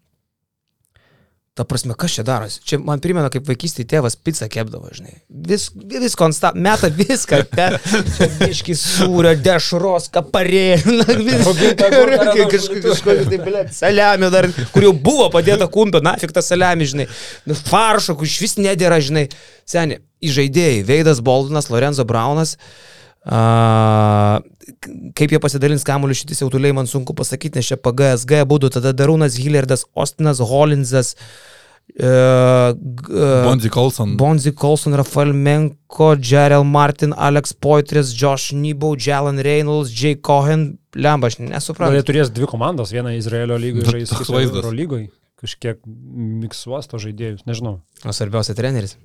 Ta prasme, kas čia darosi? Čia man primena, kaip vaikystėje tėvas pizzą kepdavo, žinai. Vis, vis konstant, meta viską. Te, iški sūrio, dešros, kaparėlį. Kažkokį, tai, blėt, saliamį dar, kur jau buvo padėta kumpio, na, fik tas saliamį, žinai. Nu, Faršo, kur iš vis nedėra, žinai. Seniai, įžaidėjai, Veidas Boldinas, Lorenzo Braunas. A, kaip jie pasidalins kamuoliu šitis jautuliai, man sunku pasakyti, nes čia PGSG būtų tada Darūnas Hillerdas, Ostinas Holinzas, e, g- e, Bonzi Colson. Bonzi Colson, Rafael Menko, Jarel Martin, Alex Poitris, Josh Nebo, Jalen Reynolds, Jay Cohen, Lemba, aš Gal jie nesuprantu. turės dvi komandas, vieną Izraelio lygoje žais, kitą. Euro lygoje. Kažkiek miksuos to žaidėjus, nežinau. O svarbiausia treneris.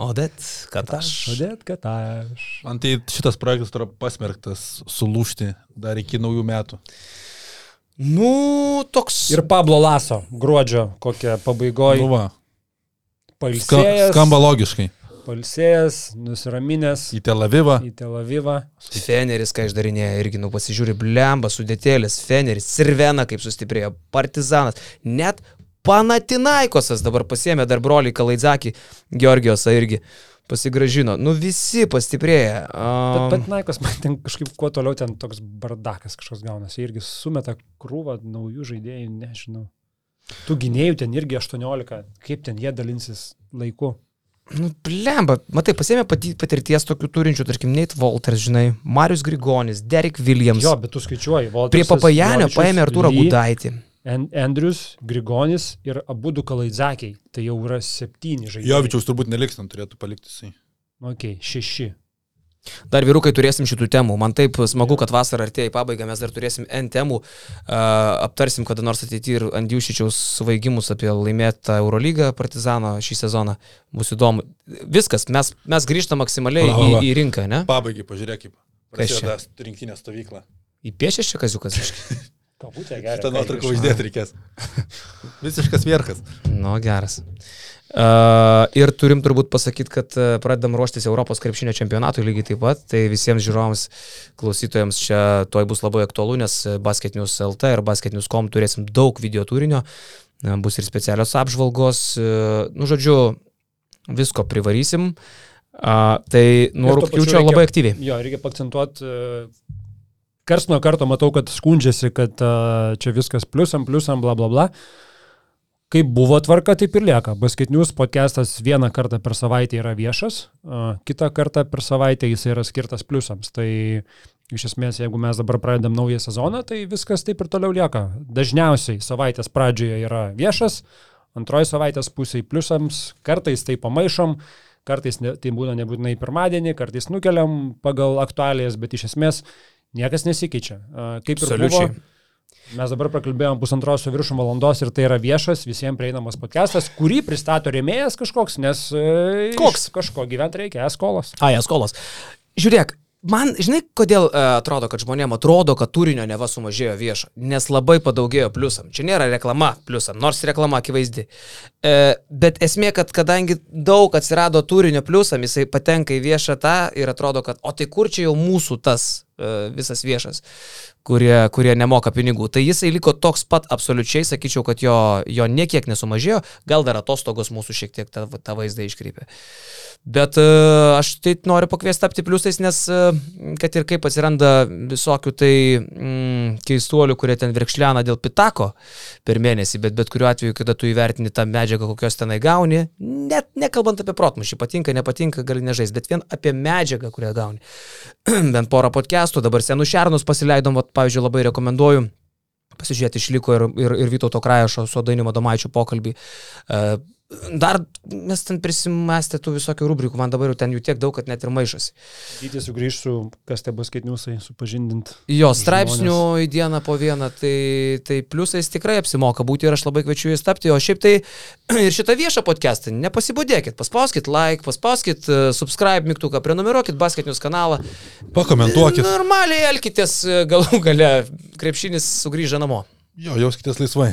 Odet, kad aš. Žodėt, kad aš. Man tai šitas projektas yra pasmerktas sulūšti dar iki naujų metų. Nu, toks. Ir Pablo Laso, gruodžio kokia pabaigoje. Nu Palsėjęs, skamba logiškai. palsėjęs, nusiraminęs Į Tel Avivą. į Tel Avivą. Feneris, ką išdarinėja, irgi, nu, pasižiūri, blemba, sudėtėlis, Feneris, Sirvena, kaip sustiprėjo, Partizanas, net Panatinaikosas dabar pasėmė dar broliai Kalaidzakį, Georgijosą irgi pasigražino. Nu, visi pastiprėja. Bet Um, pat Naikos man ten kažkaip kuo toliau ten toks bardakas kažkoks gaunasi. Irgi sumeta krūvą naujų žaidėjų, nežinau. Tų gynėjų ten irgi 18, kaip ten jie dalinsis laiku. nu, blemba, matai, pasėmė pati- patirties tokių turinčių, tarkim, Nate Walters, žinai, Marius Grigonis, Derek Williams. Jo, bet tu skaičiuoji. Waltersas, Prie Papajanio paėmė Arturą Lee, Gudaitį. An- Andrius, Grigonis ir abu du Kalaidzakiai. Tai jau yra septyni žaidėjai. Jovičiaus turbūt neliks, ten turėtų palikti jisai. Nu, Ok, šeši. Dar vyrukai turėsim šitų temų. Man taip smagu, kad vasara artėja į pabaigą, mes dar turėsim N temų. Uh, aptarsim kada nors ateityje ir Andiušičiaus svaigimus apie laimėtą Eurolygą Partizano šį sezoną. Bus įdomu. Viskas, mes, mes grįžtam maksimaliai Va, va, į, va. į rinką, ne? Pabaigai, pažiūrėk, kaip. Kas čia? Prasideda rinktinė stovykla. Į piešęs čia kaziukas. biškį? Kabutė gerai. Šitą nuotrauką uždėti reikės. Visiškas vierkas. Nu, geras. Uh, ir turim turbūt pasakyti, kad uh, pradedam ruoštis Europos krepšinio čempionatui lygiai taip pat. Tai visiems žiūrovams, klausytojams čia toj bus labai aktualu, nes basketinius LT ir basketinius.com turėsim daug video turinio, uh, bus ir specialios apžvalgos. Uh, nu, žodžiu, visko privarysim. Uh, tai nuo rūpjūčio labai aktyviai. Jo, reikia pakcentuoti. Kars nuo karto matau, kad skundžiasi, kad a, čia viskas pliusam, pliusam, bla bla bla. Kaip buvo tvarka, taip ir lieka. Basketinius podcastas vieną kartą per savaitę yra viešas, a, kitą kartą per savaitę jis yra skirtas pliusams. Tai iš esmės, jeigu mes dabar pradedam naują sezoną, tai viskas taip ir toliau lieka. Dažniausiai savaitės pradžioje yra viešas, antroji savaitės pusėje pliusams, kartais tai pamaišom, kartais ne, tai būna nebūtinai pirmadienį, kartais nukeliam pagal aktualijas, bet iš esmės niekas nesikeičia. Kaip ir buvo, Absoliučiai. mes dabar prakalbėjom pusantros su viršum valandos ir tai yra viešas, visiems prieinamas podcastas, kurį pristato rėmėjas kažkoks, nes e, Koks? kažko gyventi reikia, eskolas. A, jas skolos. Žiūrėk, man, žinai, kodėl uh, atrodo, kad žmonėm atrodo, kad turinio neva sumažėjo viešo, nes labai padaugėjo pliusam. Čia nėra reklama pliusam, nors reklama akivaizdi. E, bet esmė, kad kadangi daug atsirado turinio pliusam, jisai patenka į viešą tą ir atrodo, kad o tai kur čia jau mūsų tas e, visas viešas, kurie, kurie nemoka pinigų. Tai jisai liko toks pat absoliučiai, sakyčiau, kad jo, jo niekiek nesumažėjo, gal dar atostogos mūsų šiek tiek tą, tą vaizdą iškreipė. Bet e, aš tai noriu pakviesti tapti pliusais, nes e, kad ir kaip atsiranda visokių tai mm, keistuolių, kurie ten virkšliana dėl pitako per mėnesį, bet bet kuriuo atveju, kada tu įvertini tą medžiagą, kokios tenai gauni, net nekalbant apie protmušį, patinka, nepatinka, gali nežaisti, bet vien apie medžiagą, kurią gauni. Bent porą podcastų, dabar senus šernus pasileidom, vat, pavyzdžiui, labai rekomenduoju pasižiūrėti, išliko ir, ir, ir Vytauto Krajašo su Dainimo Domaičiu pokalbį. E, Dar mes ten prisimastė tų visokių rubrikų, man dabar jau ten jų tiek daug, kad net ir maišosi. Dydį sugrįžtų, kas tai bus skaitniusai, supažindint. Jo, straipsnių į dieną po vieną, tai, tai pliusais tikrai apsimoka būti ir aš labai kviečiu jūs tapti, o šiaip tai ir šitą viešą podcastą, nepasibodėkit, paspauskit like, paspauskit uh, subscribe mygtuką, prenumeruokit basketinius kanalą. Pakomentuokit. Normaliai elkitės, e, galų gale krepšinis sugrįžę namo. Jo, jauskitės laisvai.